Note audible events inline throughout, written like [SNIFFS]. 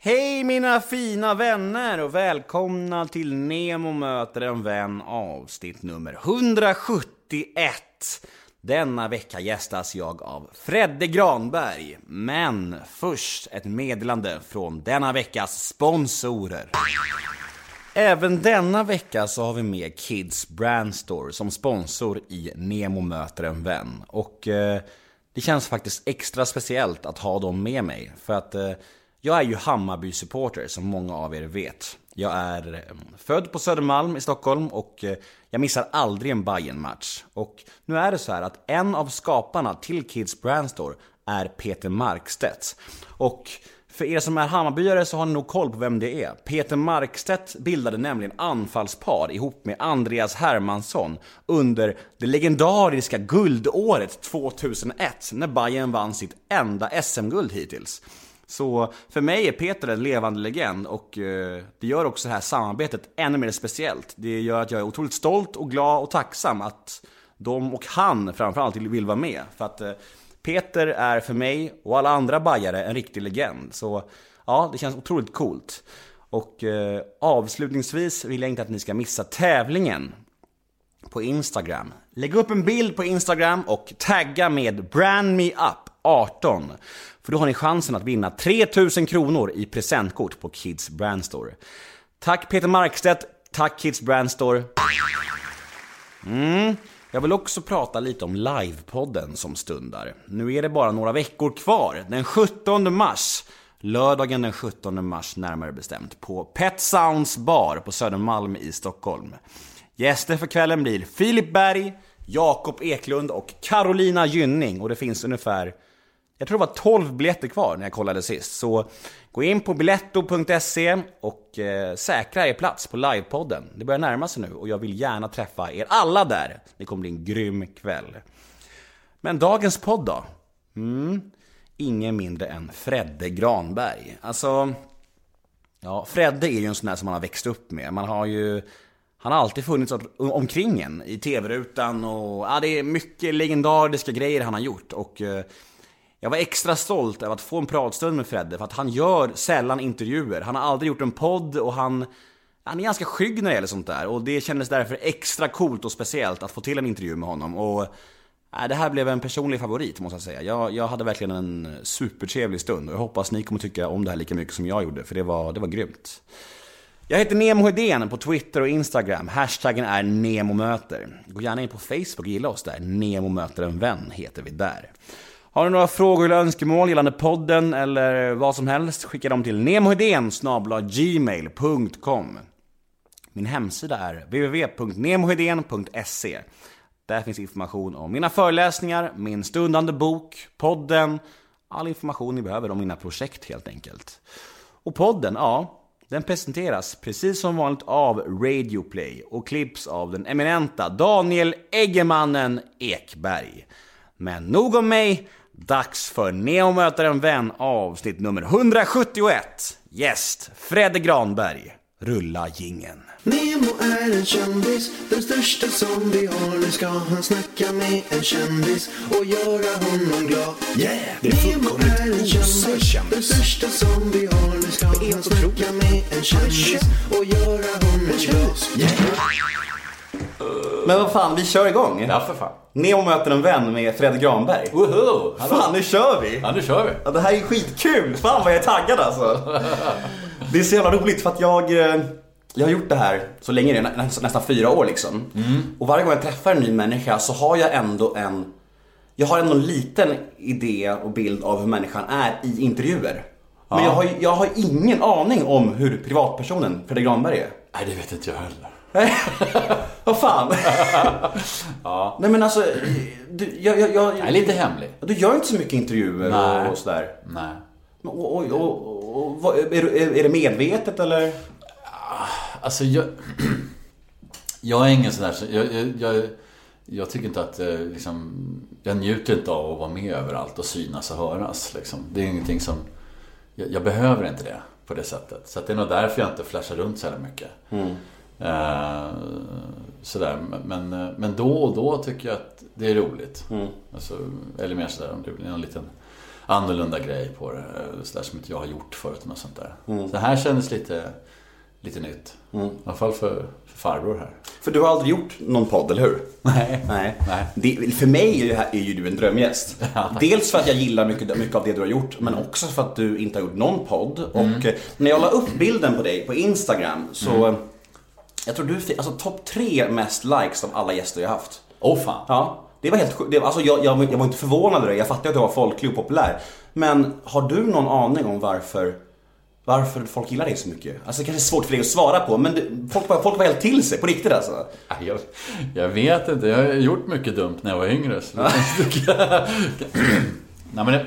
Hej mina fina vänner och välkomna till Nemo möter en vän avsnitt nummer 171. Denna vecka gästas jag av Fredde Granberg. Men först ett meddelande från denna veckas sponsorer. Även denna vecka så har vi med Kids Brand Store som sponsor i Nemo möter en vän. Och eh, det känns faktiskt extra speciellt att ha dem med mig. För att eh, jag är ju Hammarby-supporter som många av er vet. Jag är ehm, född på Södermalm i Stockholm och eh, jag missar aldrig en bayern match Och nu är det så här att en av skaparna till Kids Brandstore är Peter Markstedt. Och för er som är Hammarbyare så har ni nog koll på vem det är. Peter Markstedt bildade nämligen anfallspar ihop med Andreas Hermansson under det legendariska guldåret 2001 när Bayern vann sitt enda SM-guld hittills. Så för mig är Peter en levande legend och eh, det gör också det här samarbetet ännu mer speciellt. Det gör att jag är otroligt stolt och glad och tacksam att de och han framförallt vill vara med. För att eh, Peter är för mig och alla andra bajare en riktig legend. Så ja, det känns otroligt coolt. Och eh, avslutningsvis vill jag inte att ni ska missa tävlingen på Instagram. Lägg upp en bild på Instagram och tagga med 18, För då har ni chansen att vinna 3000 kronor i presentkort på Kids Brand Store. Tack Peter Markstedt, tack Kids Brand Store. Mm. Jag vill också prata lite om livepodden som stundar. Nu är det bara några veckor kvar. Den 17 mars, lördagen den 17 mars närmare bestämt, på Pet Sounds bar på Södermalm i Stockholm. Gäster för kvällen blir Filip Berg, Jakob Eklund och Carolina Gynning och det finns ungefär jag tror det var 12 biljetter kvar när jag kollade sist. Så gå in på biletto.se och eh, säkra er plats på livepodden. Det börjar närma sig nu och jag vill gärna träffa er alla där. Det kommer bli en grym kväll. Men dagens podd då? Mm, ingen mindre än Fredde Granberg. Alltså, ja, Fredde är ju en sån där som man har växt upp med. Man har ju han har alltid funnits omkring en i tv-rutan och ja, det är mycket legendariska grejer han har gjort. Och eh, jag var extra stolt över att få en pratstund med Fredde för att han gör sällan intervjuer. Han har aldrig gjort en podd och han, han är ganska skygg när det gäller sånt där. Och det kändes därför extra coolt och speciellt att få till en intervju med honom. Och äh, det här blev en personlig favorit måste jag säga. Jag, jag hade verkligen en supertrevlig stund och jag hoppas ni kommer tycka om det här lika mycket som jag gjorde. För det var, det var grymt. Jag heter Nemo Hedén på Twitter och Instagram. Hashtaggen är NEMOMÖTER. Gå gärna in på Facebook och gilla oss där. Nemo möter en vän heter vi där. Har du några frågor eller önskemål gällande podden eller vad som helst, skicka dem till nemohedén gmail.com Min hemsida är www.nemohedén.se Där finns information om mina föreläsningar, min stundande bok, podden, all information ni behöver om mina projekt helt enkelt. Och podden, ja, den presenteras precis som vanligt av Radioplay och klipps av den eminenta Daniel Eggemannen Ekberg. Men nog om mig, Dags för Neo möter en vän avsnitt nummer 171. Gäst Fredde Granberg. Rulla gingen. Nemo är en kändis, den största som vi har. Nu ska han snacka med en kändis och göra honom glad. Yeah! Det är Nemo är en kändis, den största som vi har. Nu ska han snacka med en kändis och göra honom glad. Yeah! Men vad fan, vi kör igång. Ja, för fan. Nemo möter en vän med Fred Granberg. Woho! Fan, nu kör vi! Ja, nu kör vi. Ja, det här är skitkul! Fan vad jag är taggad alltså. [LAUGHS] Det är så jävla roligt för att jag, eh, jag har gjort det här så länge, nästan, nästan fyra år liksom. Mm. Och varje gång jag träffar en ny människa så har jag ändå en, jag har ändå en liten idé och bild av hur människan är i intervjuer. Men ja. jag, har, jag har ingen aning om hur privatpersonen Fredrik Granberg är. Nej, det vet inte jag heller. [LAUGHS] Vad fan? [LAUGHS] ja. Nej men alltså, du, jag, jag, jag, jag är lite hemlig. Du gör inte så mycket intervjuer Nej. och, sådär. Nej. Och, och, och, och är, är, det medvetet eller? Alltså jag... [CLEARS THROAT] Jag är ingen sån där... Jag, jag, jag, tycker inte att eh, liksom, Jag njuter inte av att vara med överallt och synas och höras. Liksom. Det är ingenting som... Jag, behöver inte det på det sättet. Så det är nog därför jag inte flashar runt så mycket. Mm. Eh, sådär. Men, men då och då tycker jag att det är roligt. Mm. Alltså, eller mer sådär om det blir någon liten annorlunda grej på det. eh, Sådär som inte jag har gjort förut. Och sånt där. Så det här kändes lite, lite nytt. I alla fall för, för farbror här. För du har aldrig gjort någon podd, eller hur? Nej. Nej. Nej. Det, för mig är ju, är ju du en drömgäst. [LAUGHS] Ja. Dels för att jag gillar mycket, mycket av det du har gjort, men också för att du inte har gjort någon podd. Och eh, när jag la upp bilden på dig på Instagram så... eh, Jag tror du fick, alltså topp tre mest likes av alla gäster jag haft. Åh fan. Ja, det var helt sjukt. Alltså jag, jag, jag var inte förvånad över det. Jag fattade att du var folklig och populär. Men har du någon aning om varför, varför folk gillar dig så mycket? Alltså det kanske är svårt för dig att svara på, men det, folk, var- folk var helt till sig, på riktigt alltså. Jag, jag vet inte, jag har gjort mycket dumt när jag var yngre. Så Nej men det,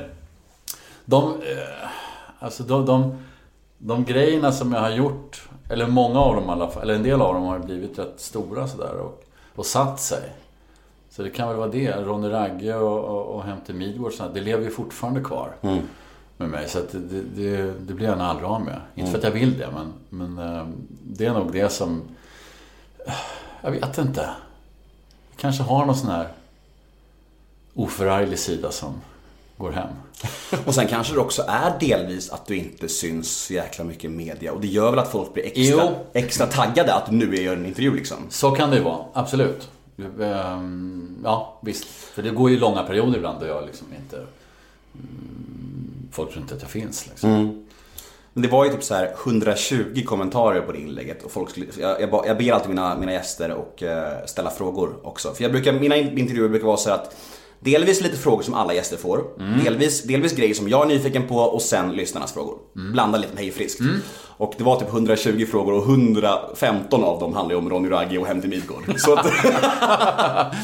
de, eh, alltså de, de, de grejerna som jag har gjort, eller många av dem i alla fall, eller en del av dem har blivit rätt stora sådär och, och satt sig. Så det kan väl vara det. Ronny Ragge och, och, och Hem till Midgård, sådär, det lever ju fortfarande kvar med mig. Så det, det, det, blir jag nog aldrig av med. Inte för att jag vill det, men, men eh, det är nog det som... Jag vet inte. Jag kanske har någon sån här oförarglig sida som går hem. [LAUGHS] Och sen kanske det också är delvis att du inte syns så jäkla mycket i media. Och det gör väl att folk blir extra, Jo. extra taggade att nu är jag en intervju liksom. Så kan det ju vara, absolut. Ehm, Ja, visst. För det går ju långa perioder ibland då jag liksom inte... mm, Folk tror inte att jag finns liksom. Men det var ju typ så här 120 kommentarer på det inlägget och folk skulle, jag, jag, ber alltid mina, mina gäster och eh, ställa frågor också. För jag brukar, mina in- intervjuer brukar vara så här att Delvis lite frågor som alla gäster får, delvis, delvis grejer som jag är nyfiken på och sen lyssnarnas frågor. Blanda lite med hej friskt. Och det var typ 120 frågor och 115 av dem handlade om Ronny Ragge och Hem till Midgård. Så att... [LAUGHS]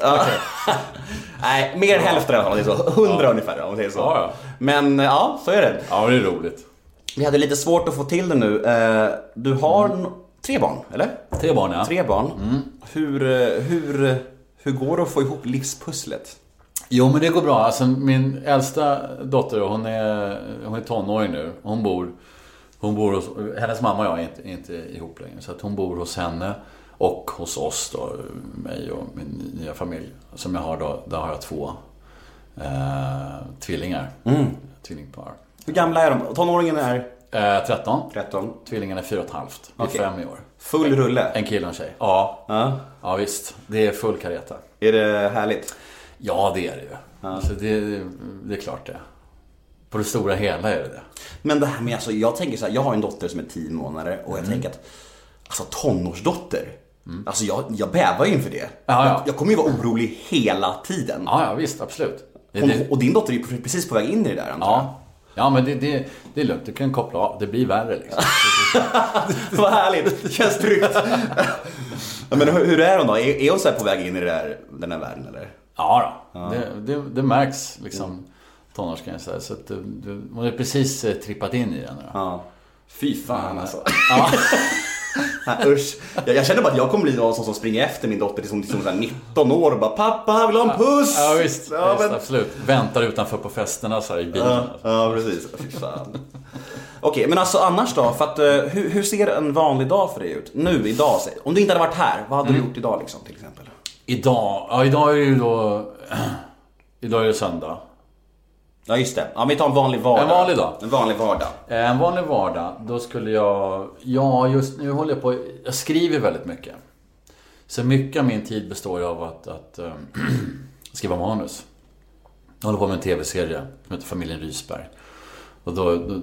Ja. [LAUGHS] Nej, mer än hälften i alla fall, det är så. 100 ungefär om man säger så. Ja, ja. Men ja, så är det. Ja, det är roligt. Vi hade lite svårt att få till det nu. Eh, Du har n- tre barn, eller? Tre barn ja. Tre barn. Hur, eh, hur, hur går det att få ihop livspusslet? Jo, men det går bra. Alltså, min äldsta dotter, hon är, hon är tonåring nu. Hon bor, hon bor hos, hennes mamma och jag är inte, är inte ihop längre. Så att hon bor hos henne och hos oss då, mig och min nya familj. Som jag har då, där har jag två eh, tvillingar. Tvillingpar. Hur gamla är de? Tonåringen är Eh, 13. 13. Tvillingen är 4,5. Blir Okej. fem i år. Full rulle. En kille och en tjej. Ja. Ja. Ja, visst. Det är full kareta. Är det härligt? Ja, det är det ju. Alltså, det, det är klart det. På det stora hela är det det. Men det här med, alltså, jag tänker så här, jag har en dotter som är 10 månader och jag Mm. tänker att, alltså tonårsdotter. Alltså jag, jag bävar ju inför det. Ja, ja. Jag, jag kommer ju vara orolig hela tiden. Ja, ja visst. Absolut. Hon, och din dotter är ju precis på väg in i det där antar jag. ja. Ja, men det, det, det är lugnt. Du kan koppla av. Det blir värre liksom. [LAUGHS] Vad härligt, det känns tryggt. Ja, Men hur, hur är hon då? Är, är hon så här på väg in i det där, den här världen eller? Ja, då. Det, det, det märks liksom. Tonårsgrejen så. Så att du, du, hon är precis eh, trippat in i den nu. Ja. Fy fan alltså. Ja. [LAUGHS] [LAUGHS] Nej, Usch. Jag, jag känner bara att jag kommer bli någon som, springer efter min dotter till som, som så här 19 år och bara Pappa, vill ha en puss! Ja, visst. Ja, visst men- Absolut. Väntar utanför på festerna så här i bilen. Ja, ja precis. Fy fan. Okej, men alltså annars då? För att, eh, hur, hur ser en vanlig dag för dig ut? Nu, idag, säg. om du inte hade varit här, vad hade du gjort idag liksom till exempel? Idag, ja idag är det ju då... [CLEARS THROAT] Idag är det söndag. Ja just det, ja, vi tar en vanlig vardag. En vanlig dag. En vanlig vardag. Eh, En vanlig vardag, då skulle jag... Ja, just nu håller jag på... Jag skriver väldigt mycket. Så mycket av min tid består av att, att eh, [CLEARS THROAT] skriva manus. Jag håller på med en TV-serie som heter Familjen Rysberg. Och då, då,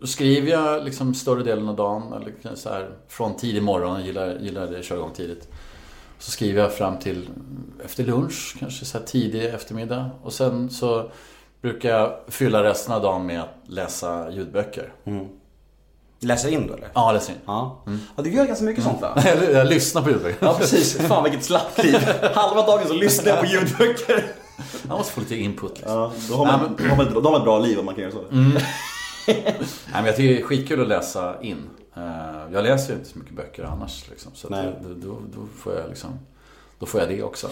då skriver jag liksom större delen av dagen, eller så här, från tidig morgon, jag gillar, gillar det, köra igång tidigt. Så skriver jag fram till efter lunch, kanske så här tidig eftermiddag. Och sen så brukar jag fylla resten av dagen med att läsa ljudböcker. Läser in då eller? Ja, läser in. Ja. ja, du gör ganska mycket sånt va? [LAUGHS] Jag, jag lyssnar på ljudböcker. Ja precis, fan vilket slappt liv. Halva dagen så lyssnar jag på ljudböcker. Jag måste få lite input liksom. Ja, då har man, då har man, ett, då har man ett bra liv om man kan göra så. Nej, men jag tycker det är skitkul att läsa in. Eh, Jag läser ju inte så mycket böcker annars. Liksom, så Nej. då, då, då, får jag liksom, då får jag det också.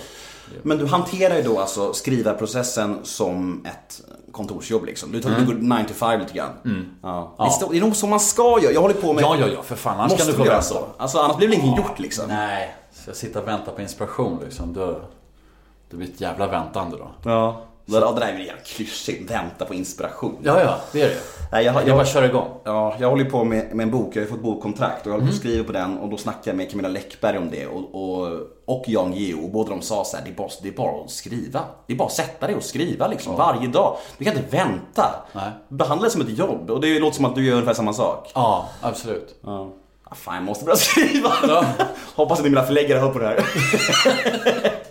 Men du hanterar ju då alltså skrivarprocessen som ett kontorsjobb liksom. Du, tar, du går 9 to 5 lite grann. Ja. Ja. Det är nog så man ska göra. Jag håller på med... Ja, ja, ja, för fan. Annars Måste kan du få vänta. så? Alltså annars blir det inget gjort liksom. Nej, så jag sitter och väntar på inspiration liksom. Då, det blir ett jävla väntande då. Ja. Det det där är väl jävligt klyschigt, vänta på inspiration. Ja, ja, det är det. Nej, jag, Jag jag, bara kör igång. ja, jag håller på med, med en bok, jag har ju fått bokkontrakt och jag håller på och skriver på den och då snackade jag med Camilla Läckberg om det och, och, och Jan Guillou och båda de sa så här, det är, bara, det är bara att skriva. Det är bara att sätta dig och skriva liksom varje dag. Du kan inte vänta. Nej. Behandla det som ett jobb och det låter som att du gör ungefär samma sak. Ja, absolut. Ja. Ah, fan, jag måste börja [LAUGHS] skriva. Ja. Hoppas att mina förläggare hör på det här. [LAUGHS]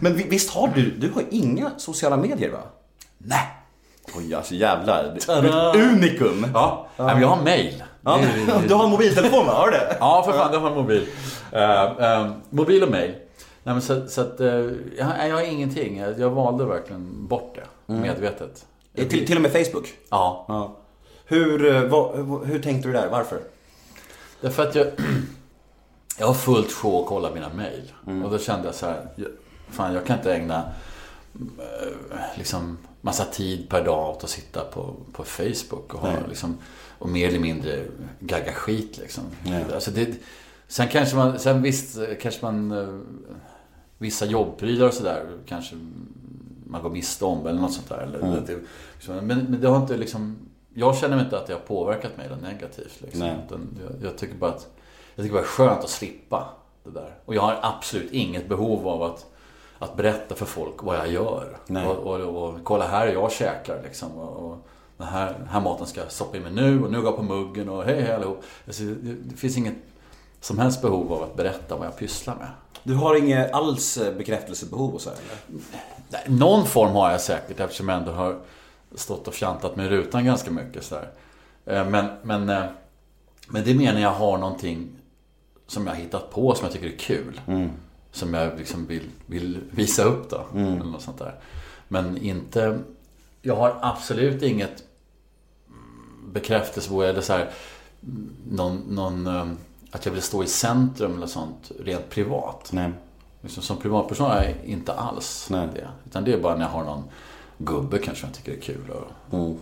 Men vi- visst har du, du har inga sociala medier va? Nej. Oj, alltså jävlar. Tada! unikum. Ja, Nej, men jag har mail. Ja, du har en mobiltelefon va? Har du det? [LAUGHS] Ja, för fan, jag har en mobil. Eh, eh, mobil och mail. Nej, men så, så att, eh, jag, jag har ingenting. Jag, jag valde verkligen bort det. Medvetet. Eh, Till, till och med Facebook? Ja. Ja. Hur, vad, hur, tänkte du där? Varför? Därför att jag, [CLEARS THROAT] jag har fullt sjå att kolla mina mail. Och då kände jag så här, fan jag kan inte ägna liksom massa tid per dag åt att sitta på, på Facebook och, ha, liksom, och mer eller mindre gagga skit liksom. Alltså det, sen kanske man, sen visst kanske man eh, vissa jobbprylar och sådär kanske man går miste om eller något sånt där. Eller, Mm. det, liksom, men, men det har inte liksom jag känner inte att det har påverkat mig negativt. Liksom. Utan jag, jag tycker bara att jag tycker bara det är skönt att slippa det där. Och jag har absolut inget behov av att, att berätta för folk vad jag gör. Och, och, och, kolla här är jag käkar liksom. Och, och den här, den här maten ska jag stoppa i mig nu och nu går jag på muggen och hej hej allihop. Alltså, det, det finns inget som helst behov av att berätta vad jag pysslar med. Du har inget alls eh, bekräftelsebehov och så här, eller? Nej, Någon form har jag säkert eftersom jag ändå har stått och fjantat med rutan ganska mycket. Så där. Men, men, eh, men det menar jag har någonting som jag har hittat på som jag tycker är kul. Som jag liksom vill, vill visa upp då. Eller något sånt där. Men inte... Jag har absolut inget bekräftelsebehov eller så här, någon, någon, eh, att jag vill stå i centrum eller sånt rent privat. Nej. Liksom, som privatperson är jag inte alls Nej. det. Utan det är bara när jag har någon gubbe kanske jag tycker det är kul. Och,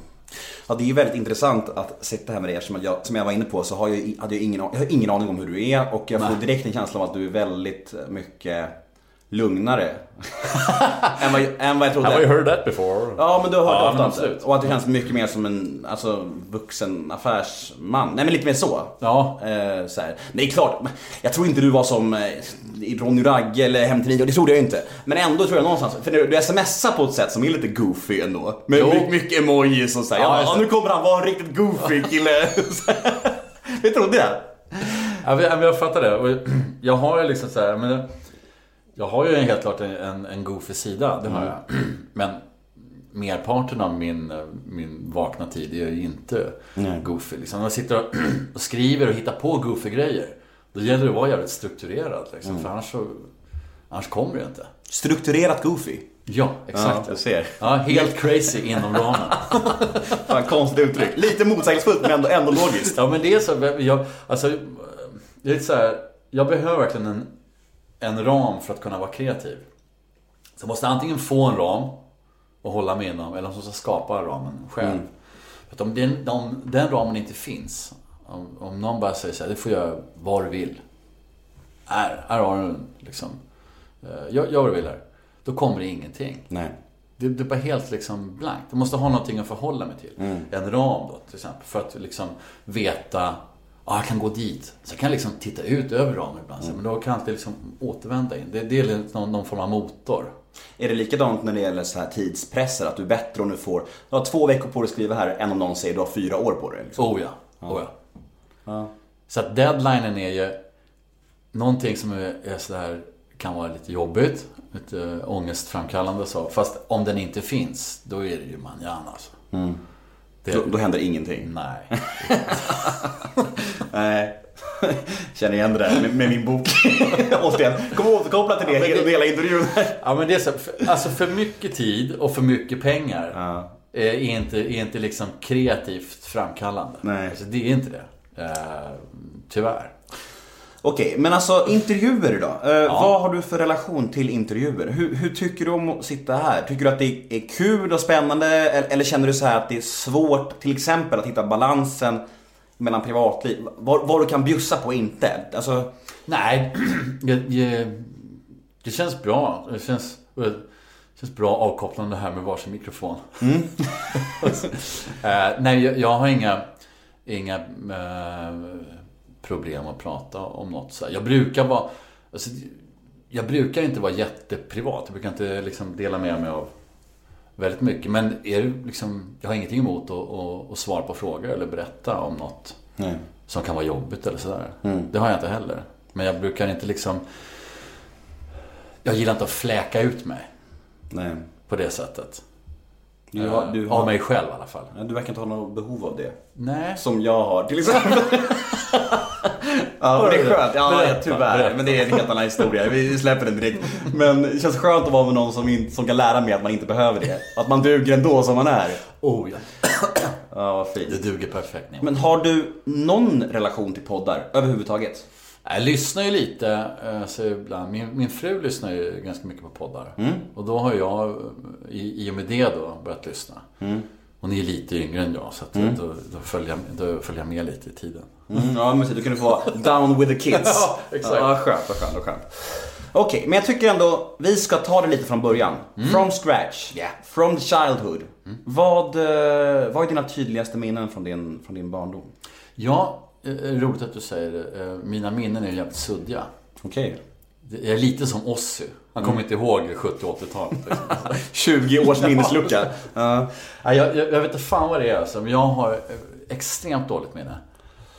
Ja, det är ju väldigt intressant att sitta här med dig som jag, som jag var inne på så har jag, hade jag, ingen, jag har ingen aning om hur du är och jag får direkt en känsla av att du är väldigt mycket lugnare [LAUGHS] än, vad, än vad jag trodde. heard that before? Ja men du har hört Ja, det ofta men absolut. Och att du känns mycket mer som en alltså, vuxen affärsman. Nej men lite mer så. Ja. Eh, så här. Nej klart, jag tror inte du var som eh, i Ronny Ragge eller Hem till video, det trodde jag inte. Men ändå tror jag någonstans, för du, du smsar på ett sätt som är lite goofy ändå. Med Jo. mycket, emojis och så här. Ja, "Ja, det. nu kommer han vara en riktigt goofy [LAUGHS] kille. Det trodde jag. Ja, men jag, fattar det. Jag har ju liksom så här, men jag, har ju helt klart en, en, goofy sida, det har jag. [CLEARS THROAT] Men merparten av min, min vakna tid är ju inte Nej. goofy. Liksom. När jag sitter och, [CLEARS THROAT] och skriver och hittar på goofy grejer då gäller det att vara jävligt strukturerad. Liksom, För annars, så, annars kommer det inte. Strukturerat goofy. Ja, exakt. Ja, du ser. Ja, helt crazy inom ramen. [LAUGHS] Fan, konstigt uttryck. Lite motsägelsefullt men ändå, ändå logiskt. Ja men det är så, jag, alltså, det är så här, jag behöver verkligen en, en ram för att kunna vara kreativ. Så jag måste antingen få en ram och hålla mig inom, eller så jag skapa ramen själv. Mm. För om den, om den ramen inte finns, om, om någon bara säger så här, du får göra vad du vill. Här, här har du liksom. Eh, Gör, gör vad du vill här. Då kommer det ingenting. Nej. Det, det är bara helt liksom blankt. Jag måste ha någonting att förhålla mig till. Mm. En ram då till exempel. För att liksom veta, ja jag kan gå dit. Så jag kan liksom titta ut över ramen ibland. Mm. Men då kan jag alltid liksom återvända in. Det, det är lite någon, form av motor. Är det likadant när det gäller så här tidspresser? Att du är bättre om du får du har två veckor på dig att skriva här än om någon säger du har fyra år på dig? Liksom. Oh ja. Oh ja. Ja. Så att deadlinen är ju någonting som är, är så här, kan vara lite jobbigt. Lite ångestframkallande så. Fast om den inte finns, då är det ju manjana alltså. Det, Då, då händer ingenting. Nej. [LAUGHS] Nej. [LAUGHS] Känner igen det där med, med min bok. [LAUGHS] Återigen, kommer återkoppla till det Ja, det- hela intervjun. Ja men det är så, för, alltså för mycket tid och för mycket pengar Ja. är, inte, är inte liksom kreativt framkallande. Nej. Alltså det är inte det. Eh, tyvärr. Okej, men alltså intervjuer då? Eh, Vad har du för relation till intervjuer? Hur, hur tycker du om att sitta här? Tycker du att det är kul och spännande? Eller, eller känner du så här att det är svårt till exempel att hitta balansen mellan privatliv? Vad, vad du kan bjussa på och inte? Alltså, Nej, [CLEARS THROAT] det, det, det känns bra. Det känns, Känns bra avkopplande här med varsin mikrofon. [LAUGHS] eh, nej, jag, jag har inga, inga eh, problem att prata om något. Så här. Jag brukar vara... Alltså, jag brukar inte vara jätteprivat. Jag brukar inte liksom dela med mig av väldigt mycket. Men är liksom, jag har ingenting emot att, att, att svara på frågor eller berätta om något Nej. som kan vara jobbigt eller sådär. Mm. Det har jag inte heller. Men jag brukar inte liksom... Jag gillar inte att fläka ut mig Nej. på det sättet. Du, har, du, Eh, Av har, mig själv i alla fall. du verkar inte ha något behov av det. Nej. Som jag har till exempel. [LAUGHS] ja, och det är skönt. Ja, tyvärr. Men det är en helt annan historia. Vi släpper den direkt. Men det känns skönt att vara med någon som, in, som kan lära mig att man inte behöver det. Att man duger ändå som man är. Oh, ja. Ja, vad fint. Det duger perfekt. Men har du någon relation till poddar överhuvudtaget? Jag lyssnar ju lite, eh, så ibland. Min, min fru lyssnar ju ganska mycket på poddar. Mm. Och då har jag i, i och med det då börjat lyssna. Mm. Hon är lite yngre än jag så att då, då, följer jag, då följer jag med lite i tiden. Mm, ja, men du kan du få vara down with the kids. [LAUGHS] Ja, exakt. Ja, skönt, vad skönt, vad skönt. Okej, men jag tycker ändå vi ska ta det lite från början. From scratch. Yeah. From the childhood. Vad, eh, vad är dina tydligaste minnen från din, från din barndom? Ja, roligt att du säger det. Eh, Mina minnen är jävligt suddiga. Okej. Jag är lite som Ozzy. Han kommer inte ihåg 70 80-talet. Liksom. [LAUGHS] 20 års minneslucka. Nej, jag, jag, jag vet inte fan vad det är alltså, men jag har eh, extremt dåligt minne.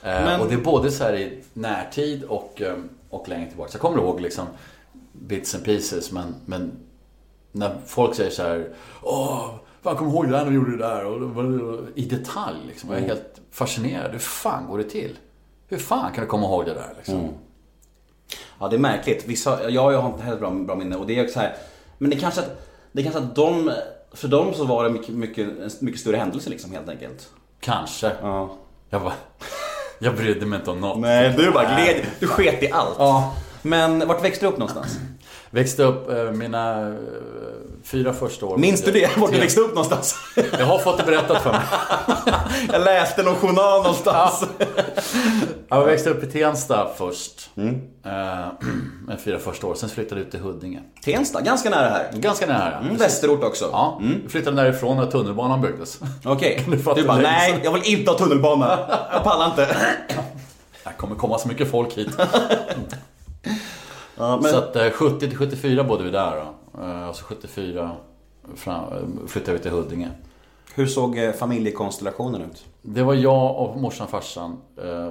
Eh, Men- Och det är både så här i närtid och, eh, och längre tillbaka. Så jag kommer ihåg liksom bits and pieces, men, men när folk säger så här Åh, fan kommer ihåg det när du gjorde det där? Och, i detalj liksom. Jag är helt fascinerad. Hur fan går det till? Hur fan kan du komma ihåg det där liksom? ja, det är märkligt. Vissa, jag, jag har inte heller bra, bra minne och det är så här, Men det är kanske att, det är kanske att de, för dem så var det mycket, mycket, en mycket större händelse liksom helt enkelt. Kanske. Ja. Jag, bara, jag brydde mig inte om något. Nej, du bara gled, du sket i allt. Ja. Men vart växte du upp någonstans? Växte upp eh, mina eh, fyra första år. Minns du det? Vart du växte upp någonstans? Jag har fått det berättat för mig. [LAUGHS] Jag läste någon journal någonstans. Jag växte upp i Tensta först. Mm. Eh, [CLEARS THROAT] fyra första år. Sen flyttade jag ut till Huddinge. Tensta, ganska nära här. Ganska nära. Mm, västerort också. Ja, jag flyttade därifrån när tunnelbanan byggdes. Okej, [LAUGHS] du fatta du bara nej, jag vill inte ha tunnelbana. Jag pallar inte. [CLEARS THROAT] Det kommer komma så mycket folk hit. [LAUGHS] Ja, men, Så att eh, 70 till 74 bodde vi där då. Eh, Och så 74 fram, eh, flyttade vi till Huddinge. hur såg eh, familjekonstellationen ut? Det var jag och morsan och farsan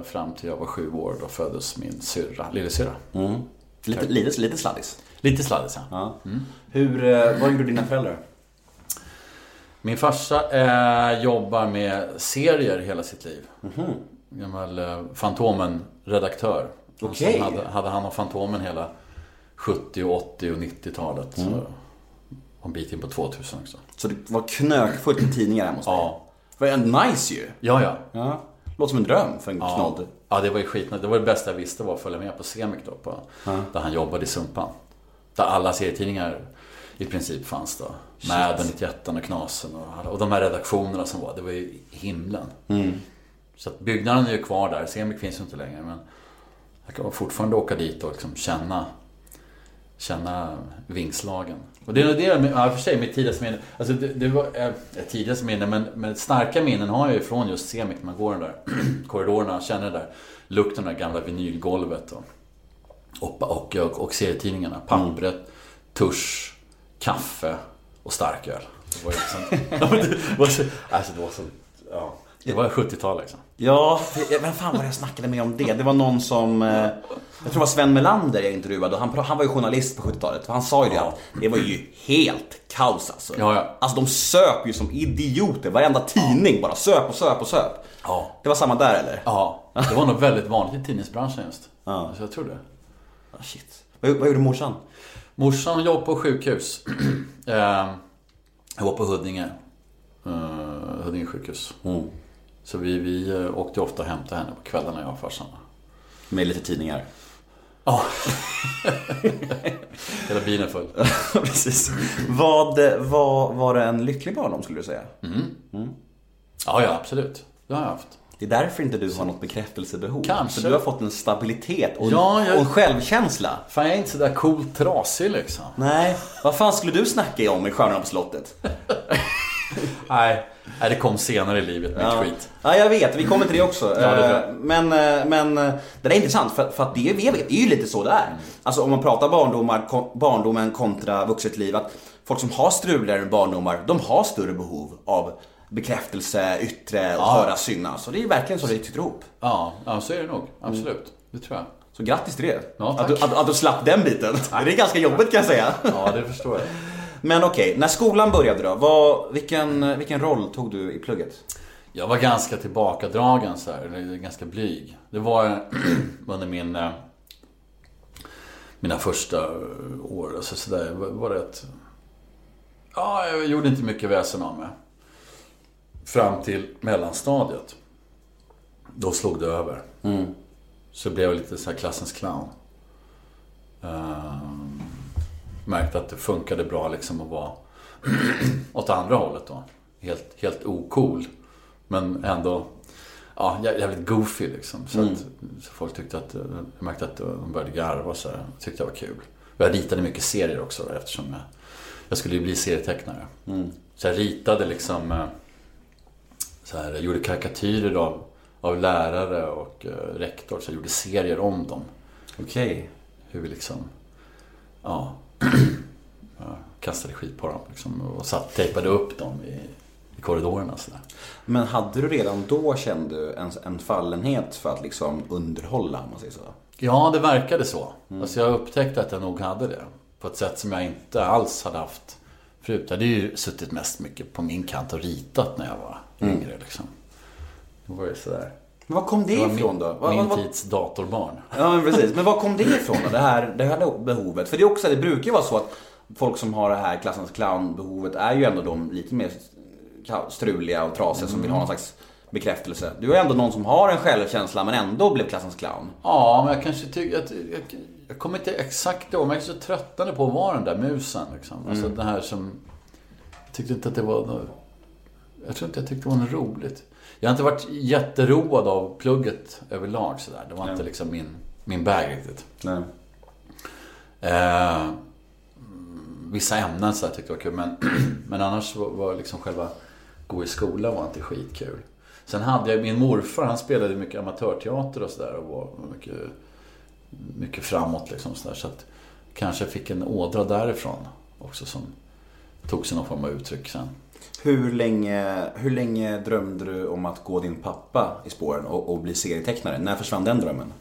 fram till jag var sju år. Då föddes min syrra, lillasyrra. Lite, lite, lite sladdis. Lite sladdis ja. Ja. Hur, eh, vad gjorde dina föräldrar? Min farsa eh, jobbar med serier hela sitt liv. Gammal eh, Fantomen-redaktör. Okej. Hade, hade han och Fantomen hela 70, 80 och 90-talet. Så, och en bit in på 2000 också. Så det var knökfullt med tidningar hemma hos? Ja. Det var nice ju. Ja, ja. Ja. Låter som en dröm för en Ja. knodd. ja, det var ju skitnödigt. Det var det bästa jag visste var att följa med på Semik då. På, Där han jobbade i Sumpan. Där alla serietidningar i princip fanns då. Mäden, 91 och Knasen och, och de här redaktionerna som var. Det var ju himlen. Så att byggnaden är ju kvar där. Semik finns ju inte längre. Men jag kan fortfarande åka dit och liksom känna, känna vingslagen. Och det är det, ja, i och för sig, mitt tidigaste minne. Alltså det, det var eh, tidigaste minne, men, men starka minnen har jag ju från just Semik. Man går den där [CLEARS THROAT] korridorerna, känner den där lukten av det där gamla vinylgolvet. Och, och, och, och, och serietidningarna. Pappret, tusch, kaffe och starköl. Det var ju liksom, [LAUGHS] ja, men det var så, alltså det var så, ja. Det var 70-tal liksom. Ja, vem fan var det jag snackade med om det? Det var någon som, eh, jag tror det var Sven Melander jag intervjuade och han, han var ju journalist på 70-talet. Och han sa ju det att det var ju helt kaos alltså. Ja, ja. Alltså de söp ju som idioter. Varenda tidning bara söp och söp och söp. Ja. Det var samma där eller? Ja, det var nog väldigt vanligt i tidningsbranschen just. Ja. Så jag tror det. Ah, shit. Vad, vad gjorde morsan? Morsan jobbade på sjukhus. [CLEARS THROAT] Eh, jag var på Huddinge. Eh, Huddinge sjukhus. Så vi, vi eh, åkte ofta och hämtade henne på kvällarna, jag och farsan. Med lite tidningar. Ja. [LAUGHS] Hela bilen är full. Precis. Vad, vad, var det en lycklig barndom skulle du säga? Ja, ja, absolut. Det har jag haft. Det är därför inte du har något bekräftelsebehov. Kanske. För du har fått en stabilitet och, Ja, jag- och en självkänsla. Fan, jag är inte så där coolt trasig liksom. Nej, vad fan skulle du snacka om i Stjärnorna på slottet? [LAUGHS] [LAUGHS] Nej, det kom senare i livet, mitt Ja. skit. ja, jag vet. Vi kommer till det också. Ja, det. Eh, men, eh, men eh, det är intressant för, för att det vi vet, det är ju lite så det är. Alltså om man pratar barndomar, barndomen kontra vuxet liv. Att folk som har struligare barndomar, de har större behov av bekräftelse, yttre och höra synas. Och det är verkligen så det sitter ihop. Ja, ja, så är det nog. Absolut. Det tror jag. Så grattis till det. Ja, att, du, tack. att, att du slapp den biten. Det är ganska jobbigt kan jag säga. Ja, det förstår jag. Men okej, när skolan började då, vad, vilken, vilken roll tog du i plugget? Jag var ganska tillbakadragen så här, ganska blyg. Det var [CLEARS THROAT] under min, eh, mina första år, alltså så där, var- ett... Ja, jag gjorde inte mycket väsen av mig. Fram till mellanstadiet. Då slog det över. Så blev jag lite så här klassens clown. Ehm, märkte att det funkade bra liksom att vara [CLEARS THROAT] åt andra hållet då. Helt, helt ocool. Men ändå ja, jä- jävligt goofy liksom. Så, att, så folk tyckte att, jag märkte att de började garva och så här. Tyckte det var kul. Och jag ritade mycket serier också då, eftersom jag, jag skulle ju bli serietecknare. Så jag ritade liksom eh, så här, jag gjorde karikatyrer av, av lärare och eh, rektor. Så jag gjorde serier om dem. Okej. Hur vi liksom, ja, kastade skit på dem liksom, och satt, tejpade upp dem i, i korridorerna och sådär. Men hade du redan då, kände du, en, en fallenhet för att liksom underhålla, om man säger så? Ja, det verkade så. Alltså jag upptäckte att jag nog hade det. På ett sätt som jag inte alls hade haft förut. Jag hade ju suttit mest mycket på min kant och ritat när jag var yngre. Liksom. Det var ju sådär. Men var kom det, Det var ifrån min, då? Vad- min vad- vad- tids datorbarn. Ja, men precis. Men var kom det ifrån då? Det här, det här behovet? För det, är också, det brukar ju vara så att folk som har det här klassens clown-behovet är ju ändå de lite mer struliga och trasiga som vill ha någon slags bekräftelse. Du är ändå någon som har en självkänsla men ändå blev klassens clown. Ja, men jag kanske tycker att... Jag, jag kommer inte exakt ihåg, men jag är så tröttande på att vara den där musen. Liksom. Alltså det här som... Jag tyckte inte att det var något... Jag tror inte jag tyckte det var något roligt. Jag har inte varit jätteroad av plugget överlag sådär. Det var inte liksom min, min bag riktigt. Nej. Eh, vissa ämnen så tyckte jag var kul, men, [CLEARS THROAT] men annars var, var liksom själva gå i skolan var inte skitkul. Sen hade jag min morfar, han spelade mycket amatörteater och sådär och var mycket, mycket framåt liksom så där, Så att kanske fick en ådra därifrån också som tog sig någon form av uttryck sen. Hur länge, hur länge drömde du om att gå din pappa i spåren och, och bli serietecknare? När försvann den drömmen?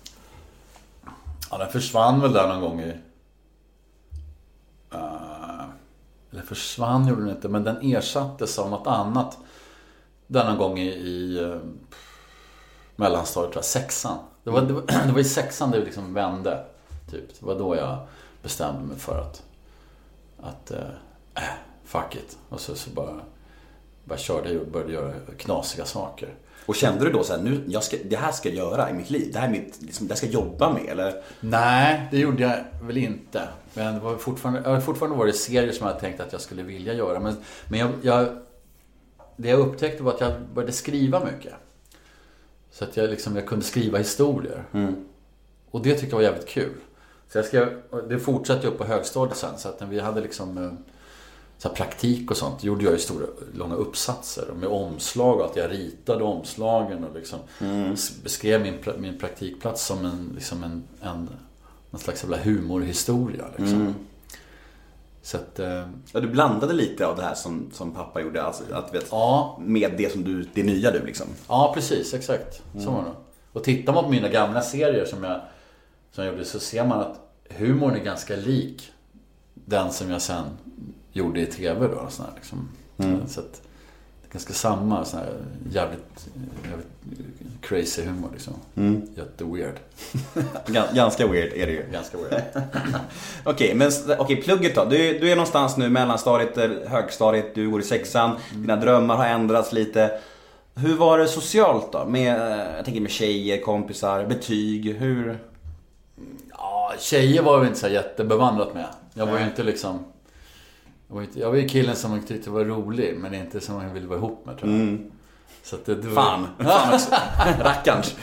Ja, den försvann väl där någon gång i... Uh, eller försvann gjorde den inte, men den ersattes av något annat. Där någon gång i, i uh, mellanstadiet, tror jag, sexan. Det var, det, var, [CLEARS THROAT] det var i sexan det liksom vände. Typ. Det var då jag bestämde mig för att... Att... Eh, äh, fuck it. Och så, så bara... Bara körde och började göra knasiga saker. Och kände du då så här, nu, jag ska, det här ska jag göra i mitt liv, det här, är mitt, liksom, det här ska jag jobba med eller? Nej, det gjorde jag väl inte. Men det var fortfarande, jag har fortfarande varit serier som jag tänkt att jag skulle vilja göra. Men, men jag, jag, det jag upptäckte var att jag började skriva mycket. Så att jag, liksom, jag kunde skriva historier. Och det tyckte jag var jävligt kul. Så jag skrev, det fortsatte jag upp på högstadiet sen. Så att vi hade liksom eh, så praktik och sånt, gjorde jag ju stora, långa uppsatser med omslag och att jag ritade omslagen och liksom s- beskrev min, min praktikplats som en, liksom en, en, en slags jävla humorhistoria. Liksom. Så att, eh, Ja, du blandade lite av det här som, som pappa gjorde, alltså, att, vet, ja, med det som du, det nya du liksom. Ja, precis. Exakt. Så var det. Och tittar man på mina gamla serier som jag, som jag gjorde så ser man att humorn är ganska lik den som jag sen gjorde i TV. Då, sån här, liksom. Så att det är ganska samma sån här jävligt, jävligt crazy humor. Liksom. Jätte-weird. [LAUGHS] Gan- Ganska weird är det ju. Ganska weird. [LAUGHS] Okej, men okej, plugget då. Du, du är någonstans nu, mellanstadiet, eller högstadiet, du går i sexan. Dina drömmar har ändrats lite. Hur var det socialt då? Med, eh, jag tänker med tjejer, kompisar, betyg, hur? Ja, tjejer var jag inte så jättebevandrat med. Jag var ju inte liksom... Jag var, inte, jag var ju killen som man tyckte var rolig, men inte som man ville vara ihop med tror jag. Så att det, det var- Fan. [LAUGHS] Fan också. [LAUGHS] Rackarns.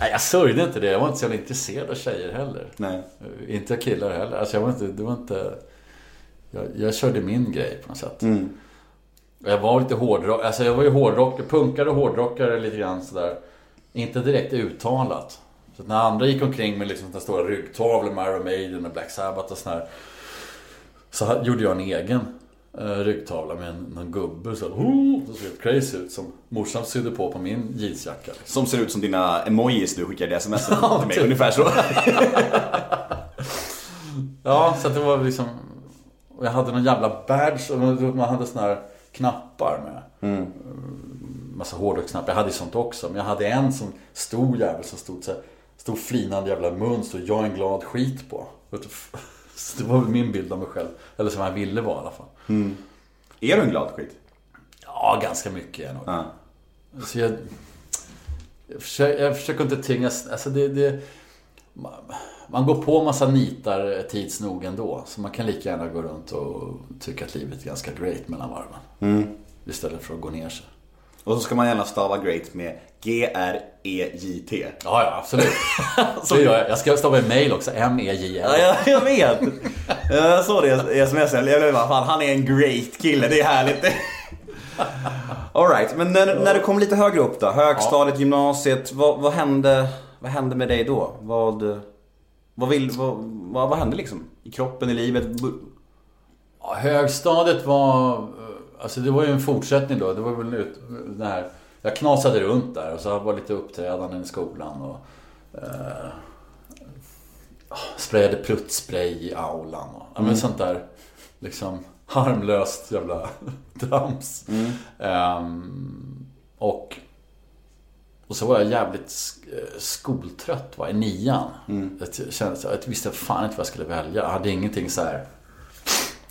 Nej, jag sörjde inte det. Jag var inte så jävla intresserad av tjejer heller. Nej. Inte av killar heller. Alltså jag var inte, det var inte... Jag, jag körde min grej på något sätt. Mm. Jag var lite hårdrock, alltså jag var ju hårdrockare, punkare och hårdrockare lite grann sådär. Inte direkt uttalat. Så när andra gick omkring med liksom stora ryggtavlor med Iron Maiden och Black Sabbath och sådär. Så ha- gjorde jag en egen eh, ryggtavla med en, någon gubbe så oh, det såg helt crazy ut som morsan sydde på på min jeansjacka. Som ser ut som dina emojis du skickade i sms [LAUGHS] till mig. Ungefär så. [LAUGHS] Ja, så att det var liksom... Jag hade någon jävla badge och man hade såna här knappar med. Mm. Massa hårdrocksknappar. Jag hade ju sånt också. Men jag hade en som stor jävel som stod så här, Stor flinande jävla mun stod jag är en glad skit på. Så [LAUGHS] det var väl min bild av mig själv. Eller som jag ville vara i alla fall. Är du en glad skit? Ja, ganska mycket är jag nog. Ja. Så jag, jag, försöker, jag försöker inte tvingas... Alltså det, det, man, går på massa nitar tids nog ändå. Så man kan lika gärna gå runt och tycka att livet är ganska great mellan varven. Istället för att gå ner sig. Och så ska man gärna stava great med G-R-E-J-T. Ja, ja absolut. [LAUGHS] det gör jag. Jag ska stava i mail också. M-E-J-L. Ja, jag, jag vet. Jag såg det i sms. Jag blev bara, fan han är en great kille. Det är härligt. [LAUGHS] Alright, men när, när du kom lite högre upp då? Högstadiet, gymnasiet. Vad, vad, hände, vad hände med dig då? Vad, vad, vill, vad, vad, vad hände liksom? I kroppen, i livet? Ja, högstadiet var... Alltså det var ju en fortsättning då. Det var väl ut, det här, jag knasade runt där och så var lite uppträdanden i skolan och... Eh, sprayade pruttspray i aulan och ja, men sånt där liksom harmlöst jävla [LAUGHS] trams. Ehm, och... Och så var jag jävligt eh, skoltrött var, i nian. Jag, kände, jag visste fan inte vad jag skulle välja. Jag hade ingenting så här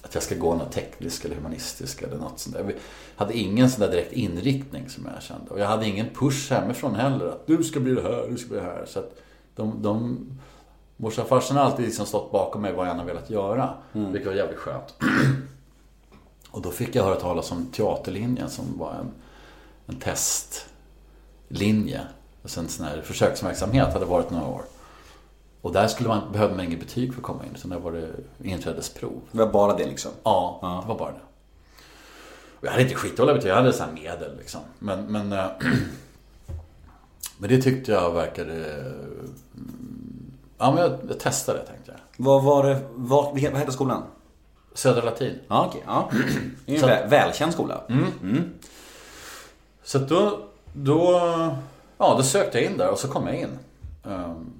att jag ska gå något tekniskt eller humanistiskt eller något sånt där. Jag hade ingen sån där direkt inriktning som jag kände. Och jag hade ingen push hemifrån heller. Att du ska bli det här, du ska bli det här. Så att de, de Morsan och farsan har alltid liksom stått bakom mig vad jag än har velat göra. Vilket var jävligt skönt. [CLEARS THROAT] och då fick jag höra talas om teaterlinjen som var en, en testlinje. Alltså en sån här försöksverksamhet hade varit några år. Och där skulle man, behövde man inget betyg för att komma in. Så där var det inträdesprov. Det var bara det liksom. Ja, Ja. det var bara det. Och jag hade inte skitdåliga betyg, jag hade så här medel liksom. Men, men, eh, [CLEARS THROAT] men det tyckte jag verkade... mm, Ja, men jag, jag testade tänkte jag. Vad var det, vad, vad hette skolan? Södra Latin. Ja, okej. Ja. [CLEARS THROAT] Det är en Så- vä- välkänd skola. Så att då, då, ja, då sökte jag in där och så kom jag in. ehm,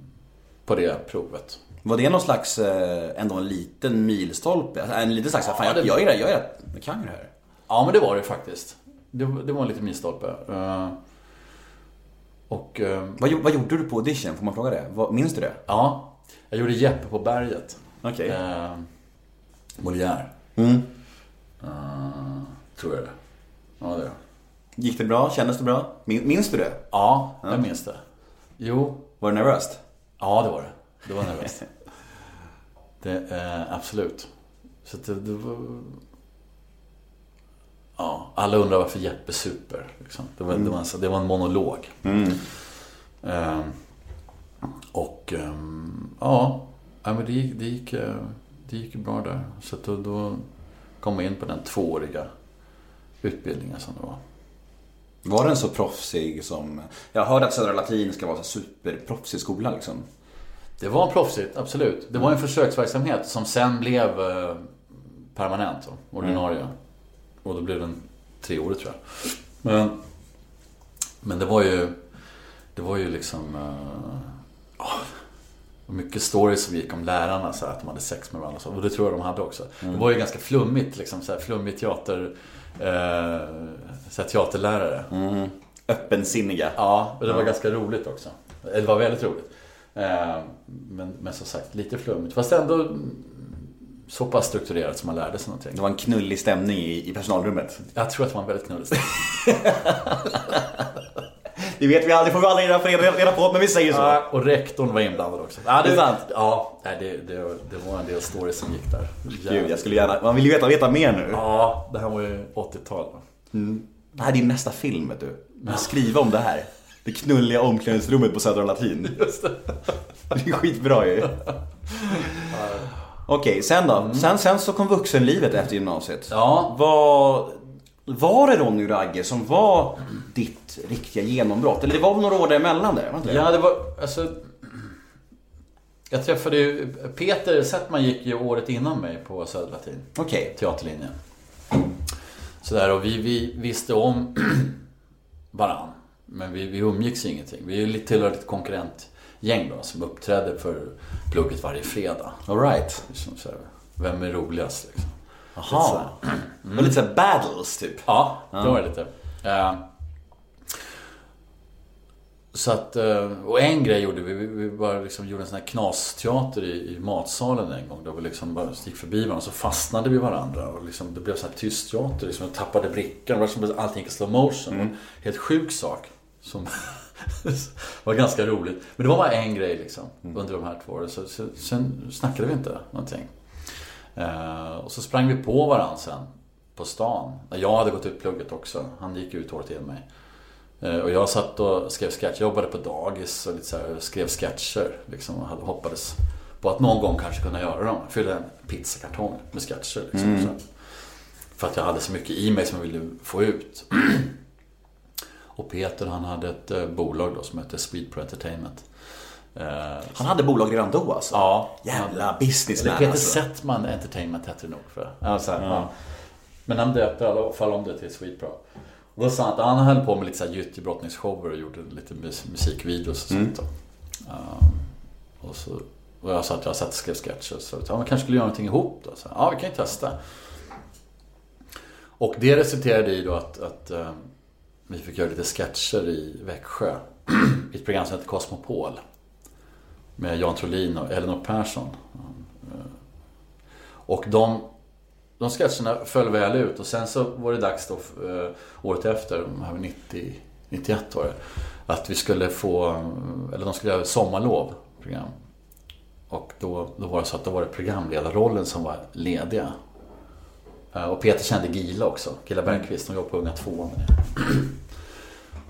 på det provet. Var det någon slags, eh, ändå en liten milstolpe? Alltså, En liten slags, fan jag, jag är det, jag är jag kan ju det här. Ja, men det var det faktiskt. Det, det var en liten milstolpe. Eh, och ehm, Vad, vad gjorde du på audition? Får man fråga det? Vad, minns du det? ja, jag gjorde Jeppe på berget. Okej. Eh, Molière. Mm. Eh, tror jag det. Ja, det är. Gick det bra? Kändes det bra? Min, minns du det? Ja, jag minns det. Jo, Var det nervöst? Ja det var det. Det var nervöst. [LAUGHS] det, eh, absolut. Så det, det var... Ja, alla undrar varför Jeppe super. Liksom. Det, var, det, var en, det var en monolog. Eh, och ehm, ja, men det gick, det, gick, eh, det gick bra där. Så då, då kom jag in på den tvååriga utbildningen som det var. Var den så proffsig som... Jag hörde att Södra Latin ska vara en superproffsig skola liksom. Det var en proffsigt, absolut. Det var en försöksverksamhet som sen blev eh, permanent, och ordinarie. Och då blev den treårig tror jag. Men, men det var ju, det var ju liksom... och mycket stories som gick om lärarna, så här, att de hade sex med varandra. och det tror jag de hade också. Det var ju ganska flummigt, liksom, så här, flummig teater... Eh, så teaterlärare. Öppensinniga. Ja, och det var ganska roligt också. Det var väldigt roligt. Eh, Men, men som sagt, lite flummigt. Fast ändå mm, så pass strukturerat som man lärde sig någonting. Det var en knullig stämning i, i personalrummet. Jag tror att det var en väldigt knullig stämning. [LAUGHS] Det vet vi aldrig, får vi aldrig reda, reda, reda på, men vi säger så. Ja, Och rektorn var inblandad också. Ja, Det är sant. Ja, det, det, det var en del stories som gick där. Gud, jag skulle gärna... Man vill ju veta, veta mer nu. Ja, det här var ju 80-tal. va? Det här är din nästa film, vet du. skriva om det här. Det knulliga omklädningsrummet på Södra Latin. Just det. Det är skitbra ju. Okej, sen då? Sen, sen så kom vuxenlivet efter gymnasiet. Ja. Vad, var det Ronny Ragge som var ditt riktiga genombrott? Eller det var väl några år däremellan där? Var det? Ja, det var alltså... Jag träffade ju... Peter Settman gick ju året innan mig på Södra Latin. Okej. Teaterlinjen. Sådär och vi, vi visste om [CLEARS THROAT] varann. Men vi, vi umgicks ingenting. Vi är ju lite- tillhörde ett konkurrentgäng då som uppträdde för plugget varje fredag. Alright. Liksom så här, vem är roligast liksom. Jaha. Det var lite såhär battles typ. Ja, det var det lite. Eh, så att, eh, och en grej gjorde vi, vi, bara liksom gjorde en sån här knasteater i, i matsalen en gång. Då vi liksom bara gick förbi varandra och så fastnade vi varandra. Och liksom, det blev sån här tyst teater. Liksom, jag tappade brickan. Allting gick i slow motion. En helt sjuk sak. Som [LAUGHS] var ganska roligt. Men det var bara en grej liksom. Under de här två åren. Så, så, sen snackade vi inte någonting. Eh, och så sprang vi på varandra sen. På stan. Jag hade gått ut plugget också. Han gick ut året innan mig. Eh, Och jag satt och skrev sketcher. Jag jobbade på dagis och lite så här, skrev sketcher. Liksom, och hade hoppades på att någon gång kanske kunna göra dem. Jag fyllde en pizzakartong med sketcher. Liksom, så. För att jag hade så mycket i mig som jag ville få ut. [CLEARS THROAT] Och Peter han hade ett eh, bolag då som hette Speedpro Entertainment. Eh, Han hade bolag redan då alltså? Ja. Jävla businessman Peter alltså. Settman Entertainment hette det nog för. Ja, så här, ja. Men han döpte i alla fall om det till Sweetbra. Och då sa han att han höll på med lite gyttjebrottningsshower och gjorde lite mus- musikvideos och sånt. då. Um, och, så, och jag sa att jag satt och skrev sketcher. Så ja, man kanske skulle göra någonting ihop då. Så, ja, vi kan ju testa. Och det resulterade i då att, att um, vi fick göra lite sketcher i Växjö. I [CLEARS THROAT] ett program som heter Cosmopol. Med Jan Trolin och Elinor Persson. Eh, och de, de sketcherna föll väl ut och sen så var det dags då eh, året efter, 90, 91 var det, att vi skulle få, eh, eller de skulle göra ett sommarlov program. Och då, då var det så att då var det programledarrollen som var lediga. Och Peter kände Gila också, Gila Bergqvist, som jobbade på Unga 2 med det.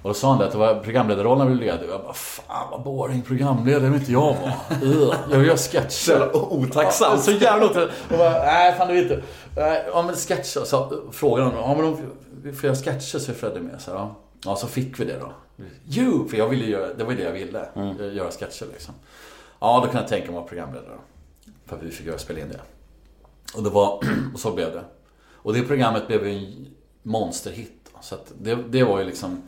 Och då sa han det att det var programledarrollen blev ledig. Och jag bara, fan vad boring programledare vill inte jag vara. Jag göra sketcher. jävla otacksamt. Så jävla otacksamt. Och bara, nej fan det vill inte. Ja men sketcher. Så frågade han, ja men om vi får göra sketcher så är Fredde med. Så, ja. ja, så fick vi det då. Jo, för jag ville göra, det var det jag ville. Göra sketcher liksom. Ja, då kunde jag tänka mig att vara programledare. För att vi fick göra spela in det. Och, det var, [CLEARS THROAT] och så blev det. Och det programmet blev ju en monsterhit. Så att det, det var ju liksom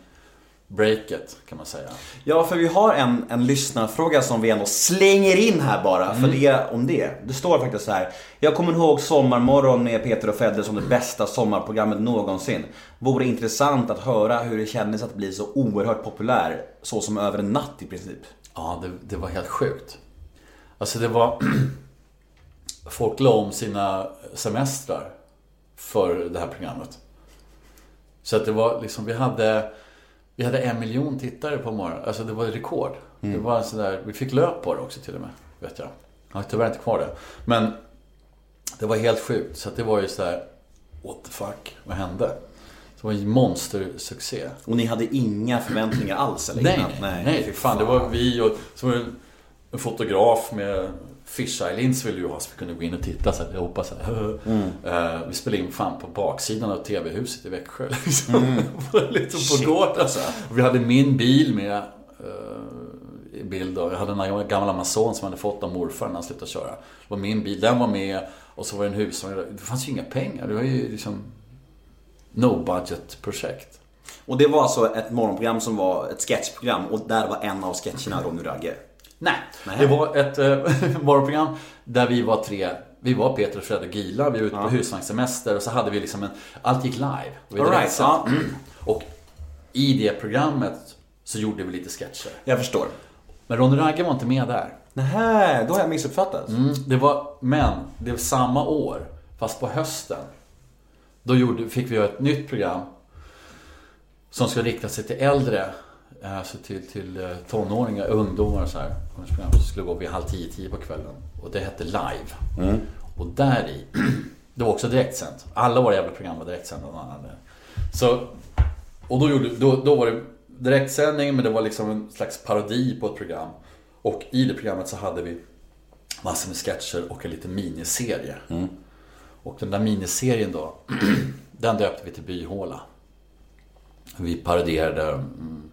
breaket kan man säga. Ja, för vi har en, en lyssnarfråga som vi ändå slänger in här bara för det om det. Det står faktiskt så här. Jag kommer ihåg Sommarmorgon med Peter och Fedde som det bästa sommarprogrammet någonsin. Vore intressant att höra hur det kändes att bli så oerhört populär, så som över en natt i princip. Ja, det, det var helt sjukt. Alltså det var... [CLEARS THROAT] Folk la om sina semestrar för det här programmet. Så att det var liksom, vi hade... Vi hade en miljon tittare på morgonen. Alltså det var ett rekord. Det var en sån där, vi fick löp på det också till och med. Vet jag. Jag har tyvärr inte kvar det. Men det var helt sjukt. Så det var ju så där, what the fuck, vad hände? Det var en monstersuccé. Och ni hade inga förväntningar alls eller? Nej, nej, nej, fy fan. Det var vi och så var det en fotograf med fisheye lins ville ju ha så vi kunde gå in och titta så jag hoppas så här. Eh, vi spelade in fan på baksidan av TV-huset i Växjö. [LAUGHS] Liksom. Lite på gården. alltså. Vi hade min bil med i bild. Jag hade här gamla Amazon som jag hade fått av morfar när han slutade köra. Det var min bil, den var med. Och så var det en husvagn. Det fanns ju inga pengar. Det var ju liksom no budget projekt. Och det var alltså ett morgonprogram som var ett sketchprogram och där var en av sketcherna Ronny Ragge. Nej, Nej. det var ett äh, [LAUGHS] morgonprogram där vi var tre Vi var Peter, Fred och Gila, vi var ute på husvagnssemester och så hade vi liksom en Allt gick live. Och, vi All right, ja. och i det programmet så gjorde vi lite sketcher. Jag förstår. Men Ronny Ragge var inte med där. Nähä, då har jag missuppfattat. Mm, det var, men det var samma år, fast på hösten. Då gjorde, fick vi göra ett nytt program som skulle rikta sig till äldre, alltså till, till eh, tonåringar, ungdomar och så här. Som skulle gå vid halv tio, tio på kvällen. Och det hette Live. Och där i, [CLEARS THROAT] det var också direktsänt. Alla våra jävla program var direktsända. av någon anledning. Så, och då, gjorde, då, då var det direktsändning men det var liksom en slags parodi på ett program. Och i det programmet så hade vi massor med sketcher och en liten miniserie. Och den där miniserien då, [CLEARS THROAT] den döpte vi till Byhåla. Vi parodierade mm,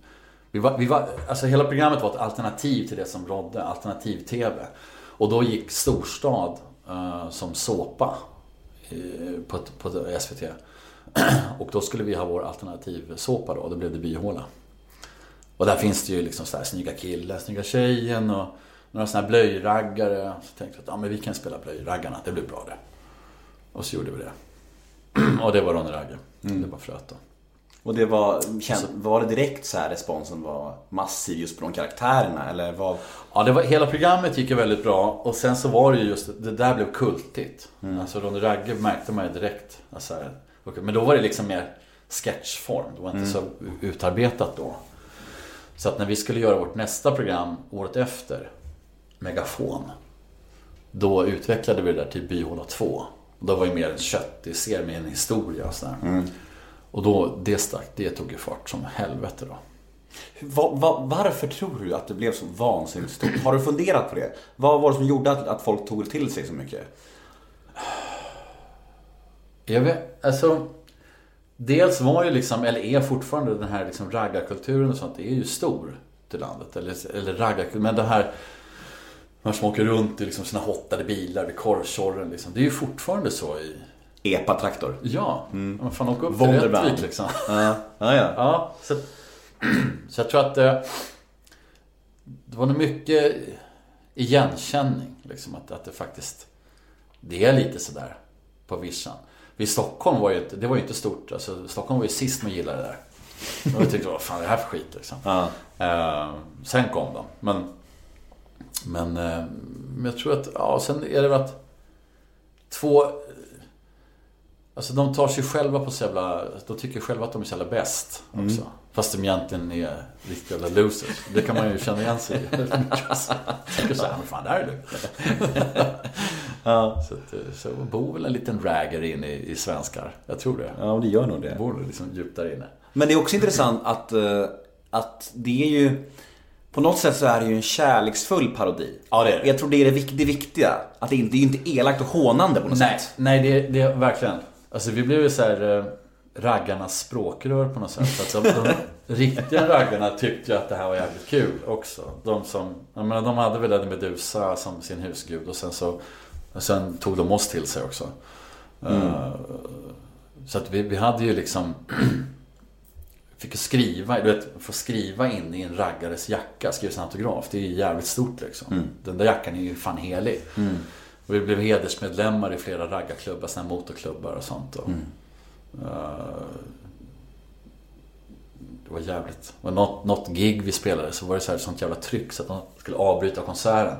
vi var, vi var, alltså hela programmet var ett alternativ till det som rådde, alternativ-tv. Och då gick Storstad eh, som såpa eh, på, på SVT. [CLEARS THROAT] och då skulle vi ha vår alternativ-såpa då, och då blev det Byhåla. Och där finns det ju liksom så här snygga killar, snygga tjejen och några sådana här blöjraggare. Så tänkte jag att ja, men vi kan spela blöjraggarna, det blir bra det. Och så gjorde vi det. [CLEARS THROAT] och det var Ronny Ragge. Mm, det var fröet då. Och det var, känd, var det direkt så här responsen var massiv just på de karaktärerna eller vad? Ja, det var, hela programmet gick ju väldigt bra och sen så var det ju just, det där blev kultigt. Alltså Ronny Ragge märkte man ju direkt. Alltså, men då var det liksom mer sketchform, det var inte så utarbetat då. Så att när vi skulle göra vårt nästa program året efter, Megafon. Då utvecklade vi det där till Byhåla 2. Då var det mer en köttig serie med en historia och sådär. Och då, det stack, det tog ju fart som helvete då. Va, va, varför tror du att det blev så vansinnigt stort? Har du funderat på det? Vad var det som gjorde att, att folk tog till sig så mycket? Jag vet, alltså Dels var ju liksom, eller är fortfarande den här liksom raggarkulturen och sånt, det är ju stor till landet. Eller, eller raggarkultur, men det här man som åker runt i liksom sina hottade bilar vid korvtjorren liksom. Det är ju fortfarande så i... Epa-traktor. Ja, man fan åka upp till. Rättvik liksom. [LAUGHS] Ja, ja. ja. Ja, så, [CLEARS THROAT] så jag tror att det, det var nog mycket igenkänning. Liksom, att, att det faktiskt det är lite sådär på vischan. Vid Stockholm var ju det var ju inte stort. Alltså, Stockholm var ju sist med att gilla det där. Och jag tyckte, [LAUGHS] vad fan är det här för skit liksom. Ja. Eh, sen kom de. Men, men, eh, men jag tror att, ja, sen är det väl att två... Alltså de tar sig själva på så jävla, de tycker själva att de är så jävla bäst också. Fast de egentligen är riktiga jävla losers. Det kan man ju känna igen sig i. [LAUGHS] Tycker såhär, men fan, där är du. [LAUGHS] Så, att, eh, så bor väl en liten ragger in i, i svenskar. Jag tror det. ja, det gör nog det. Bor liksom djupt där inne. Men det är också intressant att, eh, att det är ju På något sätt så är det ju en kärleksfull parodi. Ja, det är det. Jag tror det är det, vik- det viktiga. Att det inte det är inte elakt och hånande på något Nej, sätt. nej det, det är verkligen. Alltså vi blev ju så här eh, raggarnas språkrör på något sätt. Alltså, de riktiga raggarna tyckte ju att det här var jävligt kul också. De som, jag menar, de hade väl Eddie Meduza som sin husgud och sen så och sen tog de oss till sig också. Eh, så att vi, vi hade ju liksom [CLEARS THROAT] Fick skriva, du vet, få skriva in i en raggares jacka, skriva sin autograf. Det är ju jävligt stort liksom. Den där jackan är ju fan helig. Och vi blev hedersmedlemmar i flera raggarklubbar, här motorklubbar och sånt. Och, eh, det var jävligt. Och något, något gig vi spelade så var det så här, sånt jävla tryck så att de skulle avbryta konserten.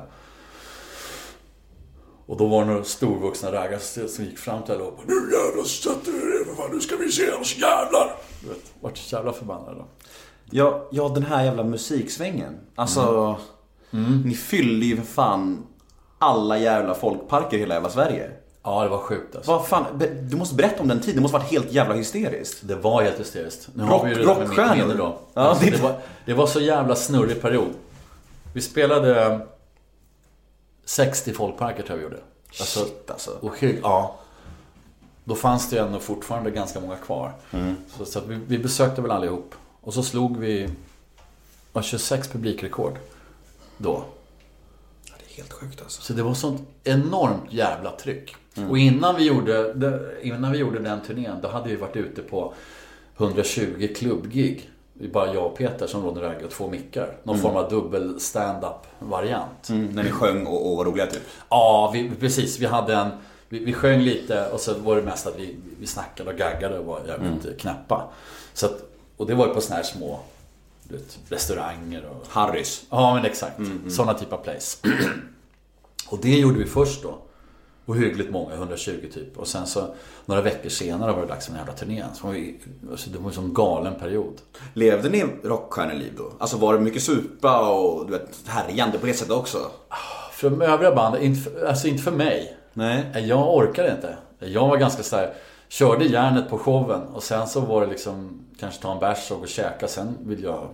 Och då var det några storvuxna raggare som gick fram till alla och bara Nu jävlar sätter du er för fan, nu ska vi se oss jävlar! Du vet, vart så jävla förbannade då. Ja, ja, den här jävla musiksvängen. Alltså, ni fyllde ju för fan alla jävla folkparker i hela jävla Sverige. Ja, det var sjukt alltså. Vad fan, du måste berätta om den tiden. Det måste varit helt jävla hysteriskt. Det var helt hysteriskt. Nu Rock- har vi ju med rockstjärnor. minne då. Ja, alltså, det- det, var, det var så jävla snurrig period. Vi spelade 60 folkparker tror jag vi gjorde. Alltså, Shit alltså. och ja. Då fanns det ju ändå fortfarande ganska många kvar. Mm. Så, så vi, vi besökte väl allihop. Och så slog vi ja, 26 publikrekord. Då. Helt sjukt alltså. Så det var sånt enormt jävla tryck. Mm. Och innan vi, gjorde, innan vi gjorde den turnén, då hade vi varit ute på 120 klubbgig. Det är bara jag och Peter som rådde ragg och två mickar. Någon form av dubbel stand-up variant. Mm, när ni sjöng och, och var roliga typ. Ja, vi, precis. Vi hade en... Vi, vi sjöng lite och så var det mest att vi, vi snackade och gaggade och var jävligt knäppa. Så att, och det var ju på såna här små du vet, restauranger och... Harrys. Ja, men exakt. Sådana typ av place. [CLEARS THROAT] och det gjorde vi först då. Och hyggligt många, 120 typ. Och sen så några veckor senare var det dags för den jävla turnén. Så var vi, alltså, det var en sån galen period. Levde ni rockstjärneliv då? Alltså var det mycket supa och du vet, härjande på det sättet också? För de övriga band, inte för, alltså inte för mig. Nej. Jag orkade inte. Jag var ganska så här. Körde järnet på showen och sen så var det liksom kanske ta en bärs och gå och käka. Sen vill jag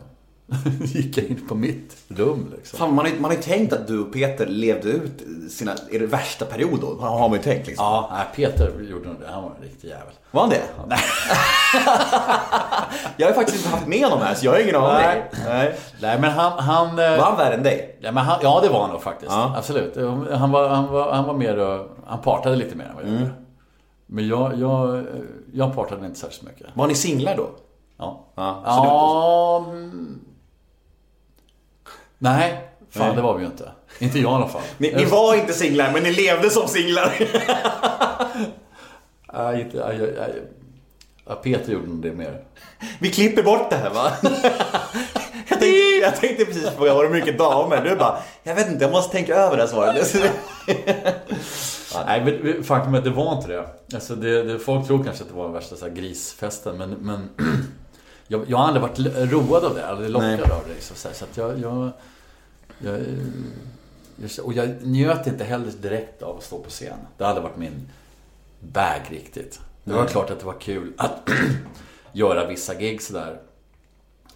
[LAUGHS] gick jag in på mitt rum liksom. Fan, man har ju man har tänkt att du och Peter levde ut sina, er värsta period då. Har man ju tänkt liksom. Ja, nej, Peter gjorde nog det. Han var en riktig jävel. Var han det? Nej. [LAUGHS] jag har ju faktiskt inte haft med honom här, så jag har ingen aning. Nej. Nej. Nej men han... han eh, Var han värre än dig? Ja, men han, ja det var han nog faktiskt. Ja. Absolut. Han var, han, var, han var mer och, Han partade lite mer än vad jag gjorde. Men jag, jag, jag partade inte särskilt mycket. Var ni singlar då? Ja. Ja, Ja... mm. Nej, fan Nej. det var vi ju inte. Inte jag i alla fall. [LAUGHS] Ni, ni var inte singlar, men ni levde som singlar. [LAUGHS] Nej, inte, jag, jag, jag, ja, Peter gjorde nog det mer. Vi klipper bort det här va? [LAUGHS] Jag tänkte, jag tänkte precis fråga, var det mycket damer? Du bara, jag vet inte, jag måste tänka över det här svaret. [LAUGHS] Nej, men faktum är att det var inte det. Alltså det, det folk tror kanske att det var värsta så här grisfesten, men, men [CLEARS THROAT] jag, jag har aldrig varit road av det, aldrig lockad Nej. av det. Liksom, så, här, så att jag, jag, jag, och jag njöt inte heller direkt av att stå på scen. Det har aldrig varit min bag riktigt. Det var Nej. klart att det var kul att [CLEARS THROAT] göra vissa gig sådär.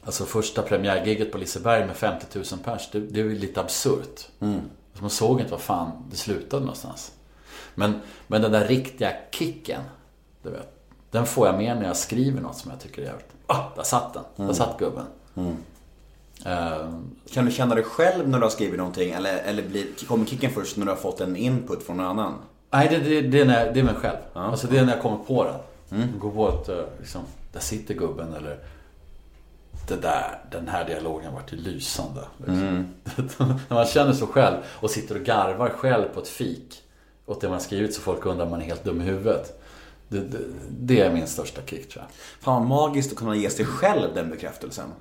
Alltså första premiärgiget på Liseberg med 50 000 pers, det, det är ju lite absurt. Alltså man såg inte vad fan det slutade någonstans. Men, men den där riktiga kicken, du vet. Den får jag med när jag skriver något som jag tycker är jävligt... Ah, där satt den. Där satt gubben. Ehm, Kan du känna dig själv när du har skrivit någonting? Eller, eller blir, kommer kicken först när du har fått en input från någon annan? nej, det, det, det, är när, jag- det är mig själv. Alltså det är när jag kommer på den. Går på att, eh, liksom, där sitter gubben eller det där, den här dialogen vart ju lysande. Liksom. när man känner så själv och sitter och garvar själv på ett fik åt det man skrivit så folk undrar om man är helt dum i huvudet. Det, det, det är min största kick tror jag. Fan vad magiskt att kunna ge sig själv den bekräftelsen.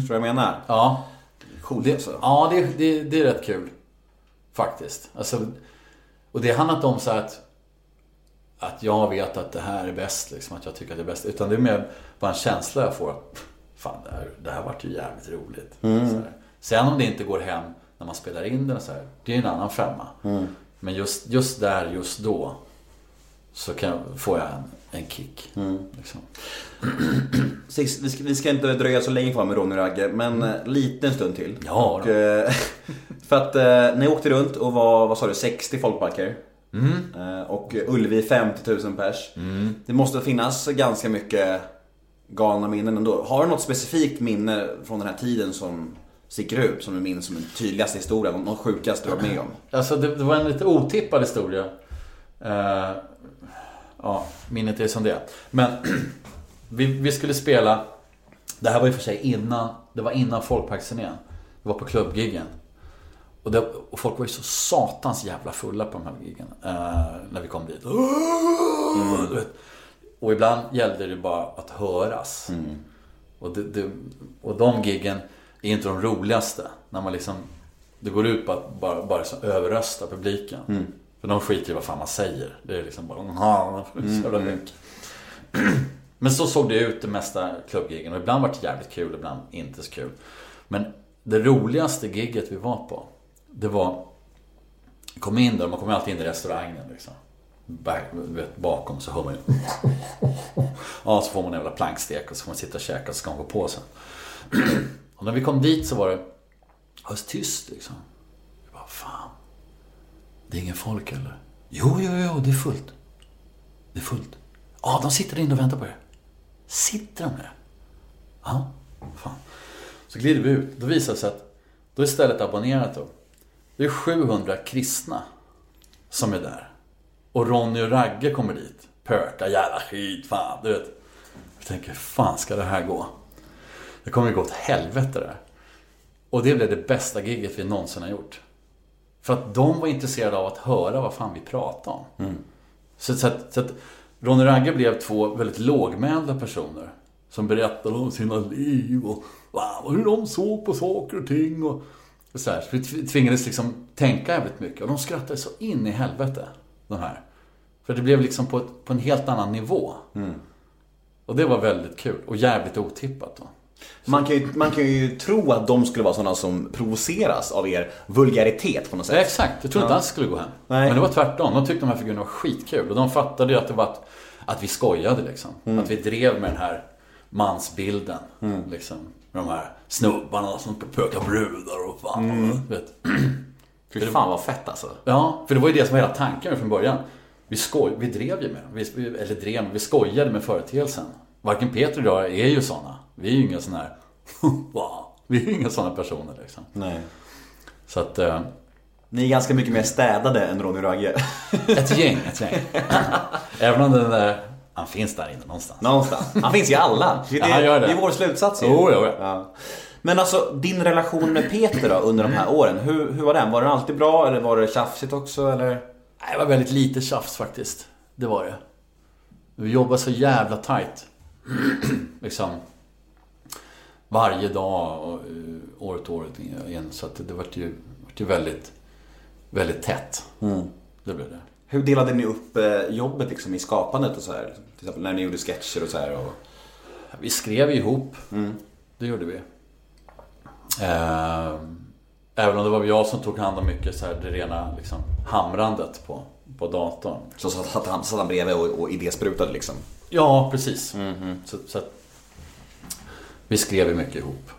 Förstår du vad jag menar? Ja, Coolt det, alltså. ja det, det, det är rätt kul. Faktiskt. Alltså, och det handlar inte om så att, att jag vet att det här är bäst, liksom, att jag tycker att det är bäst. Utan det är mer bara en känsla jag får. Fan, det här, det här vart ju jävligt roligt. Här. Sen om det inte går hem när man spelar in den, så här, det är en annan femma. Men just, just där, just då, så kan, får jag en, en kick. Liksom. [CLEARS THROAT] Sist, vi, ska, vi ska inte dröja så länge kvar med Ronny och Ragge, men mm. liten stund till. Ja, och, eh, [LAUGHS] För att eh, ni åkte runt och var, vad sa du, 60 folkparker. Eh, och Ullevi 50 000 pers. Det måste finnas ganska mycket galna minnen ändå. Har du något specifikt minne från den här tiden som sticker ut? Som du minns som den tydligaste historien? Något sjukaste du varit med om? Alltså det, det var en lite otippad historia. Eh, ja, minnet är som det är. Men [CLEARS THROAT] vi, vi skulle spela, det här var i och för sig innan, det var innan folkparksturnén. Det var på klubbgiggen. Och, det, och folk var ju så satans jävla fulla på de här giggen. Eh, när vi kom dit. Vet. Och ibland gällde det bara att höras. Och, det, det, och de giggen är inte de roligaste. När man liksom, det går ut på att bara, bara överrösta publiken. För de skiter i vad fan man säger. Det är liksom bara, "Aha, så jävla mycket." [CLEARS THROAT] Men så såg det ut det mesta klubbgiggen. Och ibland var det jävligt kul, ibland inte så kul. Men det roligaste gigget vi var på, det var... Kom in där, man kommer alltid in i restaurangen liksom. Back, du vet, bakom så hör man ju... Ja, så får man en jävla plankstek och så får man sitta och käka och så ska man gå på sen. Och när vi kom dit så var det alldeles tyst liksom. Jag bara, fan. Det är ingen folk eller? Jo, jo, jo, det är fullt. Det är fullt. Ja, de sitter inne och väntar på er. Sitter de där? Ja, fan. Så glider vi ut. Då visar det sig att då är stället abonnerat då. Det är 700 kristna som är där. Och Ronny och Ragge kommer dit. Pöka, jävla skit, fan, du vet. Jag tänker, hur fan ska det här gå? Det kommer ju gå åt helvete det här. Och det blev det bästa giget vi någonsin har gjort. För att de var intresserade av att höra vad fan vi pratade om. Så, så, att, så att Ronny och Ragge blev två väldigt lågmälda personer. Som berättade om sina liv och wow, hur de såg på saker och ting. Och, och så, här. så vi tv- tvingades liksom tänka jävligt mycket. Och de skrattade så in i helvete, de här. För det blev liksom på, ett, på en helt annan nivå. Och det var väldigt kul. Och jävligt otippat då. Man kan, ju, man kan ju tro att de skulle vara sådana som provoceras av er vulgaritet på något Ja, sätt. exakt, jag trodde inte alls det skulle gå hem. Nej. Men det var tvärtom. De tyckte de här figurerna var skitkul. Och de fattade ju att det var ett, att vi skojade liksom. Att vi drev med den här mansbilden. Liksom. Med de här snubbarna som pökar brudar och fan. Vet. [CLEARS THROAT] Fy fan vad fett alltså. Ja, för det var ju det som var hela tanken från början. Vi, skoj, vi drev ju med vi, eller drev, vi skojade med företeelsen. Varken Peter och jag är ju sådana. Vi är ju inga sådana här, [LAUGHS] wow. Vi är ju inga sådana personer liksom. Nej. Så att, eh, Ni är ganska mycket mer städade än Ronny Ragge. ett gäng, ett gäng. [LAUGHS] Även om den där, han finns där inne någonstans. Någonstans. Han finns i alla. Det, Ja, han gör det. det är vår slutsats ju. Jo, jo, jo. Ja. Men alltså, din relation med Peter då under de här åren, hur, hur var den? Var den alltid bra eller var det tjafsigt också eller? Nej, Det var väldigt lite tjafs faktiskt. Det var det. Vi jobbade så jävla tight. [CLEARS THROAT] liksom. Varje dag och eh, år ut och året igen. Så att det vart ju, vart ju väldigt, väldigt tätt. Det blev det. Hur delade ni upp eh, jobbet liksom i skapandet och så här? Till exempel när ni gjorde sketcher och så här och... Vi skrev ihop. Det gjorde vi. Eh, Även om det var jag som tog hand om mycket så här, det rena liksom, hamrandet på, på datorn. Så satt han, satt han bredvid och, och idésprutade liksom. Ja, precis. Så, så att, vi skrev ju mycket ihop.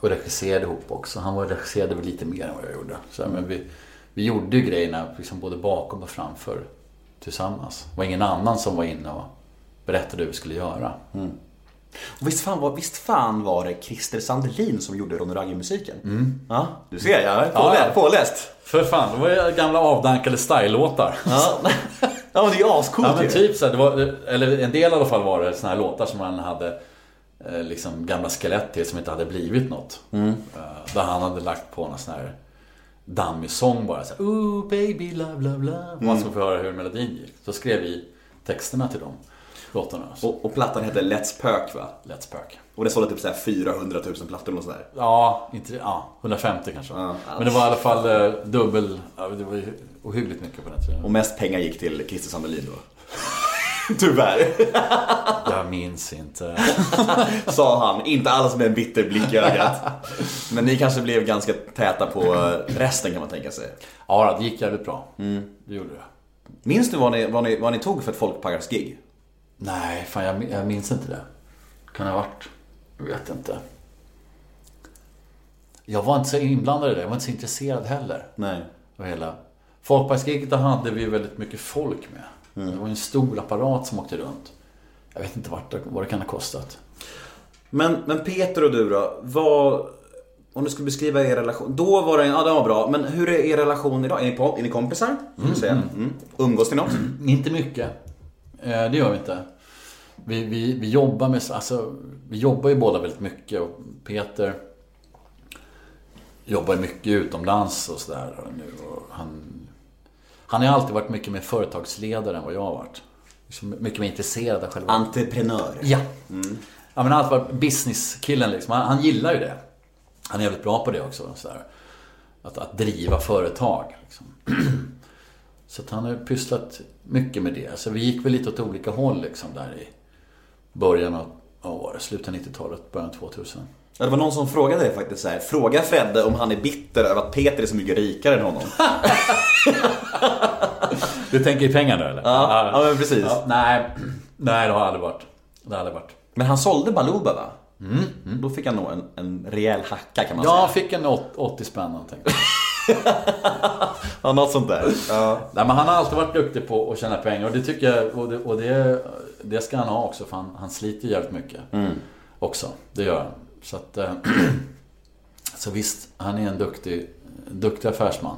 Och regisserade ihop också. Han var regisserade väl lite mer än vad jag gjorde. Så, här, men vi, vi gjorde ju grejerna liksom både bakom och framför tillsammans. Det var ingen annan som var inne och berättade hur vi skulle göra. Och visst fan, var, visst fan var det Christer Sandelin som gjorde Ronny Ragge-musiken? Ja, du ser, jag är påläst. ja. påläst. För fan, det var ju gamla avdankade style-låtar. Ja. [LAUGHS] ja, men det är ju ascoolt Ja men typ så här, det var, eller en del i alla fall var det såna här låtar som han hade eh, liksom gamla skelett till som inte hade blivit något. Mm. Eh, där han hade lagt på någon sån här dammig sång bara så här, Ooh baby love love love. Mm. Man skulle få höra hur melodin gick. Så skrev vi texterna till de låtarna. Och, och plattan hette Let's Pök va? Let's Perk. Och det sålde typ så här 400 000 plattor och sådär. Ja, inte, ja, 150 kanske. Ja. Men det var i alla fall eh, dubbel, det var ju ohyggligt mycket på den tiden. Och mest pengar gick till Christer Sandelin då. [LAUGHS] Tyvärr. [LAUGHS] Jag minns inte. [LAUGHS] Sa han, inte alls med en bitter blick i ögat. Men ni kanske blev ganska täta på resten kan man tänka sig. Ja, det gick jävligt bra. Mm. Det gjorde det. Minns du vad ni, vad ni, vad ni tog för ett folkparksgig? Nej, fan jag, jag minns inte det. Kan det ha varit? Jag vet inte. Jag var inte så inblandad i det. Jag var inte så intresserad heller. Nej. Hela... Folkparksgiget hade vi väldigt mycket folk med. Det var en stor apparat som åkte runt. Jag vet inte vart det, vad det kan ha kostat. Men, men Peter och du då, vad... Om du skulle beskriva er relation. Då var det, ja det var bra. Men hur är er relation idag? Är ni, på, är ni kompisar? Mm, säga. Mm. Umgås ni något? Inte mycket. Eh, det gör vi inte. Vi, vi, vi jobbar med, alltså, vi jobbar ju båda väldigt mycket och Peter jobbar mycket utomlands och sådär nu. Och han, han har alltid varit mycket mer företagsledare än vad jag har varit. Liksom mycket mer intresserad av själva... Entreprenör. Ja. Ja men han har alltid varit businesskillen liksom. Han, han gillar ju det. Han är jävligt bra på det också. Så där. Att, att driva företag. Liksom. [CLEARS THROAT] Så att han har pysslat mycket med det. Så vi gick väl lite åt olika håll liksom där i början av, det, slutet av 90-talet, början av 2000. Ja, det var någon som frågade dig faktiskt så här. Fråga Fredde om han är bitter över att Peter är så mycket rikare än honom. [LAUGHS] Du tänker i pengar nu eller? Ja, ja, men precis. Ja, nej, nej det har aldrig varit. Det har aldrig varit. Men han sålde Baluba va? Mm. Då fick han nog en, en rejäl hacka kan man Ja, han säga. fick en åt- 80 spänn någonting. [LAUGHS] Ja, något sånt där. Ja. Nej, men han har alltid varit duktig på att tjäna pengar och det tycker jag, och det, och det, det ska han ha också för han, han sliter jävligt mycket. Också, det gör han. Så att, eh, [CLEARS THROAT] så visst, han är en duktig, duktig affärsman.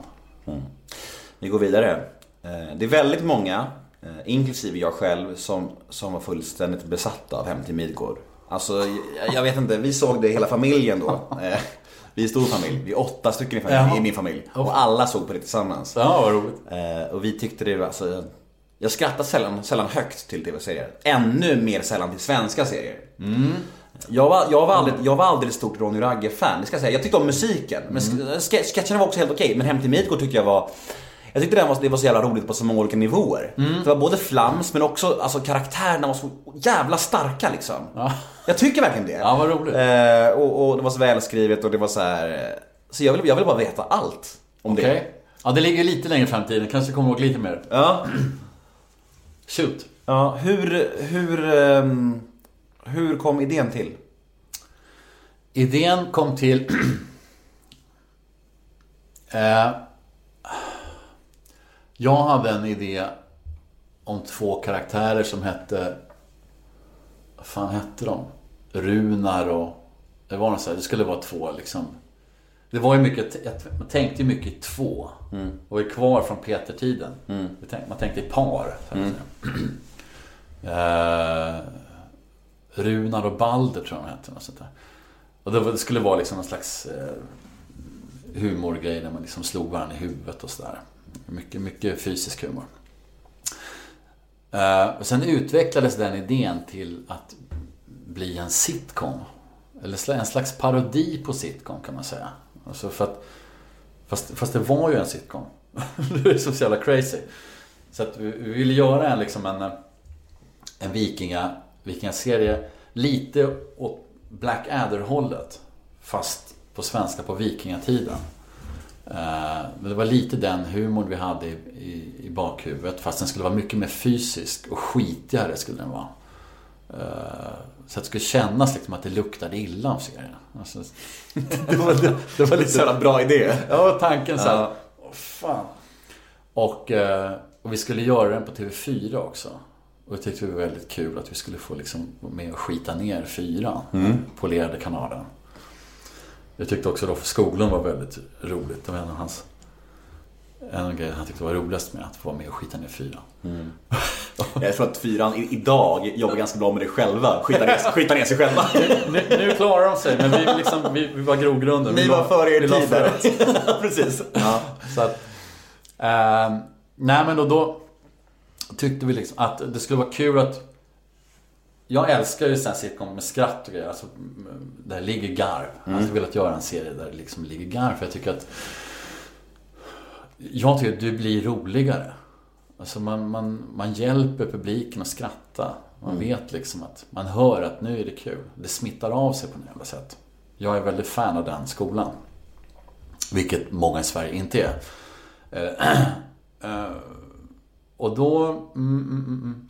Vi går vidare. Eh, Det är väldigt många, eh, inklusive jag själv, som, som var fullständigt besatta av Hem till Midgård. Alltså, jag, jag vet inte, vi såg det hela familjen då. [LAUGHS] Vi är stor familj, vi är åtta stycken i, familj, i min familj. Och alla såg på det tillsammans. Ja, vad roligt. Eh, Och vi tyckte det var alltså... Jag skrattar sällan, sällan högt till tv-serier. Ännu mer sällan till svenska serier. Jag, var, jag, var aldrig, jag var aldrig ett stort Ronny Ragge-fan, det ska jag säga. Jag tyckte om musiken. Men ske- sketcherna var också helt okej. Men Hem till Midgård tyckte jag var... Jag tyckte den var, det var så jävla roligt på så många olika nivåer. Det var både flams men också alltså, karaktärerna var så jävla starka liksom. Jag tycker verkligen det. Ja, vad roligt. Eh, och, och det var så välskrivet och det var så här. eh, Så jag vill, jag vill bara veta allt om Okej. det. Ja, det ligger lite längre fram i tiden. Kanske kommer ihåg lite mer. Ja. [CLEARS THROAT] Shoot. Ja, hur, hur, ehm, hur kom idén till? Idén kom till... [CLEARS THROAT] eh, jag hade en idé om två karaktärer som hette... Vad fan hette de? Runar och... Det var något så här, det skulle vara två liksom... Det var ju mycket, man tänkte ju mycket i två. Och är kvar från Peter-tiden. Tänkte- Man tänkte i par. säga. [CLEARS THROAT] Eh, Runar och Balder tror jag de hette. Något sånt där. Och det var- det skulle vara liksom någon slags eh, humorgrej där man liksom slog varandra i huvudet och sådär. Mycket, mycket fysisk humor. Eh, och sen utvecklades den idén till att bli en sitcom. Eller en slags parodi på sitcom kan man säga. Alltså för att, fast, fast det var ju en sitcom. [LAUGHS] det är så jävla crazy. Så att vi, vi ville göra en, liksom en, eh, en vikinga, vikingaserie lite åt Blackadder-hållet. Fast på svenska på vikingatiden. Eh, Men det var lite den humorn vi hade i, i, i bakhuvudet. Fast den skulle vara mycket mer fysisk och skitigare skulle den vara. Eh, Så att det skulle kännas liksom att det luktade illa av serien. Alltså, det, var, det, det var lite... Så jävla [LAUGHS] bra idé. Ja, tanken så här. Ja. Åh, fan. Och, eh, och vi skulle göra den på TV4 också. Och det tyckte vi var väldigt kul att vi skulle få liksom med och skita ner fyran. Polerade kanalen. Jag tyckte också Roffe Skoglund var väldigt roligt. Det var en av hans... En av grejerna han tyckte var roligast med att få vara med och skita ner fyran. [LAUGHS] Jag tror att fyran idag jobbar ganska bra med det själva. Skita ner, skita ner sig själva. Nu, nu klarar de sig, men vi, liksom, vi, vi var grogrunden. Ni Vi var före er tid för. [LAUGHS] Precis. Ja. Så att, ehm, nej men och då tyckte vi liksom att det skulle vara kul att jag älskar ju här sitcom med skratt och grejer. Alltså, mm, där det ligger garv. Jag hade velat göra en serie där det liksom ligger garv. För jag tycker att Jag tycker att du blir roligare. Alltså man, man, man hjälper publiken att skratta. Man vet liksom att man hör att nu är det kul. Det smittar av sig på något jävla sätt. Jag är väldigt fan av den skolan. Vilket många i Sverige inte är. Eh, [CLEARS THROAT] eh, och då... Mm, mm, mm, mm.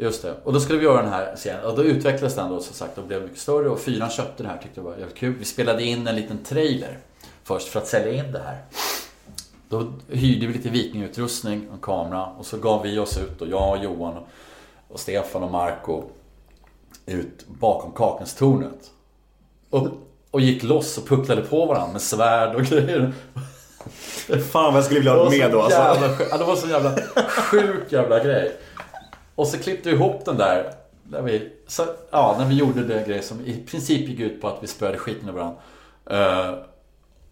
Just det. Och då skulle vi göra den här serien. Och då utvecklades den då som sagt och blev mycket större. Och fyran köpte det här tyckte det var jävligt kul. Vi spelade in en liten trailer först för att sälja in det här. Då hyrde vi lite vikingutrustning och kamera. Och så gav vi oss ut och jag och Johan och, Stefan och Marco ut bakom Kakenstornet. Och, och gick loss och pucklade på varandra med svärd och grejer. Fan vad jag skulle vilja ha med då alltså. jävla det var så jävla sjuk jävla grej. Och så klippte vi ihop den där. Där vi, så, ja, när vi gjorde den grej som i princip gick ut på att vi spöade skiten ur varandra. Eh,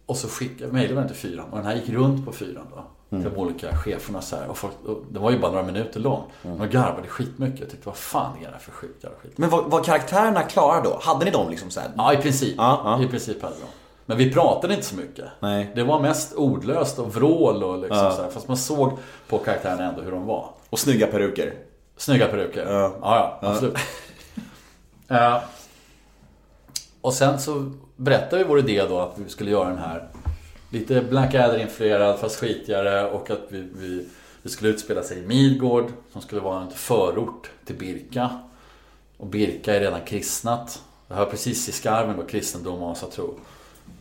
och så skickade, mejlade den till fyran. Och den här gick runt på fyran då. Till de olika cheferna så här. Och folk, och det var ju bara några minuter lång. Mm. De garvade skitmycket. Jag tyckte, vad fan är det här för sjukt jävla skit? Men var, var karaktärerna klara då? Hade ni dem liksom så här? Ja, i princip. Ja, ja. I princip hade de. Men vi pratade inte så mycket. Nej. Det var mest ordlöst och vrål och liksom Ja. så här. Fast man såg på karaktärerna ändå hur de var. Och snygga peruker. Snygga peruker. Ja. Ja, ja, absolut. Eh, och sen så berättade vi vår idé då att vi skulle göra den här lite Blackadder-influerad fast skitigare och att vi, vi, det skulle utspela sig i Midgård som skulle vara en förort till Birka. Och Birka är redan kristnat. Det här precis i skarven då, kristendom och asatro.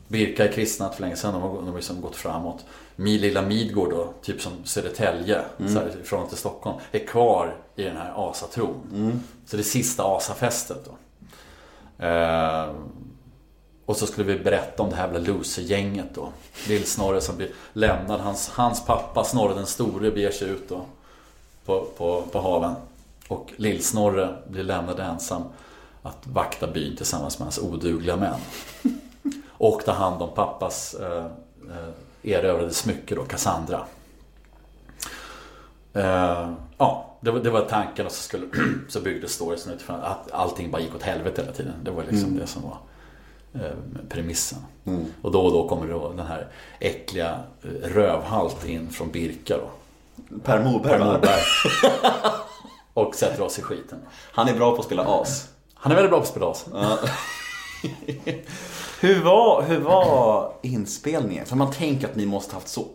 Birka är kristnat för länge sedan, de har, de har liksom gått framåt. Min lilla Midgård då, typ som Södertälje, så här, ifrån till Stockholm, är kvar i den här asatron. Så det sista asafestet då. Eh, och så skulle vi berätta om det här jävla loser-gänget då. Lill-Snorre som blir lämnad. Hans, hans pappa Snorre den store beger sig ut då. På, på, på haven. Och Lill-Snorre blir lämnad ensam. Att vakta byn tillsammans med hans odugliga män. [LAUGHS] Och ta hand om pappas eh, eh, erövrade smycke då, Cassandra. Eh, ja, det var, det var tanken och så, skulle, [CLEARS THROAT] så byggdes storiesen utifrån att allting bara gick åt helvete hela tiden. Det var liksom det som var eh, premissen. Och då och då kommer då den här äckliga eh, rövhalt in från Birka då. Per Morberg Per? Morberg. [LAUGHS] Och sätter oss i skiten. Han är bra på att spela as. Han är väldigt bra på att spela as. [LAUGHS] Hur var, hur var inspelningen? För man tänker att ni måste haft så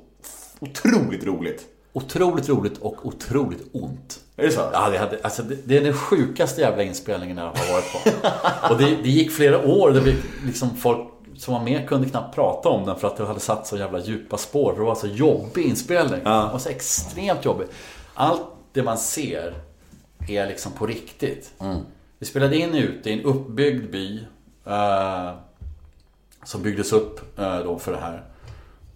otroligt roligt. Otroligt roligt och otroligt ont. Är det så? Ja, det, hade, alltså det, det är den sjukaste jävla inspelningen jag har varit på. Och det, det gick flera år. Det vi, liksom folk som var med kunde knappt prata om den för att det hade satt så jävla djupa spår. För det var så jobbig inspelning. Ja. Det var så extremt jobbig. Allt det man ser är liksom på riktigt. Vi spelade in ute i en uppbyggd by. Eh, som byggdes upp eh, då för det här.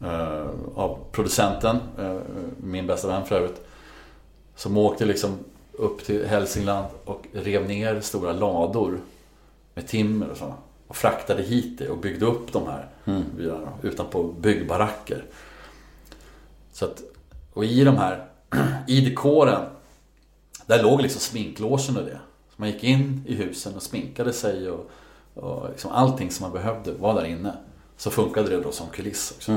eh, av producenten, eh, min bästa vän för övrigt. Som åkte liksom upp till Hälsingland och rev ner stora lador med timmer och så. Och fraktade hit det och byggde upp de här byarna utanpå byggbaracker. Så att, och i de här, [CLEARS THROAT] i dekoren, där låg liksom sminklåsen och det. Så man gick in i husen och sminkade sig och, och liksom allting som man behövde var där inne. Så funkade det då som kuliss också.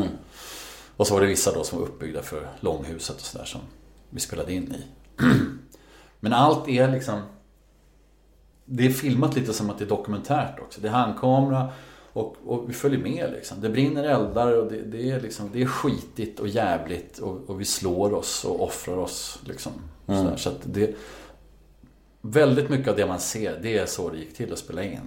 Och så var det vissa då som var uppbyggda för långhuset och sådär som vi spelade in i. [CLEARS THROAT] Men allt är liksom Det är filmat lite som att det är dokumentärt också. Det är handkamera och, och vi följer med liksom. Det brinner eldar och det, det, är liksom Det är skitigt och jävligt och, och vi slår oss och offrar oss liksom. Sådär. Så att det Väldigt mycket av det man ser, det är så det gick till att spela in.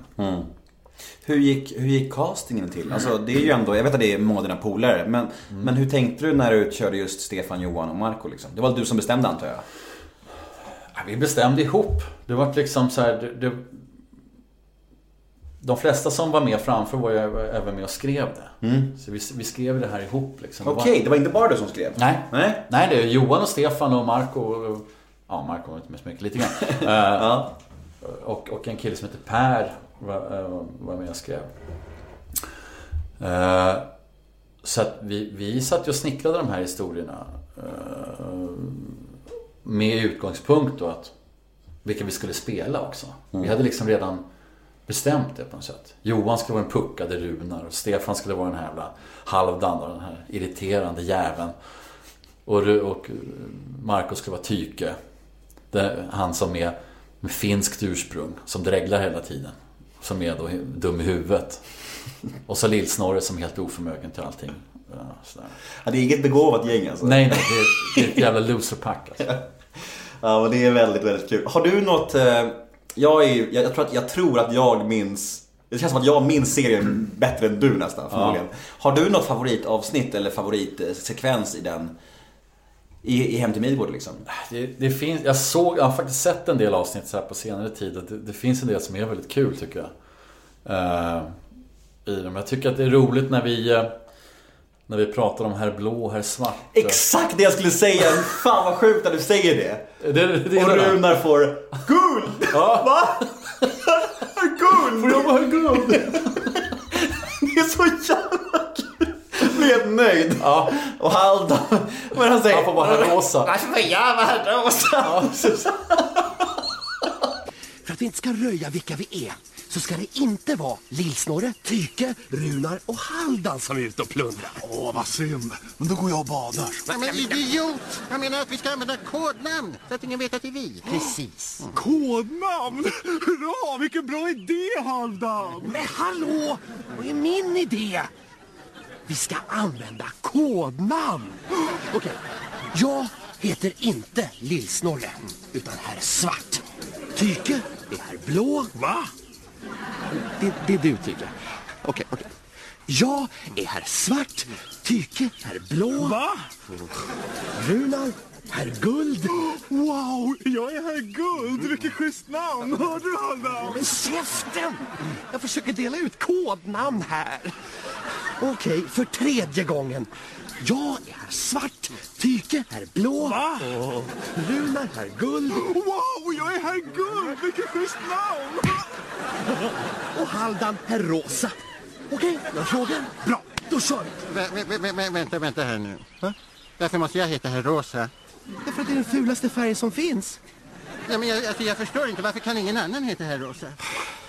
Hur gick, hur gick castingen till? Alltså det är ju ändå, jag vet att det är många av dina polare, men, men hur tänkte du när du körde just Stefan, Johan och Marco liksom? Det var du som bestämde antar jag? Ja, Vi bestämde ihop. Det var liksom så här, det, det, De flesta som var med framför var ju även med och skrev det. Så vi, vi skrev det här ihop liksom. Okej, det var inte bara du som skrev? Nej. Nej? Nej, det är Johan och Stefan och Marco och- Ja, Marco var inte med så mycket, lite grann. [LAUGHS] Eh, Ja. och, och en kille som heter Per var, eh, var med och skrev. Eh, Så att vi, vi satt ju och snickrade de här historierna. eh, Med utgångspunkt då att vilka vi skulle spela också. Vi hade liksom redan bestämt det på något sätt. Johan skulle vara den puckade Runar och Stefan skulle vara den här jävla Halvdan den här irriterande jäveln. Och, och Marco skulle vara Tyke. Han som är med finskt ursprung, som dreglar hela tiden. Som är då dum i huvudet. Och så Lill-Snorre som är helt oförmögen till allting. Ja. Ja, det är inget begåvat gäng alltså? Nej, nej, det är, det är ett jävla loserpack alltså. [LAUGHS] Ja, men det är väldigt, väldigt kul. Har du något... Eh, jag, är, jag, jag, tror att, jag tror att jag minns... Det känns som att jag minns serien bättre än du nästan, förmodligen. Har du något favoritavsnitt eller favoritsekvens i den? I, i Hem till Midgård liksom? Det, det finns, jag, såg, jag har faktiskt sett en del avsnitt så här på senare tid. Det, det finns en del som är väldigt kul tycker jag. Eh, I dem. Jag tycker att det är roligt när vi eh, När vi pratar om herr blå och herr svart. Exakt det jag skulle säga! Fan vad sjukt att du säger det! Det, det, Och. Runar får guld! Ja. [LAUGHS] Va? [LAUGHS] guld! Får jag bara guld? [LAUGHS] Det är så jävla kul! Blir helt nöjd. Ja, Och är det han säger? han får bara rosa. Varför får jag vara rosa? För att vi inte ska röja vilka vi är så ska det inte vara Lillsnorre, Tyke, Runar och Haldan som är ute och plundrar. Åh, vad synd. Men då går jag och badar. Men idiot! Jag menar att vi ska använda kodnamn så att ingen vet att det är vi. Precis. Kodnamn! Hurra, vilken bra idé, Halvdan! Men hallå! Vad är min idé? Vi ska använda kodnamn. Okej, jag heter inte Lillsnorre utan herr Svart. Tyke är herr Blå. Va? Det, det är du, Tyke. Okej, okej. Jag är herr Svart, Tyke herr Blå, Va? Runar herr Guld. Wow, jag är herr Guld. Vilket schysst namn. Hör du, Halvdan? Men käften! Jag försöker dela ut kodnamn här. Okej, för tredje gången. Jag är herr Svart, Tyke herr Blå Va? och Runar herr Guld Wow, jag är herr Guld. Vilket schysst namn. och Haldan herr Rosa. Okej, några frågor? Bra, då kör vi. Vä vä vä vä vänta, vänta här nu. Va? Varför måste jag heta herr Rosa? Därför att det är den fulaste färgen som finns. Ja, men jag, alltså, jag förstår inte, varför kan ingen annan heta herr Rosa?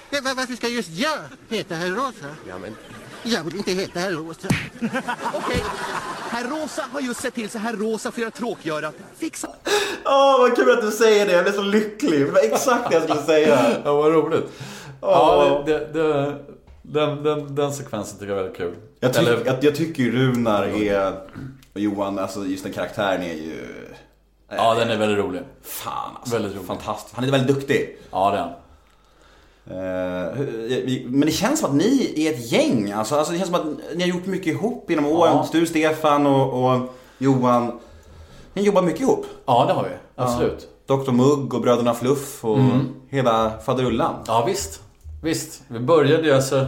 Ja, va- varför ska just jag heta herr Rosa? Ja, men... Jag vill inte heta herr Rosa. Okej, herr Rosa har just sett till så herr Rosa får göra tråkgörat. Fixa. Åh, vad kul att du säger det. Jag blir så lycklig. Det var exakt det jag skulle säga. [LAUGHS] Ja, vad roligt. Ja, det, det, den, den, den sekvensen tycker jag är väldigt kul. Jag, tyck, Eller- jag, jag tycker ju Runar är, och Johan, alltså just den karaktären är ju... Ja, den är väldigt rolig. Fan alltså. Väldigt rolig. Fantastiskt. Han är väldigt duktig. Ja, den. Eh, hur- vi- men det känns som att ni är ett gäng. Alltså, alltså det känns som att ni har gjort mycket ihop genom åren. Ja. Du, Stefan och, och Johan. Ni jobbar mycket ihop. Ja, det har vi. Absolut. Dr Mugg och Bröderna Fluff och hela faderullan. Ja, visst. Visst. Vi började ju alltså...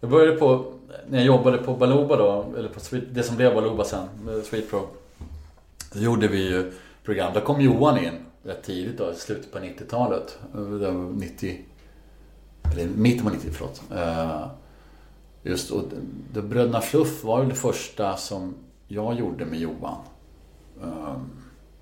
Jag började på... När jag jobbade på Baluba då, eller på Sweet, det som blev Baluba sen, Sweet Pro. Då gjorde vi ju program. Där kom Johan in rätt tidigt då, i slutet på 90-talet. 90... Eller mitten på 90, förlåt. Eh, just och det, Bröderna Fluff var väl det första som jag gjorde med Johan. Eh,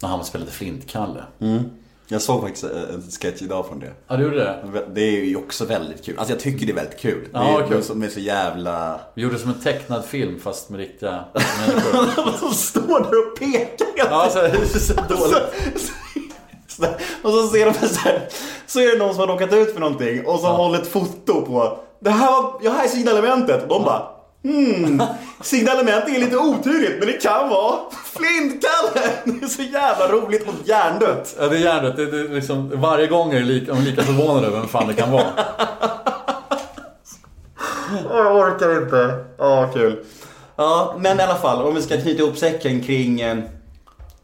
när han spelade Flintkalle. Mm. Jag såg faktiskt en sketch idag från det. Ja, du gjorde det? Det är ju också väldigt kul. Alltså jag tycker det är väldigt kul. Ja, det är kul. som är så jävla... Vi gjorde som en tecknad film fast med riktiga människor. [LAUGHS] Som står där och pekar Ja, så, det är så dåligt. Så- Och så ser de så här, så är det någon som har råkat ut för någonting och så håller ett foto på Det här, var, ja, här är signalementet de bara Hmm, signalementet är lite otydligt men det kan vara Flintkalle! Det är så jävla roligt och hjärndött. Ja, det är hjärndött. Det, det, är liksom, varje gång är lika, är lika förvånade över vem fan det kan vara. Jag orkar inte. Ja, kul. Ja, men i alla fall om vi ska knyta ihop säcken kring, eh,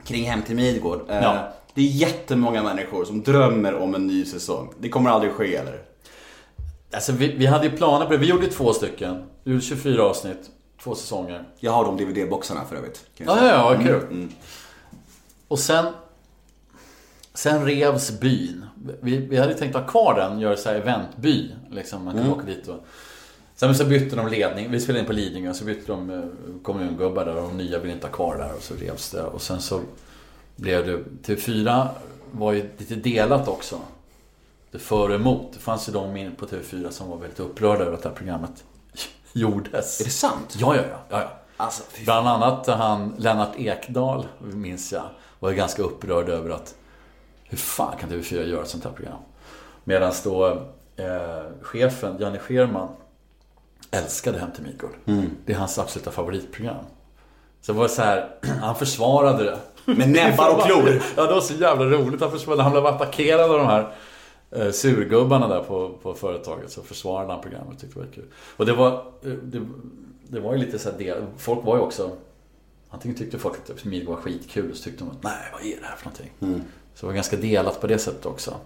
kring Hem till Midgård. Eh, Ja. Det är jättemånga människor som drömmer om en ny säsong. Det kommer aldrig ske eller? Alltså, vi, vi hade ju planer på det. Vi gjorde två stycken. Vi gjorde 24 avsnitt. Två säsonger. Jag har de DVD-boxarna för övrigt. kan jag Ja, säga. ja, ja, kul. mm. Och sen... Sen revs byn. Vi, vi hade tänkt ha kvar den, göra så här eventby. Liksom, man kunde åka dit och... Sen så bytte de ledning. Vi spelade in på Lidingö, så bytte de eh, kommungubbar där och de nya ville inte ha kvar där och så revs det. Och sen så blev det... TV4 var ju lite delat också. Det för och emot. Det fanns ju de på TV4 som var väldigt upprörda över att det här programmet [LAUGHS] gjordes. Är det sant? Ja, ja, ja. ja, ja. Alltså. Bland annat han Lennart Ekdal, minns jag, var ganska upprörd över att hur fan kan TV4 göra ett sånt här program? Medan då eh, chefen, Janne Scherman, älskade Hem till Midgård. Det är hans absoluta favoritprogram. Så det var så här, [CLEARS THROAT] han försvarade det. Med näbbar och klor. [LAUGHS] Ja, det var så jävla roligt. Han, försvarade, han blev attackerad av de här eh, surgubbarna där på, på företaget. Så försvarade han programmet tyckte det var kul. Och det var, eh, det, det var ju lite så här del, Folk var ju också... Antingen tyckte folk att typ var skitkul och så tyckte de att nej, vad är det här för någonting? Så det var ganska delat på det sättet också.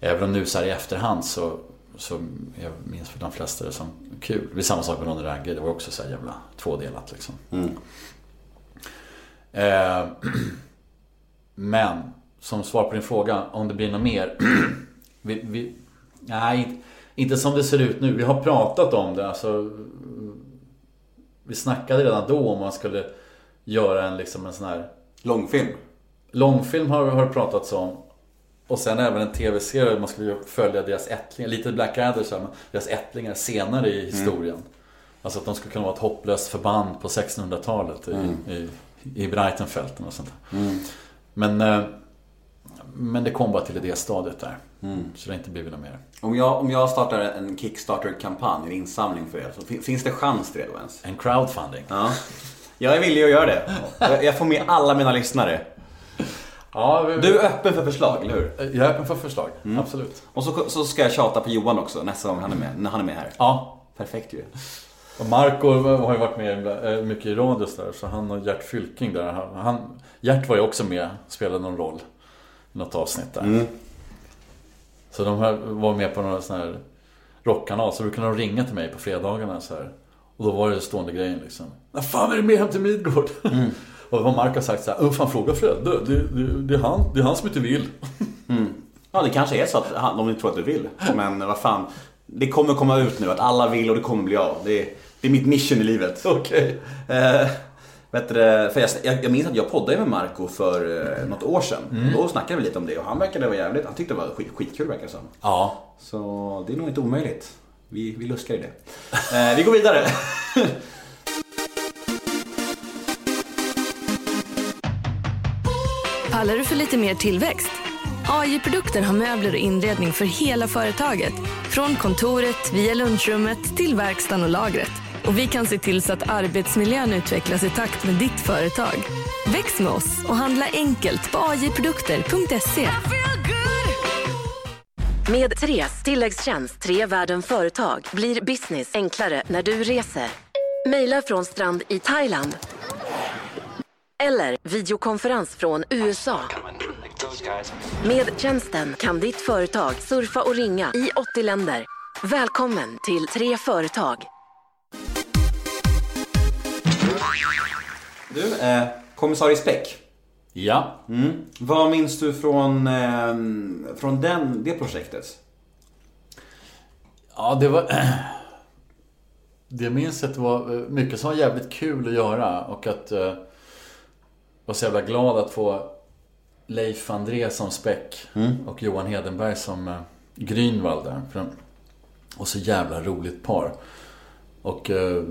Även om nu så här i efterhand så, så jag minns för de flesta det som kul. Det är samma sak med Ronny Ragge. Det var också så här jävla tvådelat liksom. Eh, [CLEARS THROAT] men som svar på din fråga, om det blir något mer. [CLEARS THROAT] vi, vi, nej, inte som det ser ut nu. Vi har pratat om det. Alltså, vi snackade redan då om man skulle göra en, liksom en sån här Långfilm. Långfilm har, har pratats om. Och sen även en tv-serie. Man skulle följa deras ättlingar. Lite Blackadder så här, men deras ättlingar senare i historien. Alltså att de skulle kunna vara ett hopplöst förband på 1600-talet i, i, i Breitenfelten och sånt där. Men, eh, men det kom bara till det stadiet där. Så det har inte blivit något mer. Om jag, om jag startar en Kickstarter-kampanj, en insamling för er, så fin- finns det chans till det då ens? En crowdfunding. Ja. Jag är villig att göra det. Jag- får med alla mina lyssnare. Ja, vi, Du är öppen för förslag, eller hur? Jag är öppen för förslag. Absolut. Och så, så ska jag tjata på Johan också nästa gång han är med, när han är med här. Ja. Perfekt ju. Och Marco har ju varit med eh, mycket i Radios där, så han och Gert Fylking där. Han, Gert var ju också med, spelade någon roll i något avsnitt där. Så de här var med på någon sån här rockkanal, så då kunde de ringa till mig på fredagarna så här. Och då var det stående grejen liksom. Vad fan är det med Hem till Midgård? [LAUGHS] och vad Marco har sagt så här, "Åh, fan fråga Fredde, det, det, det, är han, det är han som inte vill. [LAUGHS] Ja, det kanske är så att han, de inte tror att du vill. Men vad fan. Det kommer komma ut nu att alla vill och det kommer bli av. Det är, det är mitt mission i livet. [LAUGHS] Okej. Eh, du, för jag, jag, jag minns att jag poddade med Marco för eh, något år sedan. Då snackade vi lite om det och han verkade vara jävligt, han tyckte det var skit, skitkul verkar det som. Ja. Så det är nog inte omöjligt. Vi, vi luskar i det. Eh, vi går vidare. [LAUGHS] Pallar du för lite mer tillväxt? AI Produkter har möbler och inredning för hela företaget. Från kontoret via lunchrummet till verkstaden och lagret. Och vi kan se till så att arbetsmiljön utvecklas i takt med ditt företag. Väx med oss och handla enkelt på ajprodukter.se. Med Tres tilläggstjänst Tre världen företag blir business enklare när du reser. Maila från strand i Thailand. Eller videokonferens från USA. Med tjänsten kan ditt företag surfa och ringa i 80 länder. Välkommen till Tre företag. Du, eh, kommissarie Speck. Ja. Mm. Vad minns du från, eh, från den, det projektet? Ja, det var... [CLEARS THROAT] Det minns att det var eh, mycket som var jävligt kul att göra och att... eh, var så jävla glad att få Leif André som Speck och Johan Hedenberg som eh, Grünwald där. Och så jävla roligt par. Och, eh,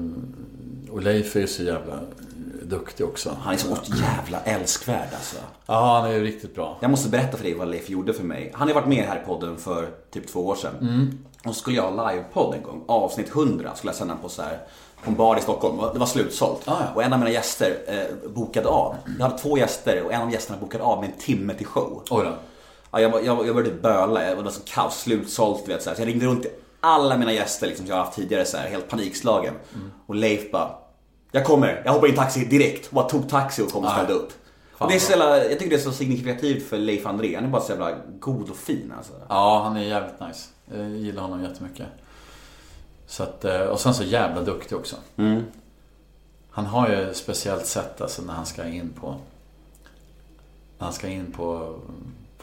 och Leif är ju så jävla duktig också. Han är så jävla älskvärd alltså. Ja, han är ju riktigt bra. Jag måste berätta för dig vad Leif gjorde för mig. Han har varit med här i podden för typ två år sedan. Och så skulle jag ha livepodd en gång, avsnitt 100, skulle jag sända på så här på en bar i Stockholm. Det var slutsålt. Ah, ja. Och en av mina gäster eh, bokade av. Jag hade två gäster och en av gästerna bokade av med en timme till show. Oj då. Ja, jag, var- jag, jag började böla, jag- det var så kaos, slutsålt vet så, här. så jag ringde runt till alla mina gäster liksom, som jag har haft tidigare så här, helt panikslagen. Och Leif bara, jag kommer, jag hoppar i en taxi direkt. Och bara tog taxi och kom och ställde upp. Och det är så jävla, jag tycker det är så signifikativt för Leif André, han är bara så jävla god och fin alltså. Ja, han är jävligt nice. Jag gillar honom jättemycket. Så att, eh, och sen så jävla duktig också. Han har ju ett speciellt sätt alltså när han ska in på... När han ska in på...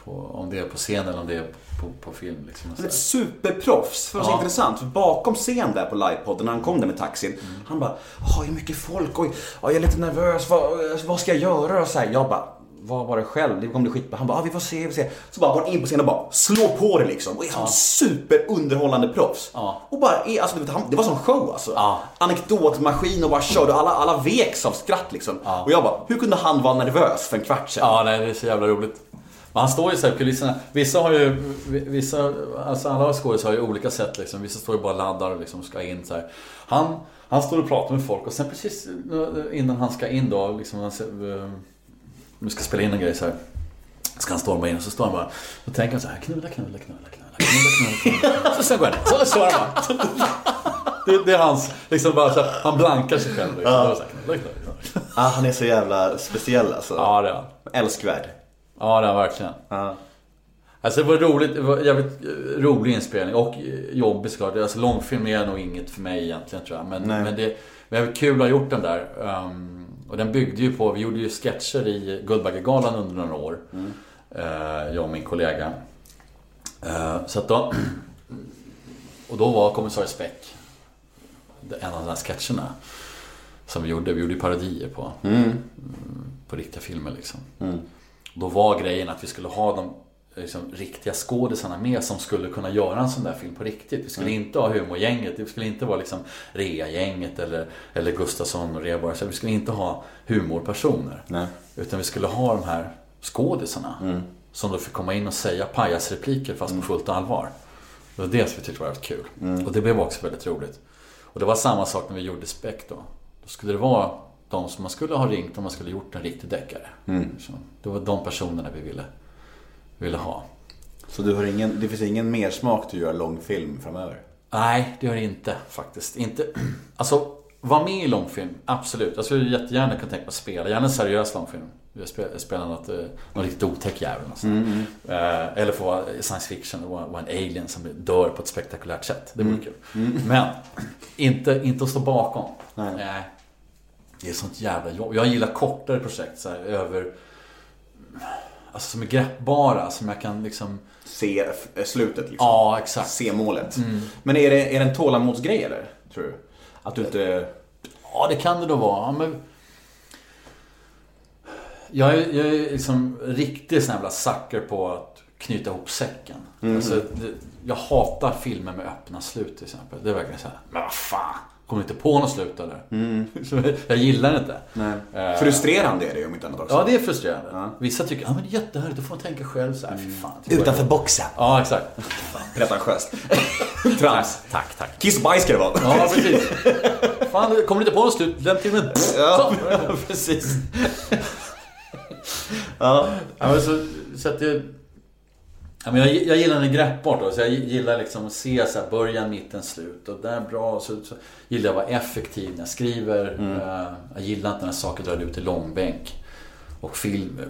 på om det är på scen eller om det är på, på film. Liksom, och Han är ett superproffs. För det var så Ja. intressant. För bakom scen där på livepodden när han kom där med taxin. Han bara, "Åh, det är mycket folk. Ja, jag är lite nervös. Vad, vad ska jag göra? Och så här, jag bara, vad var det själv? Det kommer bli skitbra. Han bara, ah, vi får se, vi får se. Så bara går han in på scenen och bara slår på det liksom. Och är som superunderhållande proffs. Ja. Och bara, är, alltså, han, det var som show alltså. Ja. Anekdotmaskin och bara körde. Och alla, alla veks av skratt liksom. Och jag bara, hur kunde han vara nervös för en kvart sedan? Ja, nej, det är så jävla roligt. Men han står ju så här kulisserna. Vissa har ju, vissa, alltså alla skådisar har ju olika sätt liksom. Vissa står ju bara laddar och liksom ska in så här. Han, han står och pratar med folk och sen precis innan han ska in då, liksom, han, eh, nu ska spela in en grej så här. Ska han storma in och så står han bara och tänker så här, knulla, knulla, knulla, knulla, knulla, knulla, knulla. Så sen går han. Så står han bara. Det, det är hans, liksom bara så här, han blankar sig själv liksom. Ja. Så här, knulla, knulla, knulla. Ah, han är så jävla speciell alltså. Ja, det är han. Älskvärd. Ja, det är verkligen. Ja. Alltså det var roligt, det var en jävligt eh, rolig inspelning och eh, jobbig såklart. Alltså långfilm är nog inget för mig egentligen tror jag. Men, Nej. men det var kul att ha gjort den där. Um, och den byggde ju på, vi gjorde ju sketcher i Guldbaggegalan under några år. Eh, jag och min kollega. Eh, så att då, [CLEARS THROAT] och då var kommissarie Speck en av de där sketcherna. Som vi gjorde, vi gjorde ju parodier på. Mm, På riktiga filmer liksom. Då var grejen att vi skulle ha de liksom, riktiga skådisarna med som skulle kunna göra en sån där film på riktigt. Vi skulle inte ha humorgänget, det skulle inte vara liksom Rea-gänget eller, eller Gustafsson och Rheborg. Så Vi skulle inte ha humorpersoner. Nej. Utan vi skulle ha de här skådisarna. Som då fick komma in och säga pajasrepliker fast på fullt allvar. Det var det som vi tyckte var väldigt kul. Och det blev också väldigt roligt. Och det var samma sak när vi gjorde Speck då. Då skulle det vara de som man skulle ha ringt om man skulle gjort en riktig deckare. Så Det var de personerna vi ville, ville ha. Så du har ingen, det finns ingen mer smak till att göra långfilm framöver? Nej, det gör det inte faktiskt. Inte, [CLEARS THROAT] alltså, var med i långfilm, absolut. Jag skulle jättegärna kunna tänka mig att spela, gärna en seriös långfilm. Jag spelar, något, eh, någon riktigt otäck jävel. och sånt. Eh, eller få vara science fiction och vara, en alien som dör på ett spektakulärt sätt. Det vore kul. Men, inte, inte att stå bakom. Nej. Det är sånt jävla jobb. Jag gillar kortare projekt så här, över... Alltså som är greppbara, som jag kan liksom... Se f- slutet liksom? Ja, exakt. Se målet. Men är det, är det en tålamodsgrej eller? Tror du? Att du inte... Ja, det kan det då vara. Ja, men... Jag är, jag är liksom riktigt sån jävla sucker på att knyta ihop säcken. Alltså, det, jag hatar filmer med öppna slut till exempel. Det är verkligen så här, men vad fan. Kommer inte på något slut eller. Så [LAUGHS] jag gillar inte. Nej. Eh, Frustrerande är det ju om inte annat också. Ja, det är frustrerande. Vissa tycker, ja men det är jättehärligt, då får man tänka själv så här, fy fan. Utanför boxen. Ja, exakt. [LAUGHS] Pretentiöst. Trams. [LAUGHS] Tack, tack. Kiss och bajs ska det vara. Ja, precis. Fan, du inte på något slut, lämna till mig. Ja, Så. precis. Ja, men så, så att det... Ja, men jag, jag gillar den greppbart då, så jag gillar liksom att se så här, början, mitten, slut. Och där bra, så, så gillar jag att vara effektiv när jag skriver. Eh, jag gillar inte när saker drar ut i långbänk. Och film,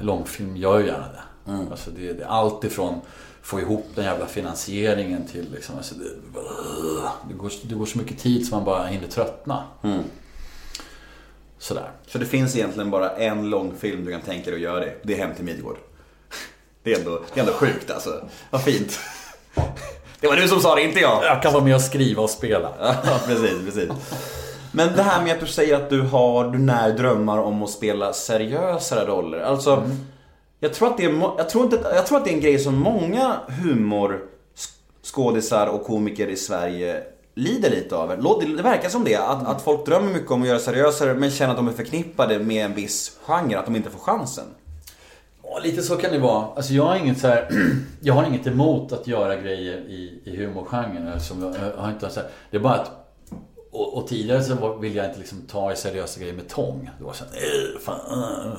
långfilm gör ju gärna det. Alltså det, det är allt ifrån få ihop den jävla finansieringen till liksom, alltså det, det, går, det går så mycket tid så man bara hinner tröttna. Sådär. Så det finns egentligen bara en långfilm du kan tänka dig att göra det. Det är Hem till Midgård. Det är ändå, det är ändå sjukt alltså. Vad fint. Det var du som sa det, inte jag. Jag kan vara med och skriva och spela. Ja, precis, precis. Men det här med att du säger att du har, du när drömmar om att spela seriösare roller. Alltså, jag, tror att det är, jag, tror inte, jag tror att det är en grej som många humorskådisar och komiker i Sverige lider lite av. Det verkar som det, att, att folk drömmer mycket om att göra seriösare men känner att de är förknippade med en viss genre, att de inte får chansen. Ja, lite så kan det vara. Alltså jag har inget så här, [CLEARS THROAT] Jag har inget emot att göra grejer i, i humorgenren. Som jag, har inte så här, det är bara att och, och tidigare så ville jag inte liksom ta i seriösa grejer med tång. Det var så här, "Eh, fan,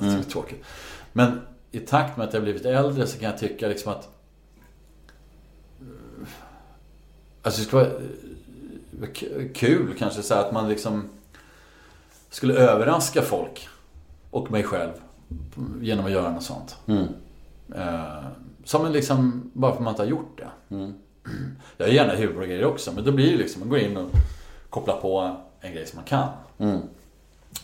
äh, är tråkigt. Men i takt med att jag blivit äldre så kan jag tycka liksom att eh, Alltså det skulle vara eh, kul kanske så här att man liksom skulle överraska folk och mig själv genom att göra något sånt. Eh, som en liksom, bara för att man inte har gjort det. Jag gör gärna humorgrejer också, men då blir det liksom, man går in och kopplar på en grej som man kan.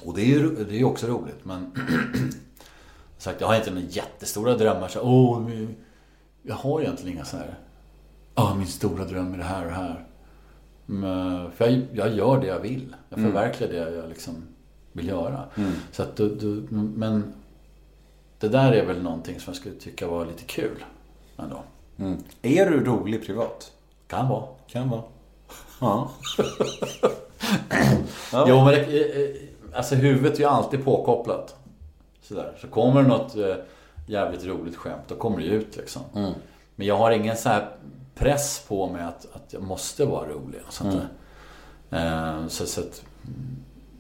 Och det är ju det är också roligt, men [CLEARS THROAT] sagt, jag har inte några jättestora drömmar. Så, men jag har egentligen inga så här, ja min stora dröm är det här och det här. Men, för jag, jag gör det jag vill. Jag förverkligar det jag liksom vill göra. Så att, du, du, men det där är väl någonting som jag skulle tycka var lite kul. Ändå. Är du rolig privat? Kan vara. Kan vara. Ja. [CLEARS THROAT] Jo men det, eh, eh, alltså huvudet är ju alltid påkopplat. Sådär. Så kommer det något eh, jävligt roligt skämt, då kommer det ut liksom. Men jag har ingen så här press på mig att, att jag måste vara rolig och sånt. Eh, så, så, att,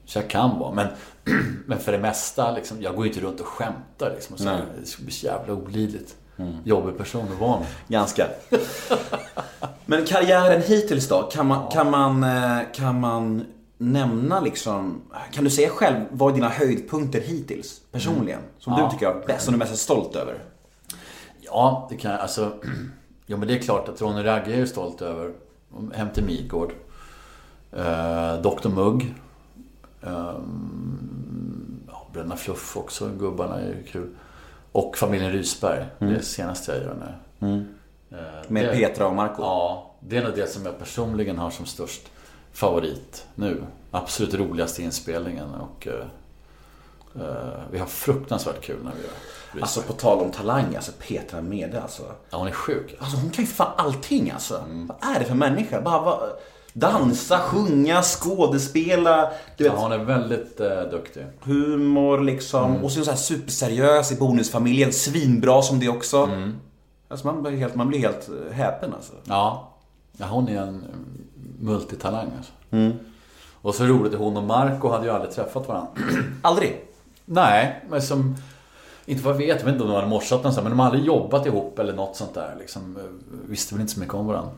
så jag kan vara. Men, [CLEARS THROAT] men för det mesta, liksom, jag går ju inte runt och skämtar liksom. Och så, det skulle bli så jävla olidligt. Jobbig person att vara med. Ganska. [LAUGHS] Men karriären hittills då? Kan man, kan man, eh, kan man nämna liksom, kan du säga själv, vad är dina höjdpunkter hittills? Personligen? Som Ja. du tycker är bäst, som du är mest stolt över? Ja, det kan jag. Alltså, [CLEARS THROAT] ja, men det är klart att Ronny Ragge är jag stolt över. Hem till Midgård. Eh, Dr Mugg. Eh, ja, Bröderna Fluff också, gubbarna är ju kul. Och familjen Rysberg, det är det senaste jag gör nu. Eh, Med det- Petra och Marco? Ja, det är nog det som jag personligen har som störst favorit nu. Absolut roligaste inspelningen och eh, eh, vi har fruktansvärt kul när vi gör Rysberg. Alltså på tal om talang, alltså Petra Mede alltså. ja, hon är sjuk. Alltså hon kan ju fan allting alltså. Vad är det för människa? Bara, va, dansa, sjunga, skådespela, du vet, Ja, hon är väldigt eh, duktig. humor liksom. Och så är hon så här superseriös i Bonusfamiljen, svinbra som det också. Alltså man blir helt, man blir helt eh, häpen alltså. Ja. ja, hon är en mm, multitalang alltså. Och så roligt, hon och Marco hade ju aldrig träffat varandra. [CLEARS THROAT] Aldrig? Nej, men som... Inte vad jag vet, jag vet inte om de hade morsat någonstans, men de har aldrig jobbat ihop eller något sånt där. Liksom, eh, visste väl inte så mycket om varandra.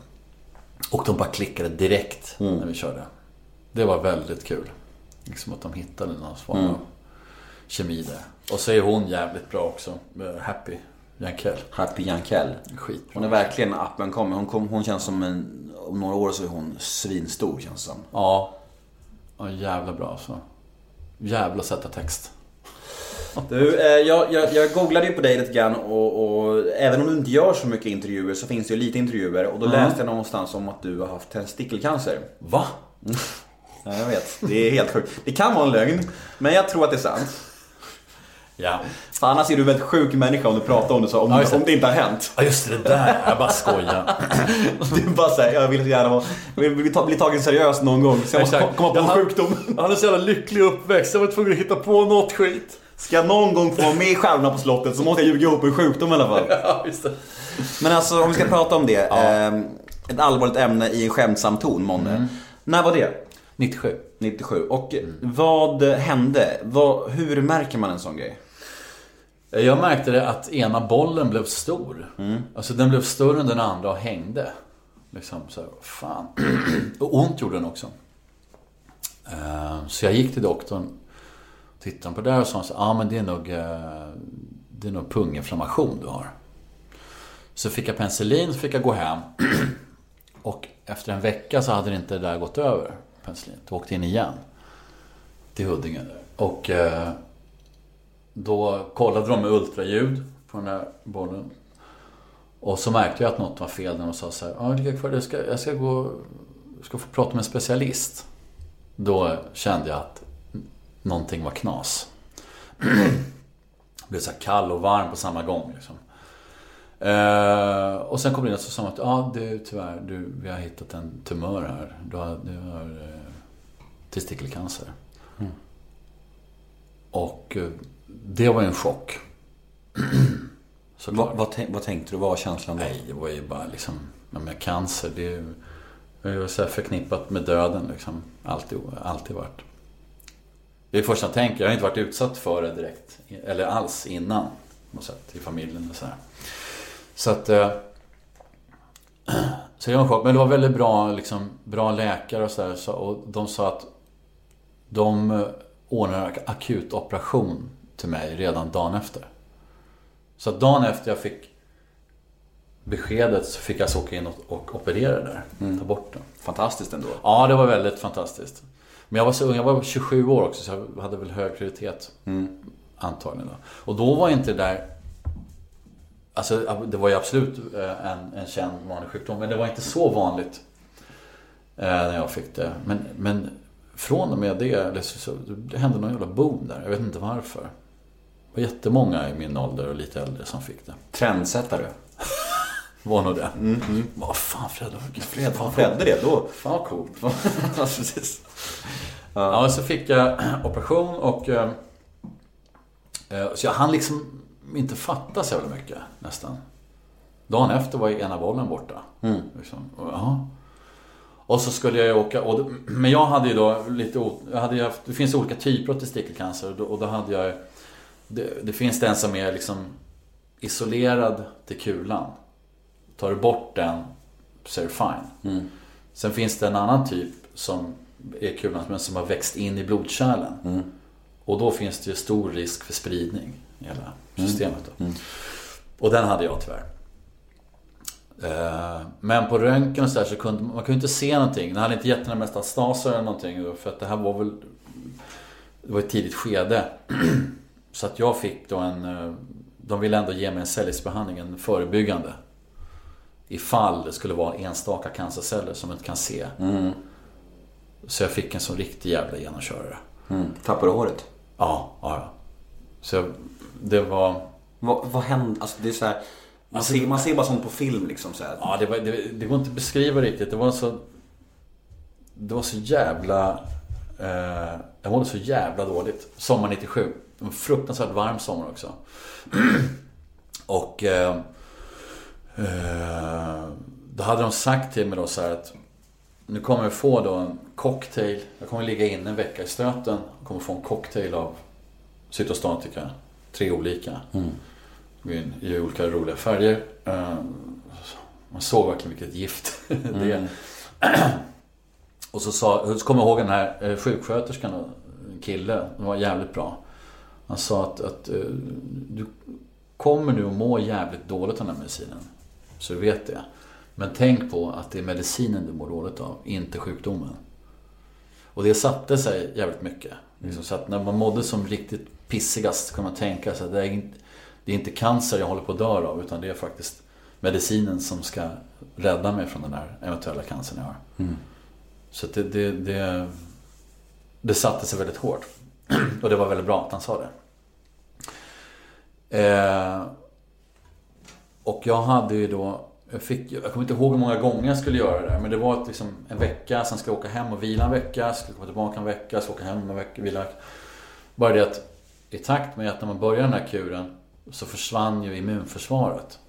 Och de bara klickade direkt när vi körde. Det var väldigt kul. Liksom att de hittade någon form av kemi där. Och så är hon jävligt bra också. eh, Happy Jankell. Happy Jankell. Skitbra. Hon är verkligen and coming. Hon, kom, hon känns som en, om några år så är hon svinstor känns det som. Ja. Ja, jävla bra så. Jävla sätta text. Du, eh, jag, jag, jag googlade ju på dig lite grann och, och även om du inte gör så mycket intervjuer så finns det ju lite intervjuer och då läste jag någonstans om att du har haft testikelcancer. Va? Ja, jag vet. Det är helt sjukt. Det kan vara en lögn, men jag tror att det är sant. Ja. För annars är du en väldigt sjuk människa om du pratar om det så, om, Ja, om det inte har hänt. Ja just det, där. Jag bara skojar. [LAUGHS] Är bara såhär, jag vill så gärna vara, vill bli ta- bli tagen seriöst någon gång. Så jag måste komma på en sjukdom. Han hade så jävla lycklig uppväxt. Jag var tvungen att hitta på något skit. Ska jag någon gång få vara med i Stjärnorna på slottet så måste jag ljuga ihop en sjukdom i alla fall. [LAUGHS] Ja, just det. Men alltså om vi ska prata om det. ehm, ett allvarligt ämne i en skämtsam ton, Månne. När var det? 97. 97. Och vad hände? Vad, hur märker man en sån grej? Jag märkte det att ena bollen blev stor. Alltså den blev större än den andra och hängde. Liksom så här, fan. [CLEARS THROAT] Och ont gjorde den också. Eh, Så jag gick till doktorn. Tittade på det och sa att ah, men det är nog, eh, det är nog punginflammation du har. Så fick jag penicillin, så fick jag gå hem. [CLEARS THROAT] Och efter en vecka så hade det inte det där gått över, penicillin. Jag åkte in igen. Till Huddinge. Och eh, då kollade de med ultraljud på den här bollen. Och så märkte jag att något var fel när de sa så här, ah, ligga kvar, jag ska, jag ska gå, jag ska få prata med en specialist. Då kände jag att någonting var knas. [CLEARS THROAT] Blev så kall och varm på samma gång. Liksom. Eh, och sen kom det in och så sa att ja, det, tyvärr, du, vi har hittat en tumör här. Du har, du har eh, testikelcancer. Och eh, det var en chock. [CLEARS THROAT] Vad, vad, vad tänkte du? Vad var känslan då? Nej, det var ju bara liksom... Ja, men cancer, det är ju ju så förknippat med döden liksom. Alltid, alltid varit. Det är första jag tänker. Jag har inte varit utsatt för det direkt. Eller alls innan. På sätt, I familjen och så här. Så att... eh, Så det var en chock. Men det var väldigt bra, liksom, bra läkare och så där. Så, och de sa att de eh, ordnade akut operation till mig redan dagen efter. Så dagen efter jag fick beskedet så fick jag alltså åka in och, och operera där. Ta bort den. Fantastiskt ändå. Ja, det var väldigt fantastiskt. Men jag var så ung, jag var 27 år också så jag hade väl hög prioritet. Antagligen då. Och då var inte det där... Alltså det var ju absolut eh, en, en känd vanlig sjukdom. Men det var inte så vanligt. eh, När jag fick det. Men, men från och med det, så, det hände någon jävla boom där. Jag vet inte varför. Det var jättemånga i min ålder och lite äldre som fick det. Trendsättare. [LAUGHS] Var nog det. Vad fan Fred, Fred, Fan, Fredde det då? Fan vad coolt. [LAUGHS] Ja, så fick jag [CLEARS THROAT] operation och... eh, eh, Så jag hann liksom inte fatta så jävla mycket nästan. Dagen efter var ju ena bollen borta. Liksom. Och, och så skulle jag ju åka, och men jag hade ju då lite, jag hade haft, det finns olika typer av testikelcancer och då, och då hade jag det, det finns den som är liksom isolerad till kulan. Tar du bort den så är det fine. Sen finns det en annan typ som är kulan men som har växt in i blodkärlen. Och då finns det ju stor risk för spridning i hela systemet. Då. Och den hade jag tyvärr. Eh, Men på röntgen och så, där så kunde man kunde inte se någonting. Den hade inte gett några metastaser eller någonting. För att det här var väl Det var ett tidigt skede. [CLEARS THROAT] Så att jag fick då en eh, De ville ändå ge mig en cellgiftsbehandling, en förebyggande. Ifall det skulle vara enstaka cancerceller som man inte kan se. Så jag fick en sån riktig jävla genomkörare. Mm. Tappade håret? Ja, ja, ja. Så jag, det var... Vad, vad hände? Alltså det är så här, man, Alltså- ser, man ser bara sånt på film liksom så här. Ja, det, var, det, det går inte att beskriva riktigt. Det var så... Det var så jävla... Eh, jag mådde så jävla dåligt. Sommar 97. En fruktansvärt varm sommar också. [CLEARS THROAT] Och... Eh, eh, då hade de sagt till mig då så här att nu kommer jag få då en cocktail. Jag kommer ligga inne en vecka i stöten. Jag kommer få en cocktail av cytostatika. Tre olika. In I olika roliga färger. Eh, Man såg verkligen vilket gift [LAUGHS] det är. [CLEARS THROAT] Och så, sa, så kommer jag ihåg den här eh, sjuksköterskan, en kille, den var jävligt bra. Han sa att, att eh, du kommer nu att må jävligt dåligt av den här medicinen. Så du vet det. Men tänk på att det är medicinen du mår dåligt av, inte sjukdomen. Och det satte sig jävligt mycket. Liksom, så att när man mådde som riktigt pissigast kunde man tänka sig att det är, inte, det är inte cancer jag håller på att dö av utan det är faktiskt medicinen som ska rädda mig från den här eventuella cancern jag har. Så att det, det, det, det satte sig väldigt hårt. [CLEARS THROAT] Och det var väldigt bra att han sa det. Eh, och jag hade ju då, jag, fick, jag kommer inte ihåg hur många gånger jag skulle göra det där, men det var liksom en vecka, sen ska jag åka hem och vila en vecka, skulle komma tillbaka en vecka, ska åka hem en vecka, vila en vecka. Bara det att i takt med att när man börjar den här kuren så försvann ju immunförsvaret.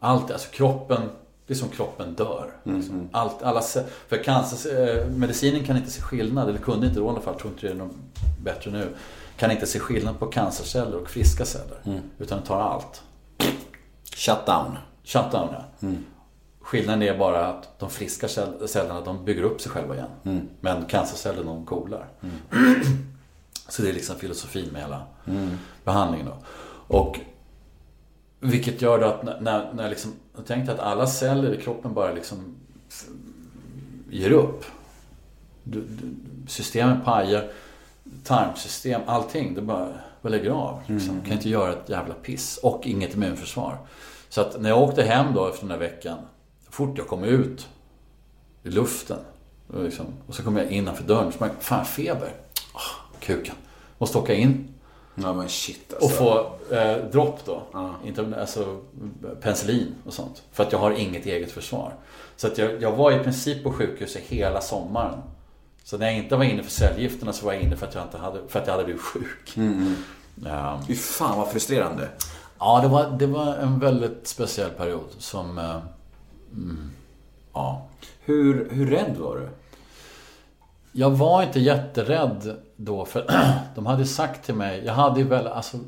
Allt, alltså kroppen, det är som kroppen dör. Liksom. Allt, alla, för cancer, eh, medicinen kan inte se skillnad, eller kunde inte då i alla fall, tror inte det är något bättre nu. Kan inte se skillnad på cancerceller och friska celler. Utan tar allt. Shutdown. Shutdown ja. Skillnaden är bara att de friska cell- cellerna de bygger upp sig själva igen. Men cancercellerna de coolar. [CLEARS THROAT] Så det är liksom filosofin med hela behandlingen då. Och vilket gör då att när, när, liksom, jag tänkte att alla celler i kroppen bara liksom ger upp. Du, du, systemen pajar, tarmsystem, allting. Det bara, bara lägger av. Liksom. Kan inte göra ett jävla piss. Och inget immunförsvar. Så att när jag åkte hem då efter den här veckan. Fort jag kom ut i luften. Och, liksom, och så kom jag innanför dörren. Så bara, fan feber. Oh, kuken. Måste åka in. Ja men shit alltså. Och få eh, dropp då. Inte, alltså penicillin och sånt. För att jag har inget eget försvar. Så att jag, jag var i princip på sjukhuset hela sommaren. Så när jag inte var inne för cellgifterna så var jag inne för att jag, inte hade, för att jag hade blivit sjuk. Ja. Fy fan vad frustrerande. Ja, det var, det var en väldigt speciell period som... Mm, ja. Hur, hur rädd var du? Jag var inte jätterädd då för [CLEARS THROAT] de hade sagt till mig, jag hade ju väl alltså...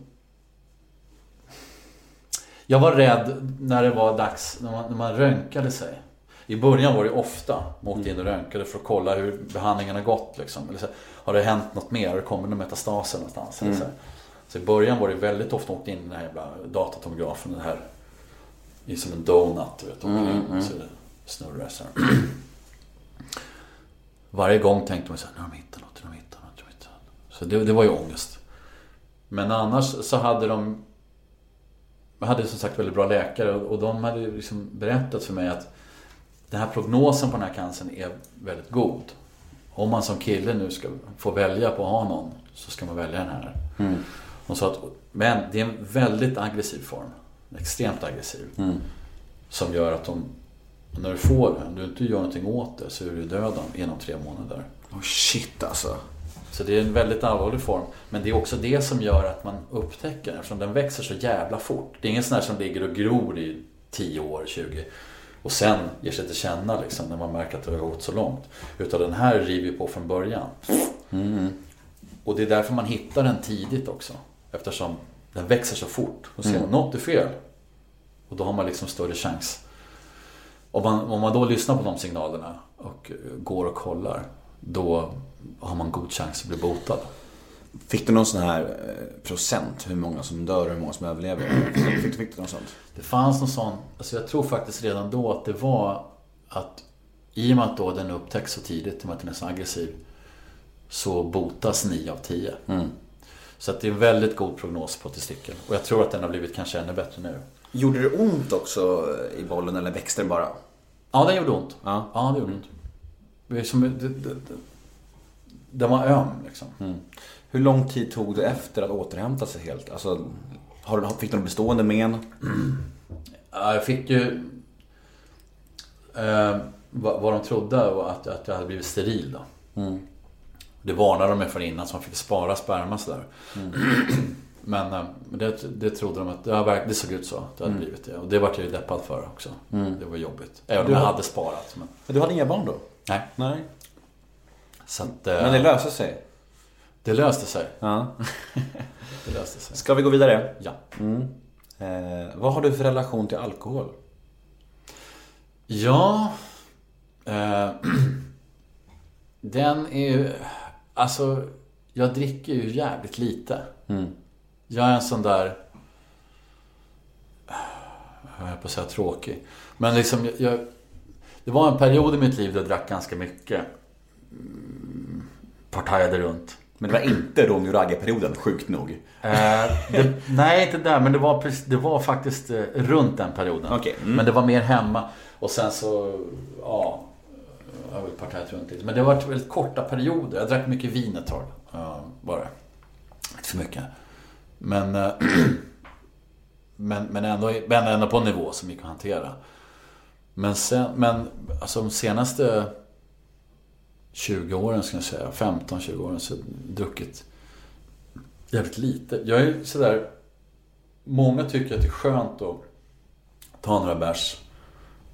Jag var rädd när det var dags, när man, när man röntgade sig. I början var det ofta man åkte in och röntgade för att kolla hur behandlingen har gått. Liksom. Eller så, har det hänt något mer? Har det kommit någon metastaser någonstans? Eller så. så i början var det väldigt ofta man åkte in i den här jävla datatomografen. Den här, det är som en donut, du vet. Mm, så det snurrar så här. Varje gång tänkte man så här, nu har de hittat något, nu har de hittat något, nu har de hittat något. Så det, det var ju ångest. Men annars så hade de jag hade som sagt väldigt bra läkare och de hade liksom berättat för mig att den här prognosen på den här cancern är väldigt god. Om man som kille nu ska få välja på att ha någon så ska man välja den här. De sa att, men det är en väldigt aggressiv form. Extremt aggressiv. Som gör att de, när du får det, om du inte gör någonting åt det så är du död inom tre månader. Oh shit alltså. Så det är en väldigt allvarlig form. Men det är också det som gör att man upptäcker den. Eftersom den växer så jävla fort. Det är ingen sån här som ligger och gror i 10 år, 20. Och sen ger sig till känna liksom, när man märker att det har gått så långt. Utan den här river på från början. Och det är därför man hittar den tidigt också. Eftersom den växer så fort. Och ser man något är fel. Och då har man liksom större chans. Om man, om man då lyssnar på de signalerna och eh, går och kollar. Då har man god chans att bli botad. Fick du någon sån här eh, procent? Hur många som dör och hur många som överlever? Fick, fick, fick du något sånt? Det fanns någon sån, alltså jag tror faktiskt redan då att det var att i och med att då den upptäcks så tidigt, i och med att den är så aggressiv, så botas 9 av 10. Så att det är en väldigt god prognos på testikeln. Och jag tror att den har blivit kanske ännu bättre nu. Gjorde det ont också i bollen eller växte den bara? Ja, den gjorde ont. Ja. Ja, det gjorde ont. Det är som, det, det, det, den var öm liksom. Hur lång tid tog det efter att återhämta sig helt? Alltså, har du, fick du någon bestående men? Ja, jag fick ju... Eh, vad, vad de trodde var att, att jag hade blivit steril då. Det varnade de mig för innan så man fick spara sperma sådär. Men eh, men det, det trodde de att det, verk- det såg ut så. Det hade blivit det. Och det var jag ju deppad för också. Det var jobbigt. Även om Du jag hade sparat. Men, Du hade inga barn då? nej. Nej. Att, eh, Men det löste sig? det löste sig. Ja. [LAUGHS] Det löste sig. Ska vi gå vidare? Ja. Eh, vad har du för relation till alkohol? Ja. Eh, [CLEARS THROAT] den är ju... Alltså, jag dricker ju jävligt lite. Jag är en sån där... Jag höll på att säga tråkig. Men liksom, jag, det var en period i mitt liv där jag drack ganska mycket. Mm, Partajade runt. Men det var inte Ronny och Ragge-perioden, sjukt nog. Eh, det, nej, inte där. Men det var, det var faktiskt eh, runt den perioden. Okej, mm. Men det var mer hemma. Och sen så, ja. Jag har väl partajat runt lite. Men det har varit väldigt korta perioder. Jag drack mycket vin ett tag. Uh, bara. Inte för mycket. Men... Eh, [CLEARS THROAT] men, men, ändå, men ändå på en nivå som gick att hantera. Men sen, men alltså de senaste 20 åren ska jag säga, 15-20 åren så har jag druckit jävligt lite. Jag är sådär, många tycker att det är skönt att ta några bärs.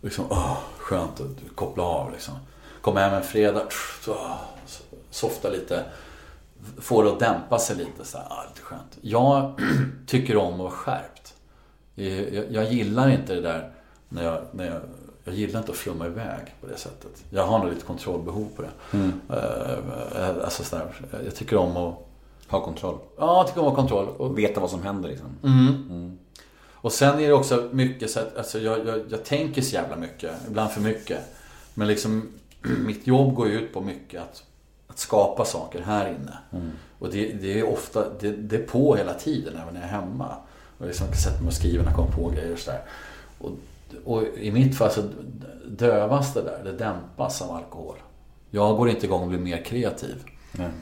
Liksom, åh, skönt att koppla av liksom. Komma hem en fredag, softa lite. Få det att dämpa sig lite. Så här, ah, lite skönt. Jag [CLEARS THROAT] tycker om att vara skärpt. Jag, jag gillar inte det där när jag, när jag jag gillar inte att flumma iväg på det sättet. Jag har nog lite kontrollbehov på det. Mm. Uh, alltså sådär, jag tycker om att... Ha kontroll. Ja, jag tycker om att ha kontroll. Och veta vad som händer liksom. Mm. Mm. Och sen är det också mycket så att alltså, jag, jag, jag tänker så jävla mycket. Ibland för mycket. Men liksom mitt jobb går ju ut på mycket att, att skapa saker här inne. Mm. Och det, det, är ofta, det, det, är på hela tiden även när jag är hemma. Och liksom sätter mig och skriver när jag kommer på grejer och sådär. Och, och i mitt fall så dövas det där, det dämpas av alkohol. Jag går inte igång och blir mer kreativ. Mm.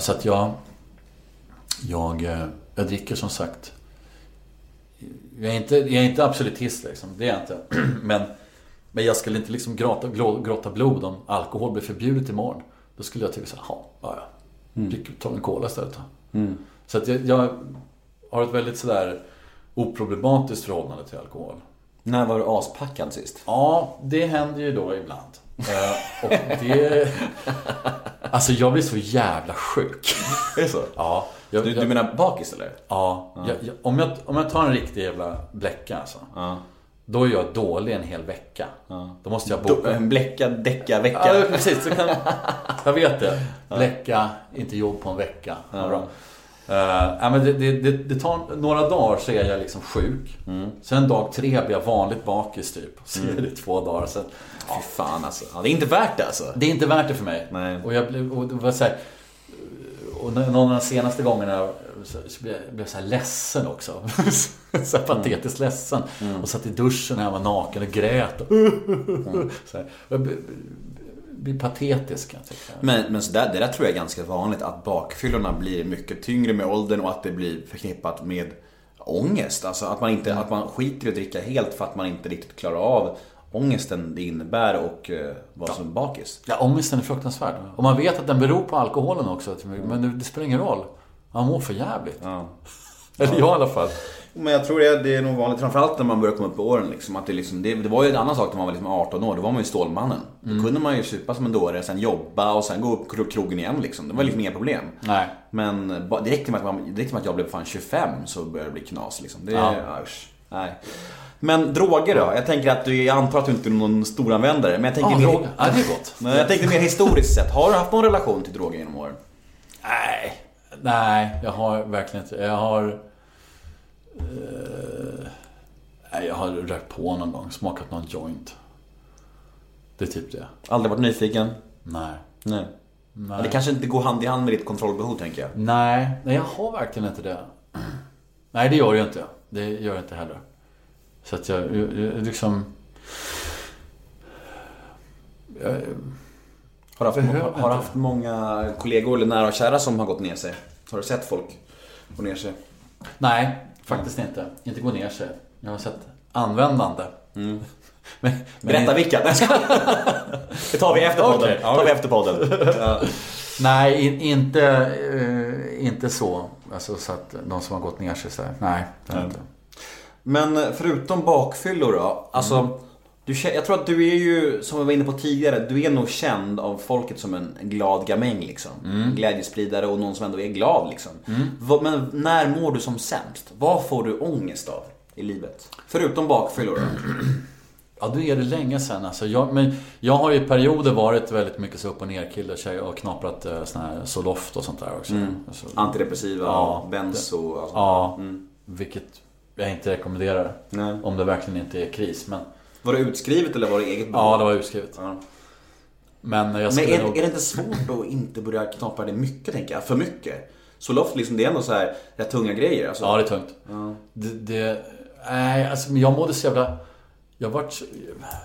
Så att jag, jag, eh, jag dricker som sagt jag är inte, jag är inte absolutist liksom, det är jag inte. [CLEARS THROAT] Men, men jag skulle inte liksom gråta, gråta blod om alkohol blir förbjudet imorgon. Då skulle jag tycka såhär, ja, ja. Mm. Ta en cola istället mm. Så att jag, jag, har ett väldigt sådär oproblematiskt förhållande till alkohol. När var du aspackad sist? Ja, det händer ju då ibland. Eh, och det... [LAUGHS] Alltså jag blir så jävla sjuk. Är det så? Ja. Jag, du, du menar bakis eller? Ja. ja. Jag, om, jag, om jag tar en riktig jävla bläcka alltså. Ja. Då är jag dålig en hel vecka. Ja. Då måste jag boka. En bläckad däcka-vecka. Ja, precis. Så kan, jag vet det. Bläcka, inte jobb på en vecka. Ja. Bra. Uh, men det, det, det, tar några dagar så är jag liksom sjuk. Mm. Sen dag tre blir jag vanligt bakis typ. Så mm. är det två dagar. Sen, ja. Fy fan alltså. Ja, det är inte värt det alltså. Det är inte värt det för mig. Nej. Och jag blev, och så här, och någon av de senaste gångerna så blev jag, blev så här ledsen också. [LAUGHS] så här patetiskt mm. ledsen. Mm. Och satt i duschen när jag var naken och grät. Mm. [LAUGHS] så här. Jag blir patetisk kan jag tycka. Men, men så där, det där tror jag är ganska vanligt. Att bakfyllorna blir mycket tyngre med åldern och att det blir förknippat med ångest. Alltså att man, inte, att man skiter i att dricka helt för att man inte riktigt klarar av ångesten det innebär och vara ja. som bakis. Ja, ångesten är fruktansvärd. Och man vet att den beror på alkoholen också. Men det, det spelar ingen roll. Man mår för jävligt. Ja. [LAUGHS] Eller jag i alla fall. Men jag tror det, det är nog vanligt, framförallt när man börjar komma upp i åren. Liksom, att det, liksom, det, det var ju en annan sak när man var liksom 18 år, då var man ju Stålmannen. Mm. Då kunde man ju supa som en dåre, sen jobba och sen gå upp krogen igen. Liksom. Det var liksom inga problem. Nej. Men det räckte med att, man, det räckte med att jag blev fan 25 så började det bli knas. Liksom. Det, Ja. usch, nej. Men droger då? Jag tänker att du, jag antar att du inte är någon storanvändare. Men jag tänker Ja, mer, droger. Ja, det är gott. Men jag tänkte mer historiskt sett. Har du haft någon relation till droger genom åren? Nej. Nej, jag har verkligen inte. Jag har... Eh, jag har rökt på någon gång. Smakat någon joint. Det är typ det. Aldrig varit nyfiken? Nej. Nej. Nej. Det kanske inte går hand i hand med ditt kontrollbehov tänker jag. Nej, nej jag har verkligen inte det. Nej, det gör jag inte. Det gör jag inte heller. Så att jag, jag, jag liksom... Jag, Har du haft, har, haft många kollegor eller nära och kära som har gått ner sig? Har du sett folk gå ner sig? nej, faktiskt inte. Inte gå ner sig. Jag har sett användande. [LAUGHS] Men, men Berätta vilka! Det tar vi efter podden. Det tar vi efter podden. [LAUGHS] Ja. Nej, in, inte, eh, inte så. Alltså så att de som har gått ner sig så här. Nej, det har inte. Men förutom bakfyllor då? Alltså, du, jag tror att du är ju, som vi var inne på tidigare, du är nog känd av folket som en glad gamäng liksom. En Glädjespridare och någon som ändå är glad liksom. Vad- Men när mår du som sämst? Vad får du ångest av i livet? Förutom bakfyllor? Ja, då är det länge sedan alltså. Jag, men jag har ju i perioder varit väldigt mycket så upp och ner kille tjej och knaprat eh, sån här Zoloft och sånt där också. Alltså, Antidepressiva, Ja, benzo alltså. ja, Mm. vilket jag inte rekommenderar. Nej. Om det verkligen inte är kris. Men Var det utskrivet eller var det eget behov? ja, det var utskrivet. Ja. Men jag Men är, nog... är det inte svårt att inte börja knapra det mycket tänker jag? För mycket? Zoloft liksom, det är ändå så här rätt tunga grejer alltså. Ja, det är tungt. Det, det, nej, alltså men jag mådde så jävla... Jag vart...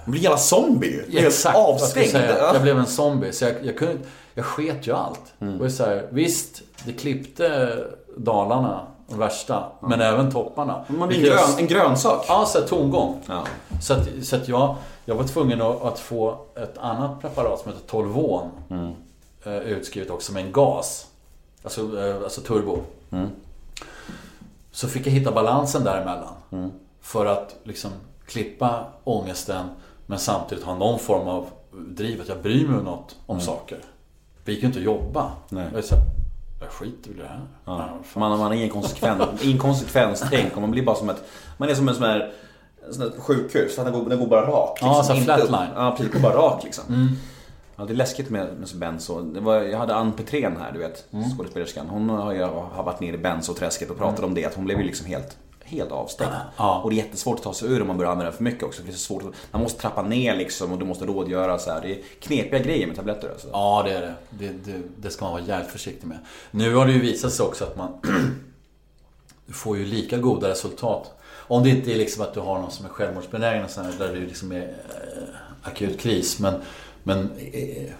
blir en jävla zombie ju. Helt Exakt, jag avstängd. säga? Ja. Jag blev en zombie. Så jag, jag kunde Jag sket ju allt. Mm. Ju så här, visst, det klippte Dalarna de värsta. Men även topparna. Man blir grön, en grönsak. Ja, så här tomgång. Ja. Så att, så att jag, jag var tvungen att, att få ett annat preparat som heter Tolvon. Eh, utskrivet också med en gas. Alltså, eh, alltså turbo. Så fick jag hitta balansen däremellan. För att liksom klippa ångesten men samtidigt ha någon form av driv att jag bryr mig om något om saker. Det gick ju inte att jobba. Nej. Jag, skiter väl i det här. Ja. Ja. Man, man är inkonsekvent, inkonsekvenstänk och man blir bara som ett... Man är som en sån här, sån här sjukhus, den går, den går bara rakt. Ja, så flatline. Ja, precis. går bara rakt liksom. Ja, det är läskigt med, med benzo. Det var, jag hade Ann Petrén här, du vet, skådespelerskan. Hon har ju har varit nere i benzoträsket och pratat om det, att hon blev ju liksom helt helt avstängd. Ja. Och det är jättesvårt att ta sig ur om man börjar använda den för mycket också. För det är så svårt att, man måste trappa ner liksom och du måste rådgöra så här. Det är knepiga grejer med tabletter alltså. Ja, det är det. Det, det. det ska man vara jävligt försiktig med. Nu har det ju visat sig också att man [CLEARS THROAT] du får ju lika goda resultat. Om det inte är liksom att du har någon som är självmordsbenägen och sådär, där det liksom är eh, akut kris. Men, men eh,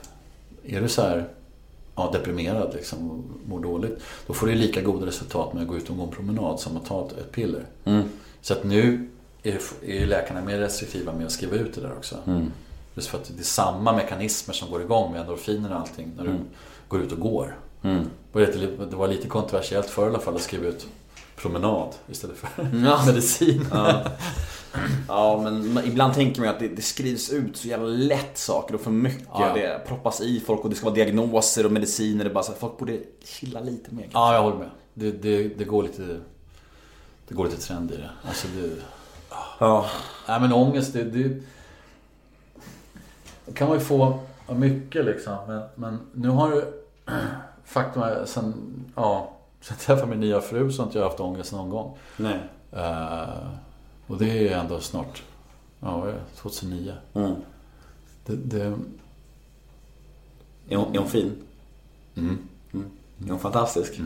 är du så här ja, deprimerad liksom, och mår dåligt. Då får du lika goda resultat med att gå ut och gå en promenad som att ta ett, ett piller. Så att nu är, är läkarna mer restriktiva med att skriva ut det där också. Just för att det är samma mekanismer som går igång med endorfiner och allting när du går ut och går. Lite- Det var lite kontroversiellt förr i alla fall att skriva ut promenad istället för Ja. [LAUGHS] medicin. Ja, men man- ibland tänker man ju att det, det skrivs ut så jävla lätt saker och för mycket. Ja. Det proppas i folk och det ska vara diagnoser och mediciner. Det bara så här, folk borde chilla lite mer. Ja, jag håller med. Det, det, det går lite... Det går lite trend i det. Alltså det... Ja. Nej men ångest, det, det, kan man ju få mycket liksom. Men, men nu har du... [CLEARS THROAT] Faktum är, sen, ja, sen jag träffade min nya fru så har inte jag haft ångest någon gång. Nej. Eh, och det är ändå snart, ja vad är det, 2009. Mm. Det, det, Är, hon, är hon fin? mm. Är hon fantastisk?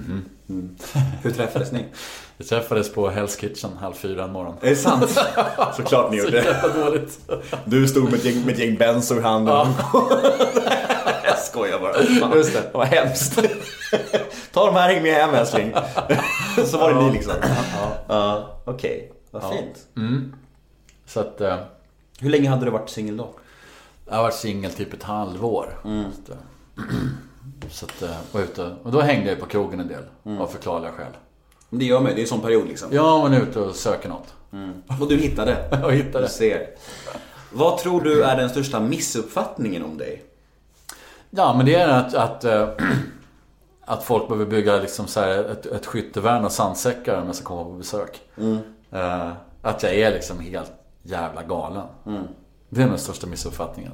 Mm. Hur träffades ni? [LAUGHS] Vi träffades på Hell's Kitchen halv fyra en morgon. Är det sant? [LAUGHS] Såklart ni Så gjorde. jävla dåligt. Du stod med ett gäng, med ett gäng benzo i handen. [LAUGHS] jag skojar bara. Fan, Just det. Vad hemskt. Ta de här, häng med hem älskling. Så var det ni liksom. Ja. Okej, vad fint. Så att, eh, Hur länge hade du varit singel då? jag har varit singel typ ett halvår. Så att, eh, [CLEARS THROAT] Så att, eh, var ute, och då hängde jag på krogen en del, av förklarliga skäl. Det gör mig, det är en sån period liksom. Jag var ute och söker något. Och du hittade? [LAUGHS] Och hittade. Du ser. Vad tror du är den största missuppfattningen om dig? Ja, men det är att, att, eh, [CLEARS THROAT] att folk behöver bygga liksom så här ett, ett skyttevärn av sandsäckar om jag ska komma på besök. Eh, Att jag är liksom helt jävla galen. Det är den största missuppfattningen.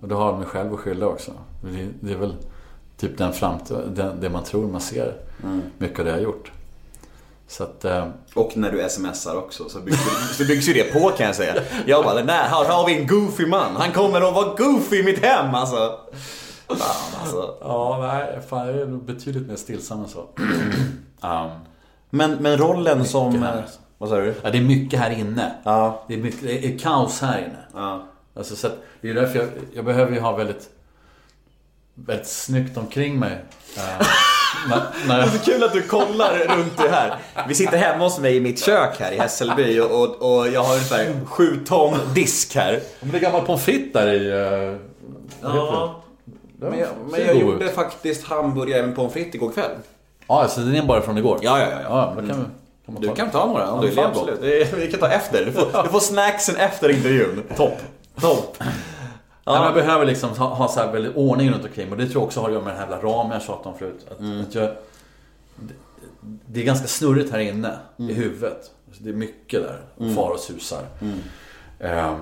Och det har mig själv att skylla också. Det, det är väl typ den framt, det, det man tror man ser. Mycket av det jag har gjort. Så att... eh, Och när du smsar också så byggs, så byggs ju det på kan jag säga. Jag bara, nej, här har vi en goofy man. Han kommer att vara goofy i mitt hem alltså. Fan alltså. Ja, nej, fan, jag är betydligt mer stillsam än så. [CLEARS THROAT] um, Men, men rollen som... här. eh, Vad sa du? ja, det är mycket här inne. Ja. Det är, mycket, det är kaos här inne. Ja. Alltså, så att, det är därför jag, jag behöver ju ha väldigt, väldigt snyggt omkring mig. Eh, [LAUGHS] när, när jag, Det är så kul att du kollar runt det här. Vi sitter hemma hos mig i mitt kök här i Hässelby och, och, och jag har ungefär sju ton disk här. men det är gammal pommes frites där i... Uh, Ja. Men jag, men jag gjorde faktiskt hamburgare med pommes frites igår kväll. Ja, så den är bara från igår? Ja, ja, ja. ja. Då kan, vi, kan Du ta kan ta några om du vill. Absolut. Det- Vi kan ta efter. Du får, du får snacksen efter intervjun. Topp. Topp. Ja. jag behöver liksom ha, ha så här väldigt ordning runt omkring och det tror jag också har att göra med den här jävla ramen jag tjatade om förut. Att, Mm. att jag, det, är ganska snurrigt här inne i huvudet. Alltså, det är mycket där, Mm. far och susar. Eh,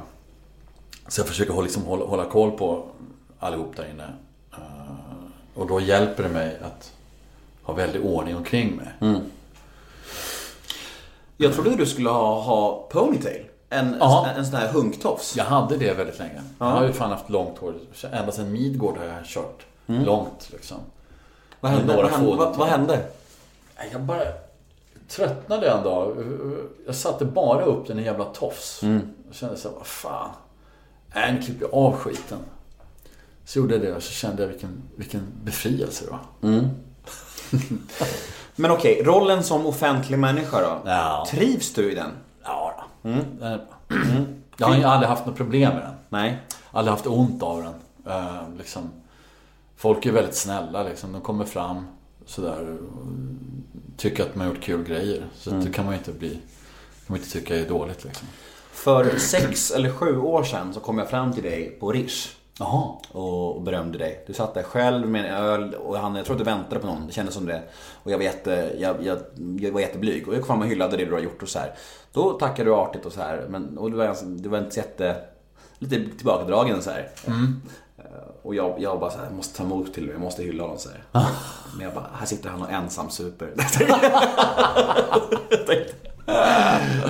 så jag försöker hålla, liksom, hålla, hålla koll på allihop där inne. Eh, och då hjälper det mig att ha väldigt ordning omkring mig. Mm. Jag trodde du skulle ha, ha ponytail. En, Ja. en, en sån här hunktofs. Jag hade det väldigt länge. Jag har ju fan haft långt hår. Ända sedan Midgård har jag kört. Långt liksom. Vad hände? Några Vad hände? Vad, hände? Jag bara tröttnade en dag. Jag satte bara upp den i jävla tofs. Jag kände så här, vad fan. Nej, nu klipper jag av skiten. Så gjorde jag det och så kände jag vilken, vilken befrielse det var. [LAUGHS] Men okej, rollen som offentlig människa då? Ja. Trivs du i den? Ja, då. Bra. Jag har aldrig haft något problem med den. Nej. Aldrig haft ont av den. Eh, liksom. Folk är väldigt snälla liksom. De kommer fram sådär. och Tycker att man har gjort kul grejer. Så Mm. det kan man ju inte bli... kan man inte tycka är dåligt liksom. För sex eller sju år sedan så kom jag fram till dig på Rish. Jaha. och berömde dig. Du satt där själv med en öl och han, jag tror att du väntade på någon, det kändes som det. Och jag var, jätte, jag, jag, jag var jätteblyg och jag kom fram och hyllade det du har gjort och så här. Då tackade du artigt och så här. Men, och du var, du var inte så jätte, lite tillbakadragen så här. Eh, Och jag, jag bara så här, jag måste ta emot till det, jag måste hylla honom så här. Men jag bara, här sitter han och ensam super. [LAUGHS]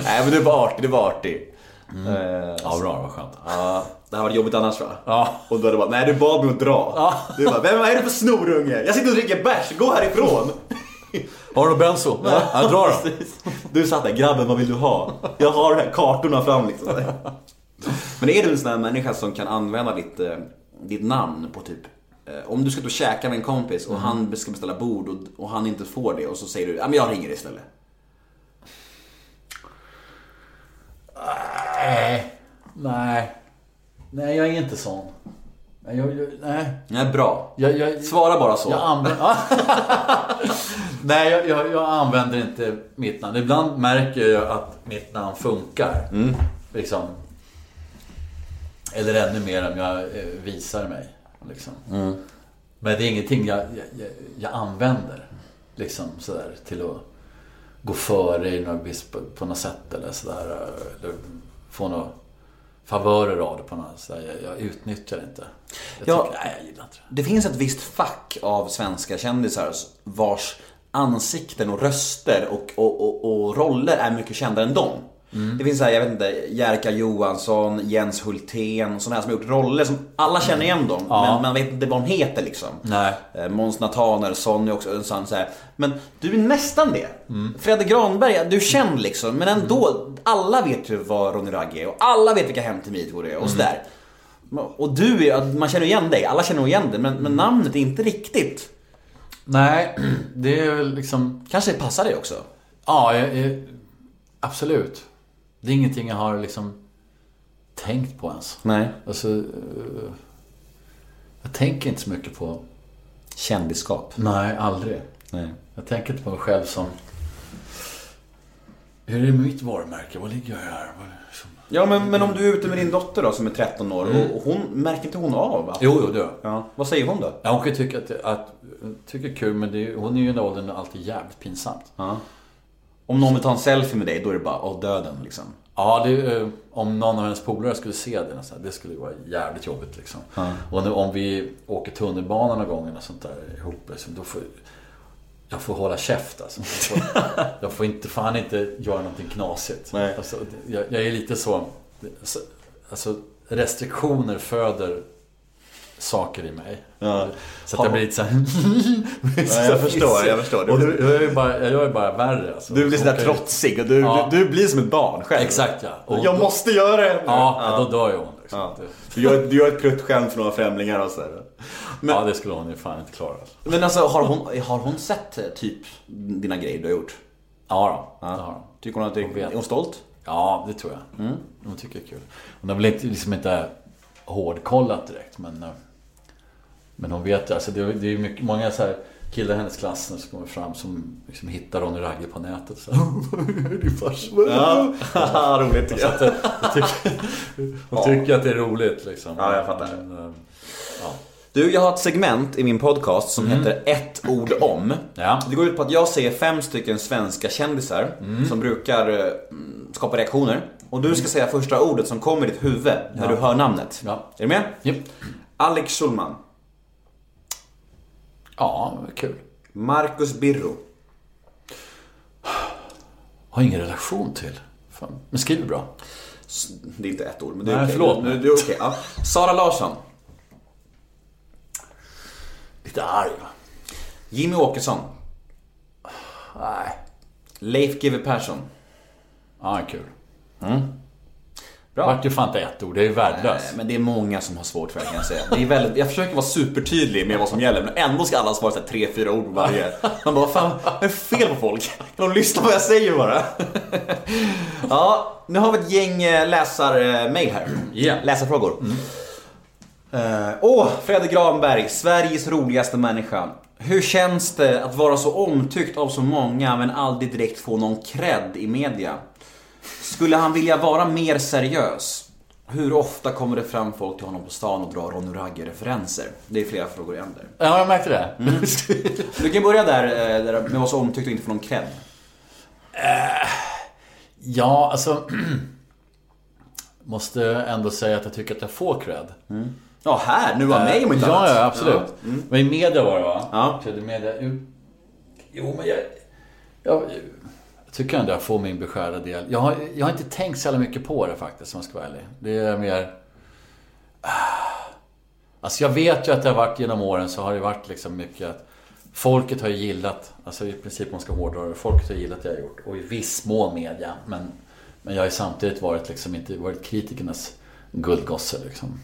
Nej men du var artig, du var artig. Eh, Ja, bra. Vad skönt. Ja, det här var jobbigt annars va? Ja. Och då det bara, nej du bad mig att dra. Du bara, vem är du för snorunge? Jag sitter och dricker bärs, gå härifrån! [LAUGHS] Har du benzo? Nej. Ja, dra då. Precis. Du satt där, grabben vad vill du ha? Jag har de här kartorna fram liksom. Men är du en sån här människa som kan använda ditt, eh, ditt namn på typ eh, om du ska och käka med en kompis och han ska beställa bord och, och han inte får det och så säger du, ja men jag ringer istället. Nej. Nej. Nej, jag är inte sån. Nej, jag, jag, nej. Nej, bra. Jag, Svara bara så. Använder... [LAUGHS] [LAUGHS] Nej, jag, använder inte mitt namn. Ibland märker jag att mitt namn funkar. Liksom. Eller ännu mer om jag eh, visar mig. Liksom. Men det är ingenting jag, jag, använder. Liksom sådär till att gå före i något på något sätt eller sådär. Eller få några favörer av det på något sätt. Jag, jag utnyttjar det inte. Jag Ja. tycker, nej jag gillar inte det. Det finns ett visst fack av svenska kändisar vars ansikten och röster och, och, och, och roller är mycket kändare än dem. Det finns så här, jag vet inte, Jerka Johansson, Jens Hultén, sådana här som har gjort roller som alla känner igen dem. Ja. Men man vet inte vad de heter liksom. Nej. Eh, Måns Nathanaelsson är också en sån så här. Men du är nästan det. Fredde Granberg, du är känd liksom. Men ändå, alla vet ju vad Ronny Ragge är och alla vet vilka Hem till Midgård är och sådär. Och du, är, man känner igen dig, alla känner igen dig. Men, men namnet är inte riktigt. Nej, det är liksom... Kanske passar dig också. Ja, jag, jag, absolut. Det är ingenting jag har liksom tänkt på ens. Nej. Alltså, eh, jag tänker inte så mycket på... Kändisskap. Nej, aldrig. Nej. Jag tänker inte på mig själv som... Hur är mitt varumärke? Vad ligger jag här? Som- Ja men, men om du är ute med din dotter då som är 13 år och, och hon, märker inte hon av? Att, Jo, jo, det gör. Ja. Vad säger hon då? Ja, hon kan tycka att, det- att tycker det kul, men det hon är ju i den åldern där allt är jävligt pinsamt. Ja. Om någon vill ta en selfie med dig, då är det bara, åh döden liksom. Ja, det, eh, om någon av hennes polare skulle se det, nästan, det skulle vara jävligt jobbigt liksom. Och nu, om vi åker tunnelbana någon gång eller sånt där ihop, liksom, då får jag får hålla käft alltså. Jag får, [LAUGHS] jag får inte, fan inte göra någonting knasigt. Alltså, jag, jag är lite så, så, alltså restriktioner föder saker i mig. Ja. Så att jag blir lite såhär... Ja, jag [LAUGHS] förstår, jag förstår. Och då, jag, är bara, jag är bara värre alltså. Du blir Så sådär jag- trotsig och du, Ja. du, du blir som ett barn själv. Exakt ja. Och Jag då- måste göra det! Ja, ja. då dör ju hon. Liksom. Ja. Du gör, du gör ett pruttskämt för några främlingar och sådär. Men, Ja, det skulle hon ju fan inte klara. Alltså. men alltså, har hon, har hon sett eh, typ dina grejer du har gjort? Ja, då, det har hon. Tycker hon att det, Hon vet. är hon stolt? Ja, det tror jag. Mm. Hon tycker det är kul. Hon har väl liksom inte hårdkollat direkt, men... Men hon vet alltså det, är- det är ju mycket, många så här killar i hennes klass som kommer fram som liksom hittar Ronny Ragge på nätet. Så, [LAUGHS] här, Din farsa. Ja, [LAUGHS] roligt tycker jag. hon, tycker, hon tycker att det är roligt liksom. Ja, jag fattar. Men, eh, ja. Du, jag har ett segment i min podcast som heter ett ord om. Mm. Ja. Det går ut på att jag säger fem stycken svenska kändisar Mm. som brukar eh, skapa reaktioner. Och du ska säga första ordet som kommer i ditt huvud när du hör namnet. Ja. Är du med? Japp. Alex Schulman. Ja, kul. Marcus Birro. Har ingen relation till. Fan. Men skriver bra. Det är inte ett ord, men det är okej. förlåt. Nu- Det är okej. Ja. Sara Larsson. Lite arg va? Jimmy Åkesson. Nej. Leif GW Persson. Ja, kul. Det vart ju fan inte ett ord, det är ju värdelöst. Men det är många som har svårt för det kan jag säga. Det är väldigt, jag försöker vara supertydlig med vad som gäller men ändå ska alla svara så här tre, fyra ord på varje. Man bara, fan, vad är fel på folk? Kan de lyssna på vad jag säger bara? Ja, nu har vi ett gäng eh, läsarmail här. Ja. Läsarfrågor. Eh, Åh, Fredrik Granberg, Sveriges roligaste människa. Hur känns det att vara så omtyckt av så många men aldrig direkt få någon cred i media? Skulle han vilja vara mer seriös? Hur ofta kommer det fram folk till honom på stan och drar Ronny Ragge-referenser? Det är flera frågor i en där. Ja, jag märkte det. Du kan börja där, eh, där med vara så omtyckt och inte få någon cred. Ja, alltså... [CLEARS THROAT] Måste ändå säga att jag tycker att jag får cred. Ja, här, nu av mig om inte ja, annat. Ja, absolut. Men i media var det va? Ja. Media. Jo, men. Jag, jag tycker ändå jag får min beskärda del. Jag har, jag har inte tänkt så jävla mycket på det faktiskt, om jag ska vara ärlig. Det är mer... Ah. Alltså jag vet ju att det har varit genom åren så har det varit liksom mycket att Folket har ju gillat, alltså i princip om man ska hårdra det, folket har gillat det jag har gjort. Och i viss mån media. Men, men jag har ju samtidigt varit liksom inte varit kritikernas guldgosse liksom.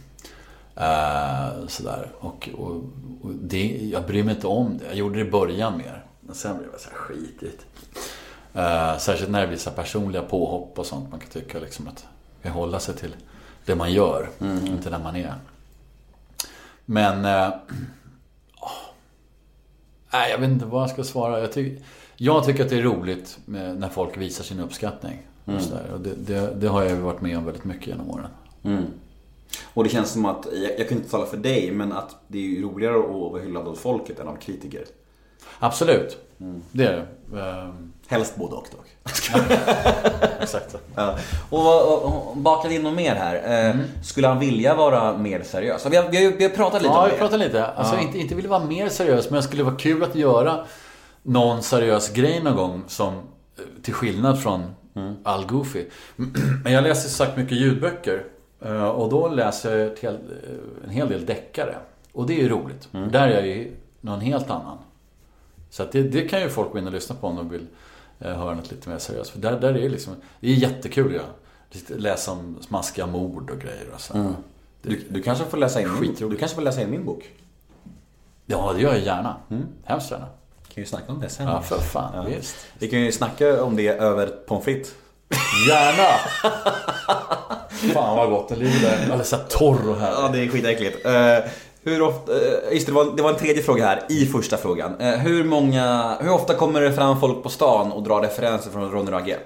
Eh, sådär. Och, och, och det, jag bryr mig inte om det. Jag gjorde det i början mer. Men sen blev det så här skitigt. Uh, särskilt när det blir så personliga påhopp och sånt. Man kan tycka liksom att man kan hålla sig till det man gör. Inte där man är. Men... Uh, [SNIFFS] nej, jag vet inte vad jag ska svara. Jag, ty- jag tycker att det är roligt när folk visar sin uppskattning. Där. Och det, det, det har jag varit med om väldigt mycket genom åren. Och det känns som att, jag, jag kan inte tala för dig, men att det är ju roligare att vara hyllad av folket än av kritiker. Absolut. Det är det. Ehm, Helst både och dock. [LAUGHS] exakt så. Ja. Och, och, och bakade in något mer här. Eh, Skulle han vilja vara mer seriös? Vi har, vi har, vi har pratat lite Ja, om vi det. pratar lite. Alltså inte, inte vill vara mer seriös, men jag skulle vara kul att göra någon seriös grej någon gång som eh, till skillnad från all goofy. [CLEARS THROAT] Men jag läser sagt mycket ljudböcker eh, och då läser jag en hel del deckare. Och det är ju roligt. Där är jag ju någon helt annan. Så det, det kan ju folk gå in och lyssna på om de vill eh, höra något lite mer seriöst. För där, där är det liksom, det är jättekul ja. Lite- Läsa om smaskiga mord och grejer och så. Du, du kanske får läsa in min, du kanske får läsa in min bok. Ja, det gör jag gärna. Hemskt gärna. Kan ju snacka om det sen. Ja, för fan. Visst. Vi kan ju snacka om det över pommes frites. Gärna! [LAUGHS] fan vad gott den ligger där. Alldeles torr och Ja, härlig. det är skitäckligt. Uh, hur ofta, eh, just det, var, det var en tredje fråga här i första frågan. Eh, hur många, hur ofta kommer det fram folk på stan och drar referenser från Ronny Ragge?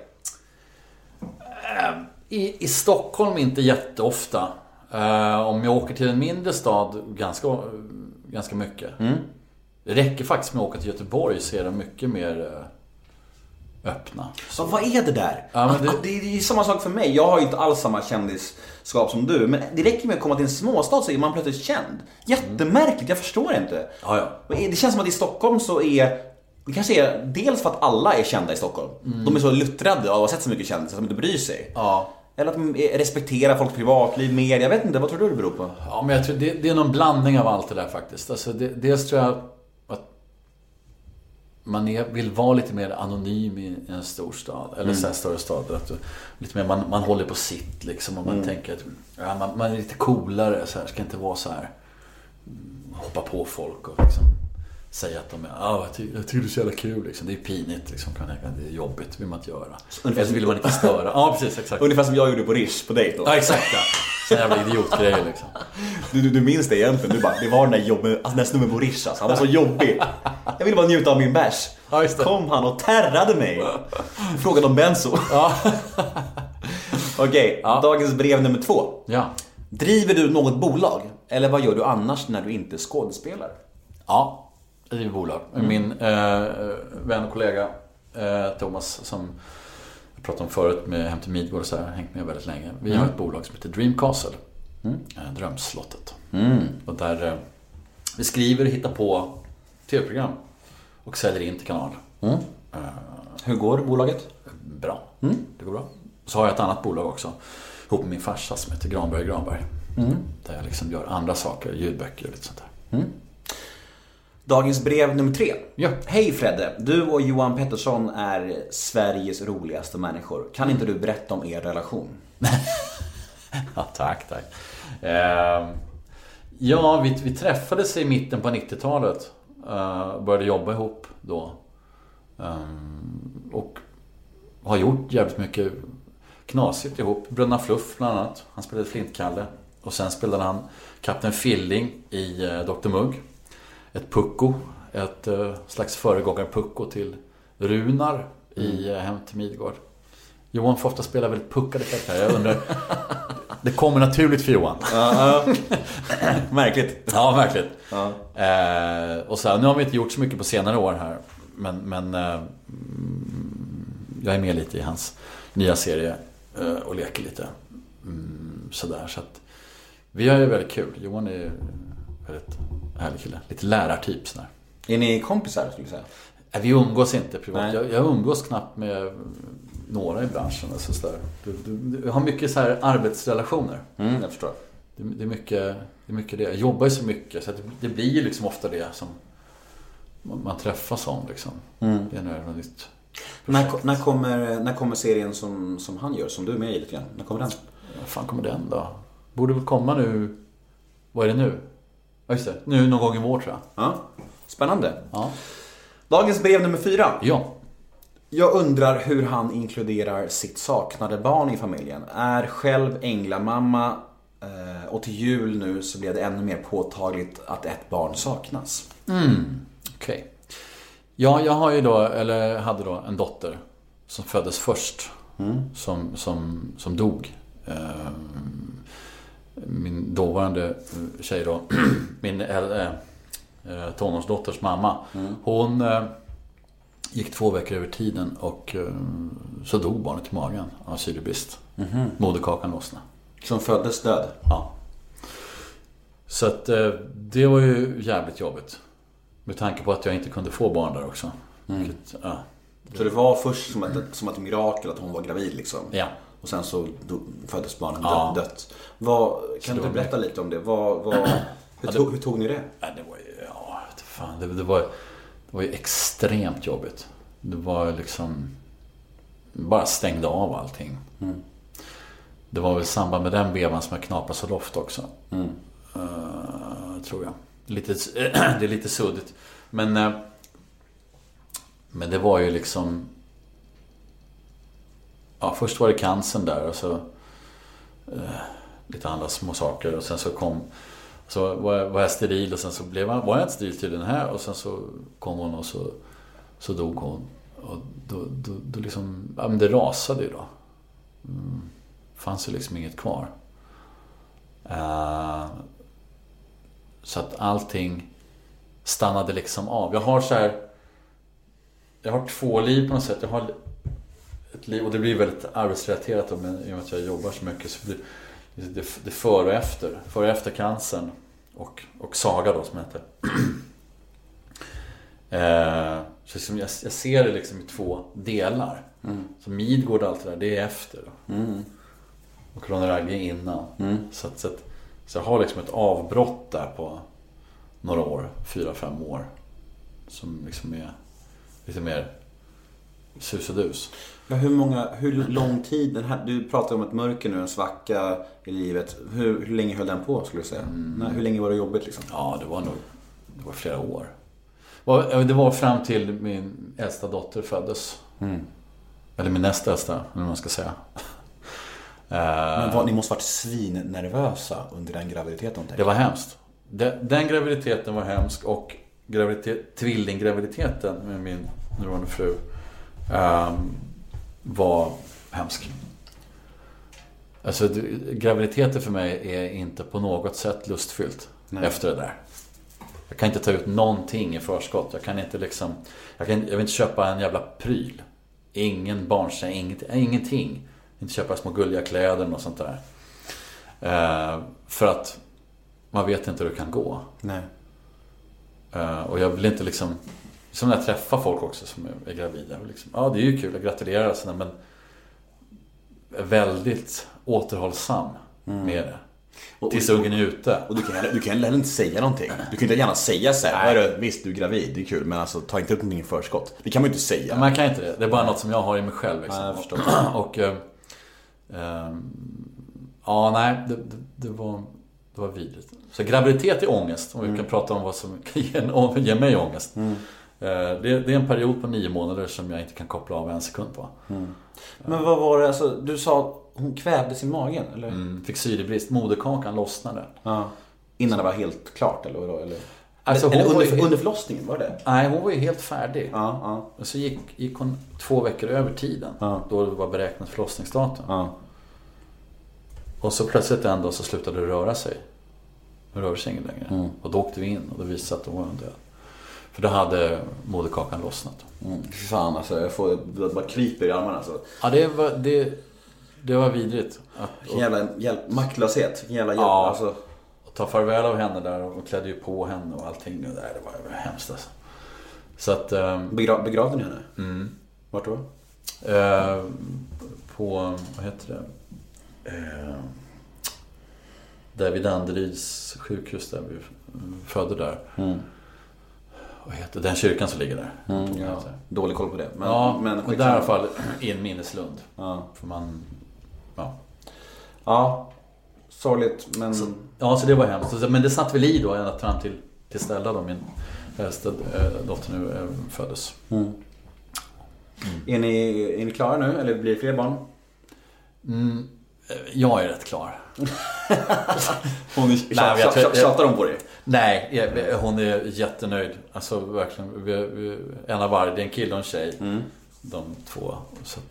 I, I Stockholm inte jätteofta. Eh, om jag åker till en mindre stad ganska, ganska mycket. Det räcker faktiskt med att åka till Göteborg så är de mycket mer öppna. Så vad är det där? Ja, det- det... är ju samma sak för mig. Jag har ju inte alls samma kändisskap som du. Men det räcker med att komma till en småstad så är man plötsligt känd. Jättemärkligt, jag förstår inte. Ja, ja. Det känns som att i Stockholm så är det kanske är dels för att alla är kända i Stockholm. De är så luttrade av att ha sett så mycket kändisar att de inte bryr sig. Ja. Eller att de respekterar folks privatliv mer. Jag vet inte, vad tror du det beror på? Ja, men jag tror det, det är någon blandning av allt det där faktiskt. Alltså det, dels tror jag man är, vill vara lite mer anonym i en stor stad. Eller så här större stad. Att, du- lite mer, man, man håller på sitt liksom. Och man tänker att ja, man, man är lite coolare. Så här, ska inte vara så här mm, hoppa på folk och liksom säga att de är, ja, jag, ty, jag tycker du är så jävla kul liksom. Det är pinigt liksom. Det är jobbigt, vill man inte göra. Eller så vill man inte störa. [LAUGHS] Ja, precis, exakt. Ungefär som jag gjorde på Rish på dejt då. Ja, exakt ja. Sån jävla idiotgrejer liksom. Du, du, du minns det egentligen? Du bara, det var den där, jobb, alltså den där snubben på Rish alltså. Han var så jobbig. Jag ville bara njuta av min bärs. Ja, det. Kom han och terrade mig. Frågade om benzo. [LAUGHS] Okej, dagens brev nummer två. Ja. Driver du något bolag? Eller vad gör du annars när du inte skådespelar? Ja, driver bolag. Min eh, vän och kollega eh, Thomas som jag pratade om förut med Hem till Midgård och så här, hängt med väldigt länge. Vi har ett bolag som heter Dream Castle. Eh, Drömslottet. Och där eh, vi skriver och hittar på tv-program och säljer in till kanal. Hur går bolaget? Bra. Det går bra. Så har jag ett annat bolag också. Ihop med min farsa som heter Granberg Granberg. Där jag liksom gör andra saker, ljudböcker och lite sånt där. Dagens brev nummer tre. Ja. Hej Fredde! Du och Johan Pettersson är Sveriges roligaste människor. Kan inte du berätta om er relation? [LAUGHS] Ja, tack, tack. Eh, ja, vi, vi träffades i mitten på 90-talet. Eh, började jobba ihop då. Eh, och har gjort jävligt mycket knasigt ihop. Bröderna Fluff bland annat. Han spelade Flintkalle. Och sen spelade han Kapten Filling i eh, Dr Mugg. Ett pucko. Ett eh, slags föregångare-pucko till Runar i eh, Hem till Midgård. Johan får ofta spela väldigt puckade karaktärer. Jag undrar... [LAUGHS] Det kommer naturligt för Johan. [LAUGHS] Märkligt. Ja, verkligen. Eh, och så här, nu har vi inte gjort så mycket på senare år här. Men, men eh, mm, jag är med lite i hans nya serie eh, och leker lite. Mm, sådär, så att vi har ju väldigt kul. Johan är väldigt härlig kille. Lite lärartyp sådär. Är ni kompisar skulle du säga? Nej, vi umgås inte privat. Jag, jag umgås knappt med några i branschen. Alltså sådär. Du, du, du har mycket så här arbetsrelationer. Mm, jag förstår. Det, det, är mycket, det är mycket det. Jag jobbar ju så mycket så det, det blir ju liksom ofta det som man, träffas om liksom. Mm. Det är något nytt. När, när, kommer, när kommer serien som, som han gör, som du är med i lite grann? När kommer den? Vad fan kommer den då? Borde väl komma nu... Vad är det nu? Ja just det, nu någon gång i vår tror jag. Ja. Spännande. Ja. Dagens brev nummer fyra. Ja. Jag undrar hur han inkluderar sitt saknade barn i familjen. Är själv änglamamma eh, och till jul nu så blev det ännu mer påtagligt att ett barn saknas. Okej. Ja, jag har ju då, eller hade då en dotter som föddes först. Som, som, som dog. Min dåvarande tjej då, [CLEARS THROAT] min eh, tonårsdotters mamma. Hon eh, gick två veckor över tiden och eh, så dog barnet i magen av syrebrist. Moderkakan lossnade. Som föddes död. Ja. Så att eh, det var ju jävligt jobbigt. Med tanke på att jag inte kunde få barn där också. Vilket, ja. Så det var först som ett, som ett mirakel att hon var gravid liksom. ja. Och sen så föddes barnet Ja. dött. Vad, kan du berätta lite om det? Vad, vad, hur, tog, hur tog ni det? Det var ju, ja, fan. Det, det, var, det var ju extremt jobbigt. Det var liksom, bara stängde av allting. Det var väl i samband med den vevan som jag knapade så loft också. Eh, tror jag. Lite, [CLEARS THROAT] det är lite suddigt. Men, eh, men det var ju liksom... Ja, först var det cancern där och så eh, lite andra små saker och sen så kom så var jag, var jag steril och sen så blev jag, var jag inte steril till den här och sen så kom hon och så, så dog hon. Och då, då, då liksom, ja men det rasade ju då. Mm. Fanns ju liksom inget kvar. Uh, så att allting stannade liksom av. Jag har så här. Jag har två liv på något sätt. Jag har ett liv, och det blir väldigt arbetsrelaterat då, men i och med att jag jobbar så mycket så blir det, det, före och efter. Före och efter cancern. Och, och Saga då som heter. [CLEARS THROAT] eh, så liksom jag, jag ser det liksom i två delar. Så Midgård och allt det där, det är efter. Då. Och Ronny innan. Så, att, så, att, så jag har liksom ett avbrott där på några år, fyra, fem år. Som liksom är lite mer sus och dus. Men hur, många, hur lång tid, den här, du pratar om ett mörker nu, en svacka i livet. Hur, hur länge höll den på skulle du säga? Nej, hur länge var det jobbigt liksom? Ja, det var nog det var flera år. Det var fram till min äldsta dotter föddes. Eller min näst äldsta, eller vad man ska säga. [LAUGHS] Men vad, ni måste varit svinnervösa under den graviditeten. Det var hemskt. Den, den graviditeten var hemsk och graviditet, tvillinggraviditeten med min nuvarande fru ehm, var hemsk. Alltså graviditeter för mig är inte på något sätt lustfyllt efter det där. Jag kan inte ta ut någonting i förskott. Jag kan inte liksom... Jag, kan, jag vill inte köpa en jävla pryl. Ingen barnsäng, inget, ingenting. Inte köpa små gulliga kläder och sånt där. Eh, för att man vet inte hur det kan gå. Nej. Eh, och jag vill inte liksom... Som när jag träffar folk också som är, gravida. Liksom, ja, det är ju kul, jag gratulerar sådär, men väldigt återhållsam med det. Och- Tills ungen är ute. Och du kan, du kan heller inte säga någonting. Du kan inte gärna säga så här, "Hörru, visst du är gravid, det är kul, men alltså ta inte upp någonting i förskott. Det kan man ju inte säga. Man kan inte det. Det är bara något som jag har i mig själv. Liksom. Förstår. [CLEARS THROAT] och, eh, ehm, Ja, nej, det, det, det, var, det var vidrigt. Så graviditet är ångest, om vi kan prata om vad som kan ge, en- ge mig ångest. Eh, Det, det är en period på nio månader som jag inte kan koppla av en sekund på. Men vad var det, alltså, du sa hon kvävdes i magen, eller? Mm, fick syrebrist, moderkakan lossnade. Ja. Innan det var helt klart, eller vadå? Eller, Alltså, eller hon under, ju- under förlossningen, var det? Nej, hon var ju helt färdig. Ja, ja, så gick, gick hon två veckor över tiden. Ja. Då det var beräknat förlossningsdatum. ja. Och så plötsligt en dag så slutade det röra sig. Det rörde sig inget längre. Och då åkte vi in och då visade det sig att hon var död. För då hade moderkakan lossnat. Mm. Fan alltså, jag får, det bara kryper i armarna alltså. Ja, det var, det, det var vidrigt. Att, Vilken jävla hjälp, maktlöshet, vilken jävla hjälp. Ja. Alltså. att ta farväl av henne där och klädde ju på henne och allting. Och där, det var hemskt alltså. Så att... ehm, Begra, begravde ni henne? Mm. Vart då? Eh, på, vad heter det? Eh, där vid Danderyds sjukhus där vi födde där. Mm. Vad heter den kyrkan som ligger där? Mm, ja. Dålig koll på det. Men, ja, men där i alla fall i en minneslund. Ja. För man, ja. ja. Sorgligt, men... ja, så det var hemskt. Så- Men det satt väl i då ända fram till, till Stella då, min äldsta eh, dotter nu eh, föddes. Är, ni, är ni klara nu, eller blir det fler barn? Mm, eh, jag är rätt klar. [LAUGHS] Hon är, tror- tjatar hon på dig? Nej, hon är jättenöjd. Alltså verkligen. Vi, vi, en av varje. Det är en kille och en tjej. De två.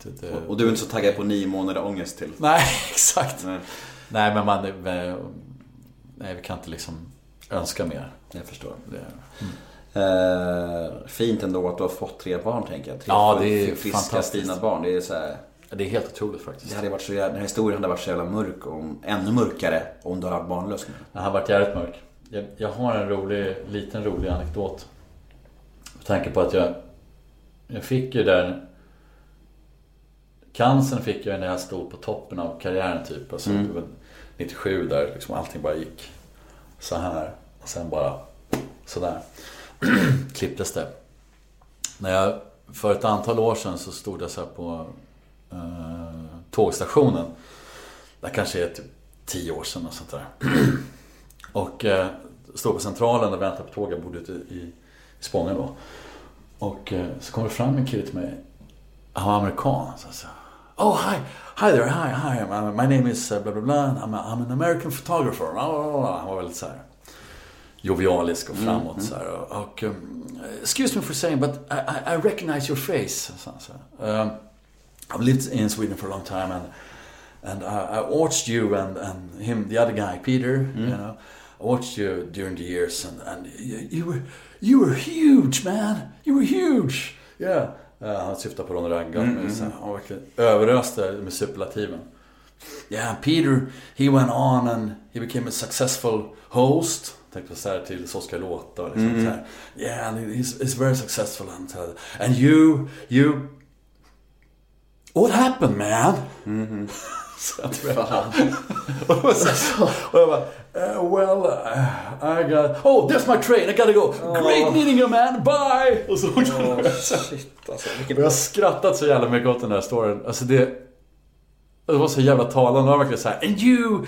Det, det... Och du är inte så taggad på nio månader ångest till? Nej, [LAUGHS] exakt. Nej, Nej, men man... Nej, vi kan inte liksom önska mer. jag förstår. Det, Eh, fint ändå att du har fått tre barn, tänker jag. Tre Ja, det är friska, fina barn. Det är så här, det är helt otroligt faktiskt. det hade varit så jävla, den här historien hade varit så jävla mörk, och ännu mörkare om du hade varit barnlös nu. Den har varit jävligt mörk. Jag, jag har en rolig, liten rolig anekdot. Med tanke på att jag... Jag fick ju där... Cancern fick jag när jag stod på toppen av karriären typ. Alltså, var 97 där liksom allting bara gick så här. Och sen bara sådär. [CLEARS THROAT] Klipptes det. När jag, för ett antal år sedan så stod jag så här på eh, tågstationen. Det kanske är typ 10 år sedan och sånt där. [CLEARS THROAT] Och eh, stod på centralen och väntade på tåg. Jag bodde ute i, i Spånga då. Och eh, så kommer det fram en kille till mig. Han var amerikan. Så jag sa, Oh hi, hi there, hi, hi. My, name is uh, blah blah blah. I'm, a, I'm an American photographer. Han var väldigt så här jovialisk och framåt så här. Och, um, excuse me for saying but I, I, recognize your face. så här. Um, I've lived in Sweden for a long time and and I, I watched you and, and him, the other guy, Peter. You know, I watched you during the years, and, and you, you were you were huge, man. You were huge. Yeah. Uh, han syftar på Ron Raggar. Mm, Han verkligen överöste med superlativen. Yeah, Peter, he went on and he became a successful host. Tänkte så här till Så ska låta. Liksom, så här. Yeah, and he's, he's very successful. And, and you, you... What happened man? Så jag tror jag. och, så, och jag bara, uh, well, uh, I got... Oh, there's my train, I gotta go. Great meeting you man, bye! Och så Shit alltså, och jag har skrattat så jävla mycket åt den där storyn. Alltså det... Det var så jävla talande. Det var verkligen så här, and you...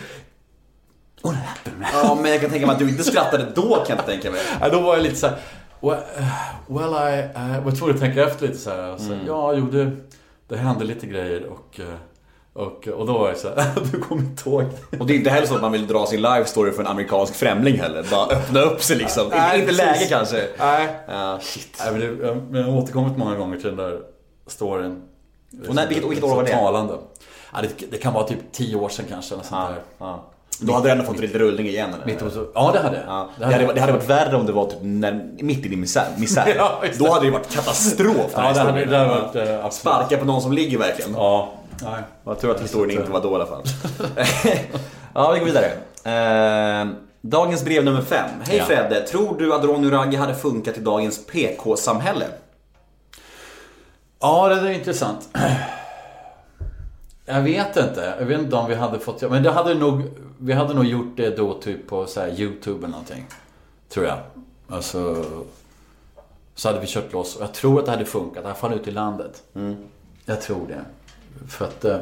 What happened? Ja, men jag kan tänka mig att du inte skrattade då kan jag inte tänka mig. Ja, då var jag lite så här, well, uh, well I uh, var tvungen att tänka efter lite så här. Och så, Ja, jo det, det hände lite grejer och, uh, och, och då var jag så här, [LAUGHS] du kommer inte ihåg. Och det är inte heller så att man vill dra sin live story för en amerikansk främling heller. Bara öppna upp sig liksom. Nej, inte precis. läge kanske. Nej. Ja, shit. Nej, men det, jag, men jag har återkommit många gånger till den där storyn. Och när- vilket- vilket år var det? Talande. Ja, det, det kan vara typ tio år sedan kanske. Sånt Ja, där. ja. Då hade du ändå fått lite rullning igen eller? Mitt Ja, det hade jag. Ja. Det, hade, det hade varit värre om det var typ när, mitt i din misär. misär. [LAUGHS] Ja. Då hade det varit katastrof. den Ja, det hade, det hade varit eh, absolut. Sparka på någon som ligger verkligen. Ja. Nej. Jag tror att historien inte var då i alla fall. [LAUGHS] ja, vi går vidare. Eh, dagens brev nummer fem. Hej Ja. Fredde, tror du att Ronny Ragge hade funkat i dagens PK-samhälle? Ja, det där är intressant. Jag vet inte. Jag vet inte om vi hade fått... Men det hade nog... Vi hade nog gjort det då typ på så YouTube eller någonting. Tror jag. Alltså... Så hade vi kört loss. Och jag tror att det hade funkat. I alla fall ute i landet. Jag tror det. För att... eh,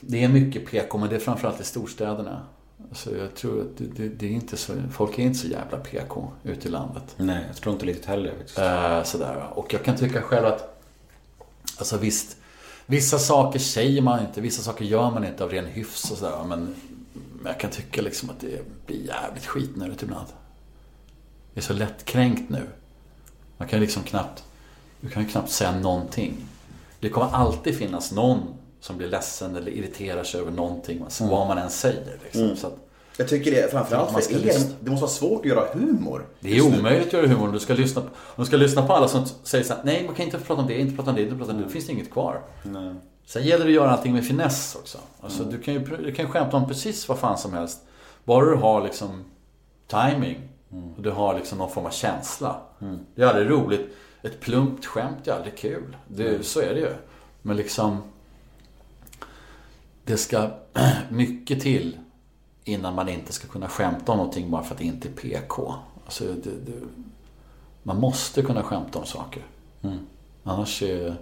det är mycket PK, men det är framförallt i storstäderna. Alltså jag tror att det, det, det är inte så, folk är inte så jävla PK ute i landet. Nej, jag tror inte riktigt heller. Eh, sådär. Och jag kan tycka själv att, alltså visst, vissa saker säger man inte, vissa saker gör man inte av ren hyfs och sådär. Men, men jag kan tycka liksom att det blir jävligt skitnödigt ibland. Det är så lättkränkt nu. Man kan liksom knappt, du kan ju knappt säga någonting. Det kommer alltid finnas någon som blir ledsen eller irriterar sig över någonting, vad man än säger. Liksom. Så att, Jag tycker det, framförallt för er, lyssna. det måste vara svårt att göra humor. Det är omöjligt att göra humor om du ska lyssna på, om du ska lyssna på alla som säger så här, nej man kan inte prata om det, inte prata om det, inte prata om det, då finns det inget kvar. Sen gäller det att göra allting med finess också. Alltså, du kan ju du kan skämta om precis vad fan som helst. Bara du har liksom timing och du har liksom någon form av känsla. Det är aldrig roligt. Ett plumpt skämt är aldrig kul. Det, Så är det ju. Men liksom det ska [CLEARS THROAT] mycket till innan man inte ska kunna skämta om någonting bara för att det inte är PK. Alltså, det, det, man måste kunna skämta om saker. Annars, är,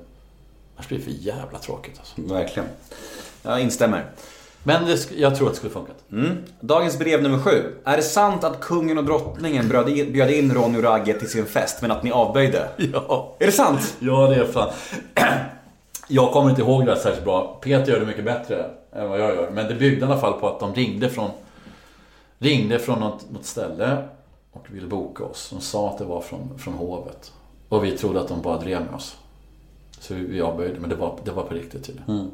annars blir det för jävla tråkigt. Alltså. Verkligen. Jag instämmer. Men det, jag tror att det skulle funkat. Mm. Dagens brev nummer sju. Är det sant att kungen och drottningen bjöd in, Ronny och Ragge till sin fest men att ni avböjde? [LAUGHS] Ja. Är det sant? Ja, det är fan. [CLEARS THROAT] Jag kommer inte ihåg det här särskilt bra. Peter gör det mycket bättre än vad jag gör. Men det byggde i alla fall på att de ringde från, ringde från något, något ställe och ville boka oss. De sa att det var från, från hovet. Och vi trodde att de bara drev med oss. Så vi avböjde, men det var, det var på riktigt tydligen.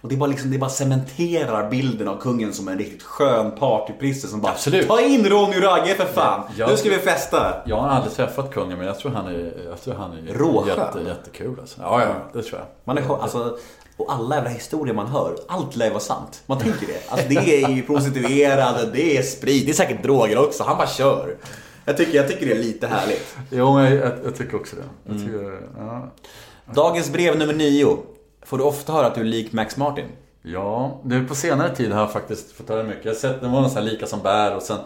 Och det bara, liksom, det bara cementerar bilden av kungen som en riktigt skön partyprisse som bara Absolut. Ta in Ronny och Ragge för fan! Ja. Nu ska vi festa! Jag har aldrig träffat kungen men jag tror han är, jag tror han är Råskön. jätte, jättekul alltså. Ja, ja, det tror jag. Man är, alltså, och alla jävla historier man hör, allt lär vara sant. Man tänker det. Alltså det är ju prostituerade, det är sprit, det är säkert droger också. Han bara kör. Jag tycker, jag tycker det är lite härligt. Jo, men jag, jag tycker också det. Jag tycker, ja. Dagens brev nummer nio. Får du ofta höra att du är lik Max Martin? Ja, nu på senare tid har jag faktiskt fått höra mycket. Jag har sett, det var här lika som bär och sen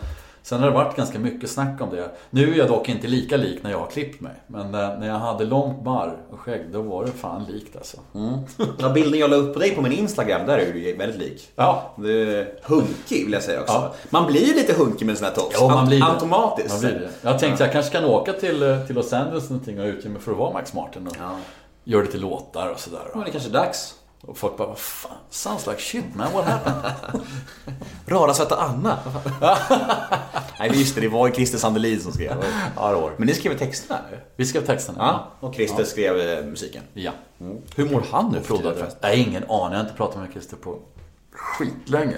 Sen har det varit ganska mycket snack om det. Nu är jag dock inte lika lik när jag har klippt mig. Men eh, när jag hade långt barr och skägg, då var det fan likt alltså. Ja, bilden jag la upp på dig på min Instagram, där är du väldigt lik. Ja. Du är hunkig vill jag säga också. Ja. Man blir ju lite hunkig med en sån här tops. Jo, man blir det. Automatiskt. Man blir det. Jag tänkte jag kanske kan åka till, eh, till Los Angeles någonting och utge mig för att vara Max Martin och Ja. Det till låtar och sådär. Men det kanske är dags. Och folk bara, vad fan, sounds like shit man, what happened? [LAUGHS] Rara söta Anna. [LAUGHS] Nej just det, det var ju Christer Sandelin som skrev. ja, det var. Men ni skrev texterna? Vi skrev texten. Ja. Och Christer skrev eh, musiken. Ja. Hur mår han nu för tiden har ingen aning, jag har inte pratat med Christer på skitlänge.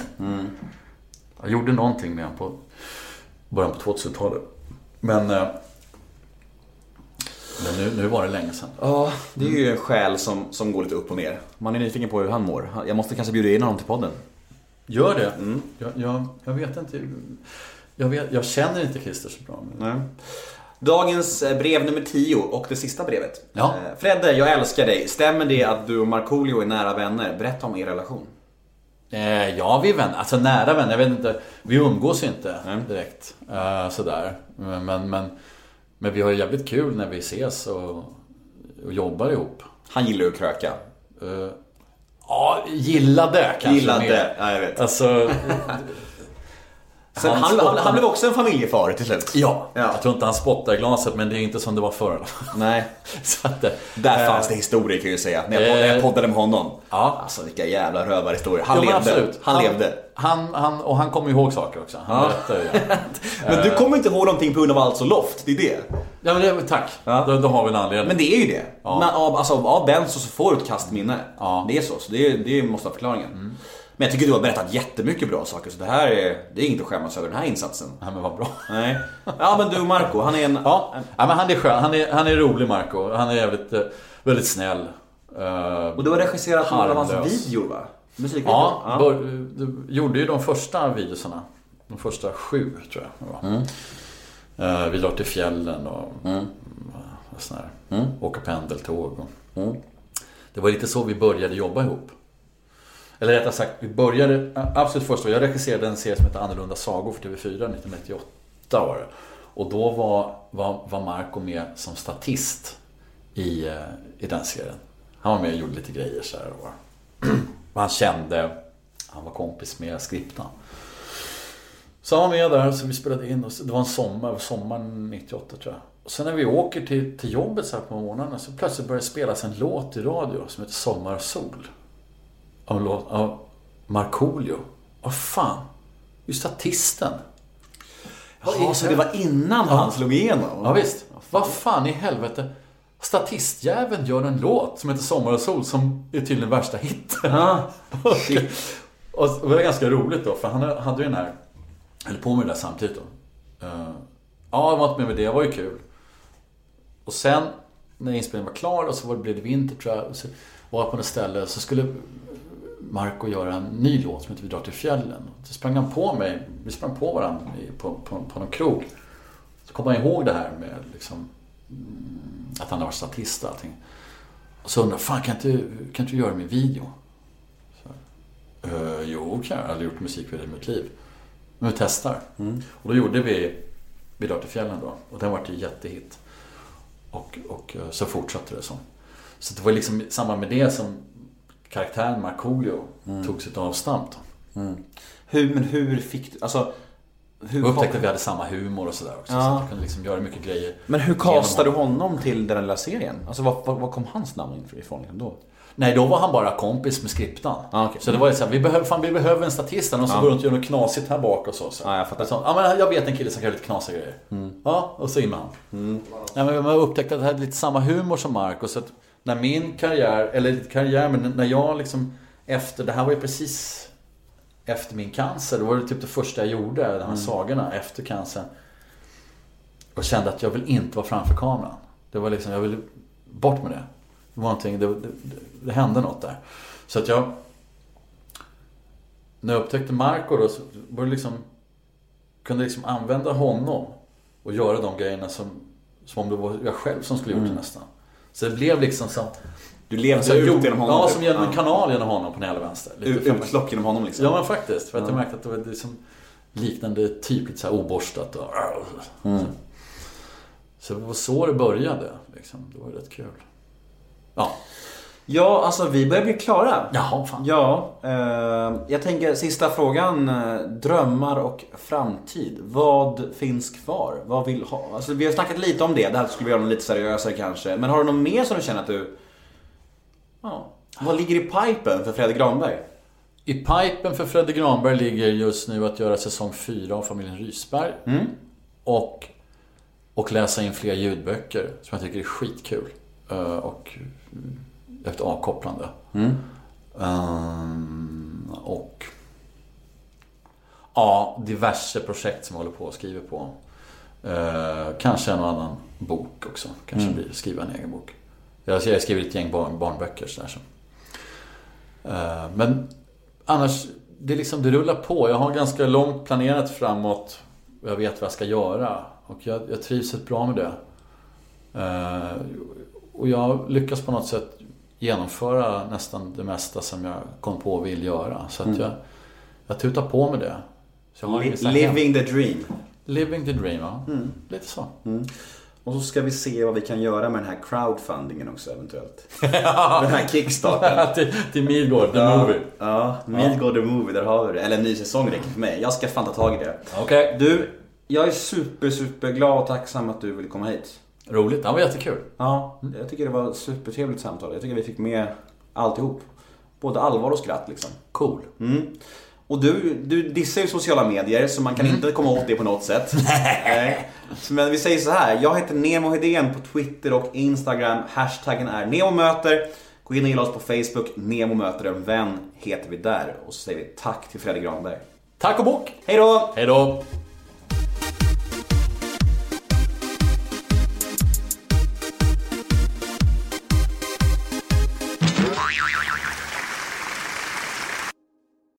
Jag gjorde någonting med honom på början på 2000-talet. Men, eh, men nu, nu var det länge sedan. Ja, det är ju en själ som, som går lite upp och ner. Man är nyfiken på hur han mår. Jag måste kanske bjuda in honom till podden. Gör det. Jag, jag, jag vet inte. Jag, vet, jag känner inte Christer så bra. Men... Nej. Dagens eh, brev nummer 10 och det sista brevet. Ja. Eh, Fredde, jag älskar dig. Stämmer det att du och Markoolio är nära vänner? Berätta om er relation. Eh, ja, vi är vänner. Alltså nära vänner. Jag vet inte. Vi umgås ju inte direkt. Eh, sådär. Men, men, men, vi har ju jävligt kul när vi ses och, och jobbar ihop. Han gillar ju att kröka. Eh, ja, gillade kanske Gillade, mer. ja, jag vet. Alltså, Sen, han han, han, han blev också en familjefar till slut. ja, Ja. jag tror inte han spottar i glaset men det är inte som det var förr. Nej. [LAUGHS] Så att, eh, Där fanns det historier kan jag ju säga. När jag, Eh. när jag poddade med honom. Ja. Alltså vilka jävla rövarhistorier. Han men levde. absolut. Han, levde. Han, han, och han kommer ihåg saker också. Han Ja. berättar. [LAUGHS] Men du kommer inte ihåg någonting på grund av alltså loft. Det är det. Ja, men det, tack. Ja. Då, då har vi en anledning. Men det är ju det. Ja. Men av, alltså, av Benzo så får du ett kastminne. Ja. Mm. Det är så. Så det, det måste vara förklaringen. Men jag tycker du har berättat jättemycket bra saker. Så det här är, det är inget att skämmas över den här insatsen. Ja, men vad bra. Nej. Ja men du Marco, han är en... Ja, ja men han är skön. Han är, han är rolig Marco. Han är jävligt, eh, väldigt snäll. Eh, Och du har regisserat några av hans videor va? Musikvideor? Ja, bör, du gjorde ju de första videosarna. De första sju tror jag det var. Eh, vi la till fjällen och, och sån här. Åka pendeltåg. Och. Det var lite så vi började jobba ihop. Eller rättare sagt, vi började absolut först. Jag regisserade en serie som heter Annorlunda sagor för TV4 1998 var det. Och då var, var, var Marco med som statist i, eh, i den serien. Han var med och gjorde lite grejer så här. Och, [CLEARS THROAT] han kände Han var kompis med Skriptan. Så han var med där, så vi spelade in. Och det var en sommar, sommaren 98 tror jag. Och sen när vi åker till, till jobbet så här på morgnarna så plötsligt börjar det spelas en låt i radio som heter Sommar och sol. Av, av Markoolio. Vad fan? Just statisten. Jaha, så det var innan han slog igenom? Ja, visst. Vad fan i helvete. Statistjäveln gör en låt som heter Sommar och sol som är tydligen värsta hitten. Ja. [LAUGHS] och, och det var ganska roligt då, för han hade ju den här, höll på med det där samtidigt då. Eh, ja, jag var inte med med det, det var ju kul. Och sen när inspelningen var klar och så var det, blev det vinter tror jag. Och så var jag på ett ställe så skulle Marco göra en ny låt som heter Vi drar till fjällen. Så sprang han på mig, vi sprang på varandra på, på, på någon krog. Så kom han ihåg det här med liksom, mm, att han har varit statist och allting. Och så undrade fan kan inte, kan inte du göra min video? Så, "Eh, jo, kan jag. Jag har gjort musikvideo i mitt liv. Men vi testar. Och då gjorde vi Vi drar till fjällen då. Och den vart ju jättehit. Och, och eh, så fortsatte det så. Så det var liksom i samband med det som karaktären Markoolio tog sitt avstamp. Då. Hur, men hur fick du, alltså... Hur upptäckte att vi hade samma humor och sådär också. Så Ja. att vi kunde liksom göra mycket grejer. Men hur castade du honom. honom till den lilla serien? Alltså var, var, kom hans namn ifrån liksom då? Nej, då var han bara kompis med skriptan. Ah, okej. Så det var ju såhär, vi behöver, fan, vi behöver en statist någon som Ja. går runt och gör något knasigt här bak och så. så. Ja, jag fattar. Så, ja, men jag vet en kille som kan göra lite knasiga grejer. Ja, och så in med han. Ja, men man upptäckte att det hade lite samma humor som Marco. Så att när min karriär, eller karriär, men när jag liksom efter, det här var ju precis efter min cancer. Då var det typ det första jag gjorde, de här sagorna efter cancern. Och kände att jag vill inte vara framför kameran. Det var liksom, jag ville bort med det. Det var någonting, det, det, det, det hände något där. Så att jag... När jag upptäckte Marco då så var det liksom... Kunde liksom använda honom och göra de grejerna som, som om det var jag själv som skulle gjort det nästan. Så det blev liksom som... Du levde jag ut gjorde- genom honom? Ja, typ. som genom en kanal genom honom på den hela vänster. Lite Utlopp genom honom liksom? Ja men faktiskt. För att jag märkte att det var liksom liknande typ, lite så här oborstat och... Mm. Så det var så det började. Liksom. Det var rätt kul. Ja. Ja, alltså vi börjar bli klara. Jaha, fan. Ja, eh, jag tänker sista frågan. eh, Drömmar och framtid. Vad finns kvar? Vad vill ha? Alltså, vi har snackat lite om det. Det här skulle vi göra lite seriösare kanske. Men har du något mer som du känner att du... Ja. Vad ligger i pipen för Fredrik Granberg? I pipen för Fredde Granberg ligger just nu att göra säsong 4 av Familjen Rysberg. Och, och läsa in fler ljudböcker som jag tycker är skitkul. Eh, Och ett avkopplande. Ehm, och ja, diverse projekt som jag håller på och skriver på. Eh, kanske en och annan bok också. Kanske blir skriva en egen bok. Jag jag har skrivit ett gäng barn, barnböcker sådär. Så. Eh, Men annars, det, är liksom, det rullar på. Jag har ganska långt planerat framåt. Jag vet vad jag ska göra. Och jag, jag trivs rätt bra med det. Eh, Och jag lyckas på något sätt genomföra nästan det mesta som jag kom på och vill göra. Så att jag, jag tutar på med det. Så jag har inget så här hem- Living the dream. Living the dream, ja. Lite så. Och så ska vi se vad vi kan göra med den här crowdfundingen också eventuellt. [LAUGHS] den här kickstarten. [LAUGHS] till, till Midgård, the movie. Ja, Midgård the Movie, där har vi det. Eller en ny säsong räcker för mig. Jag ska fan ta tag i det. Okej. Du, jag är super, super glad och tacksam att du ville komma hit. Roligt, det var jättekul. Ja, jag tycker det var ett supertrevligt samtal. Jag tycker vi fick med alltihop. Både allvar och skratt liksom. Cool. Mm. Och du, du dissar ju sociala medier så man kan inte komma åt det på något sätt. [LAUGHS] Nej. Men vi säger så här. Jag heter Nemo Hedén på Twitter och Instagram. Hashtaggen är NEMOMÖTER. Gå in och gilla oss på Facebook. Nemo möter en vän heter vi där. Och så säger vi tack till Fredrik Granberg. Tack och bock! Hej då! Hej då!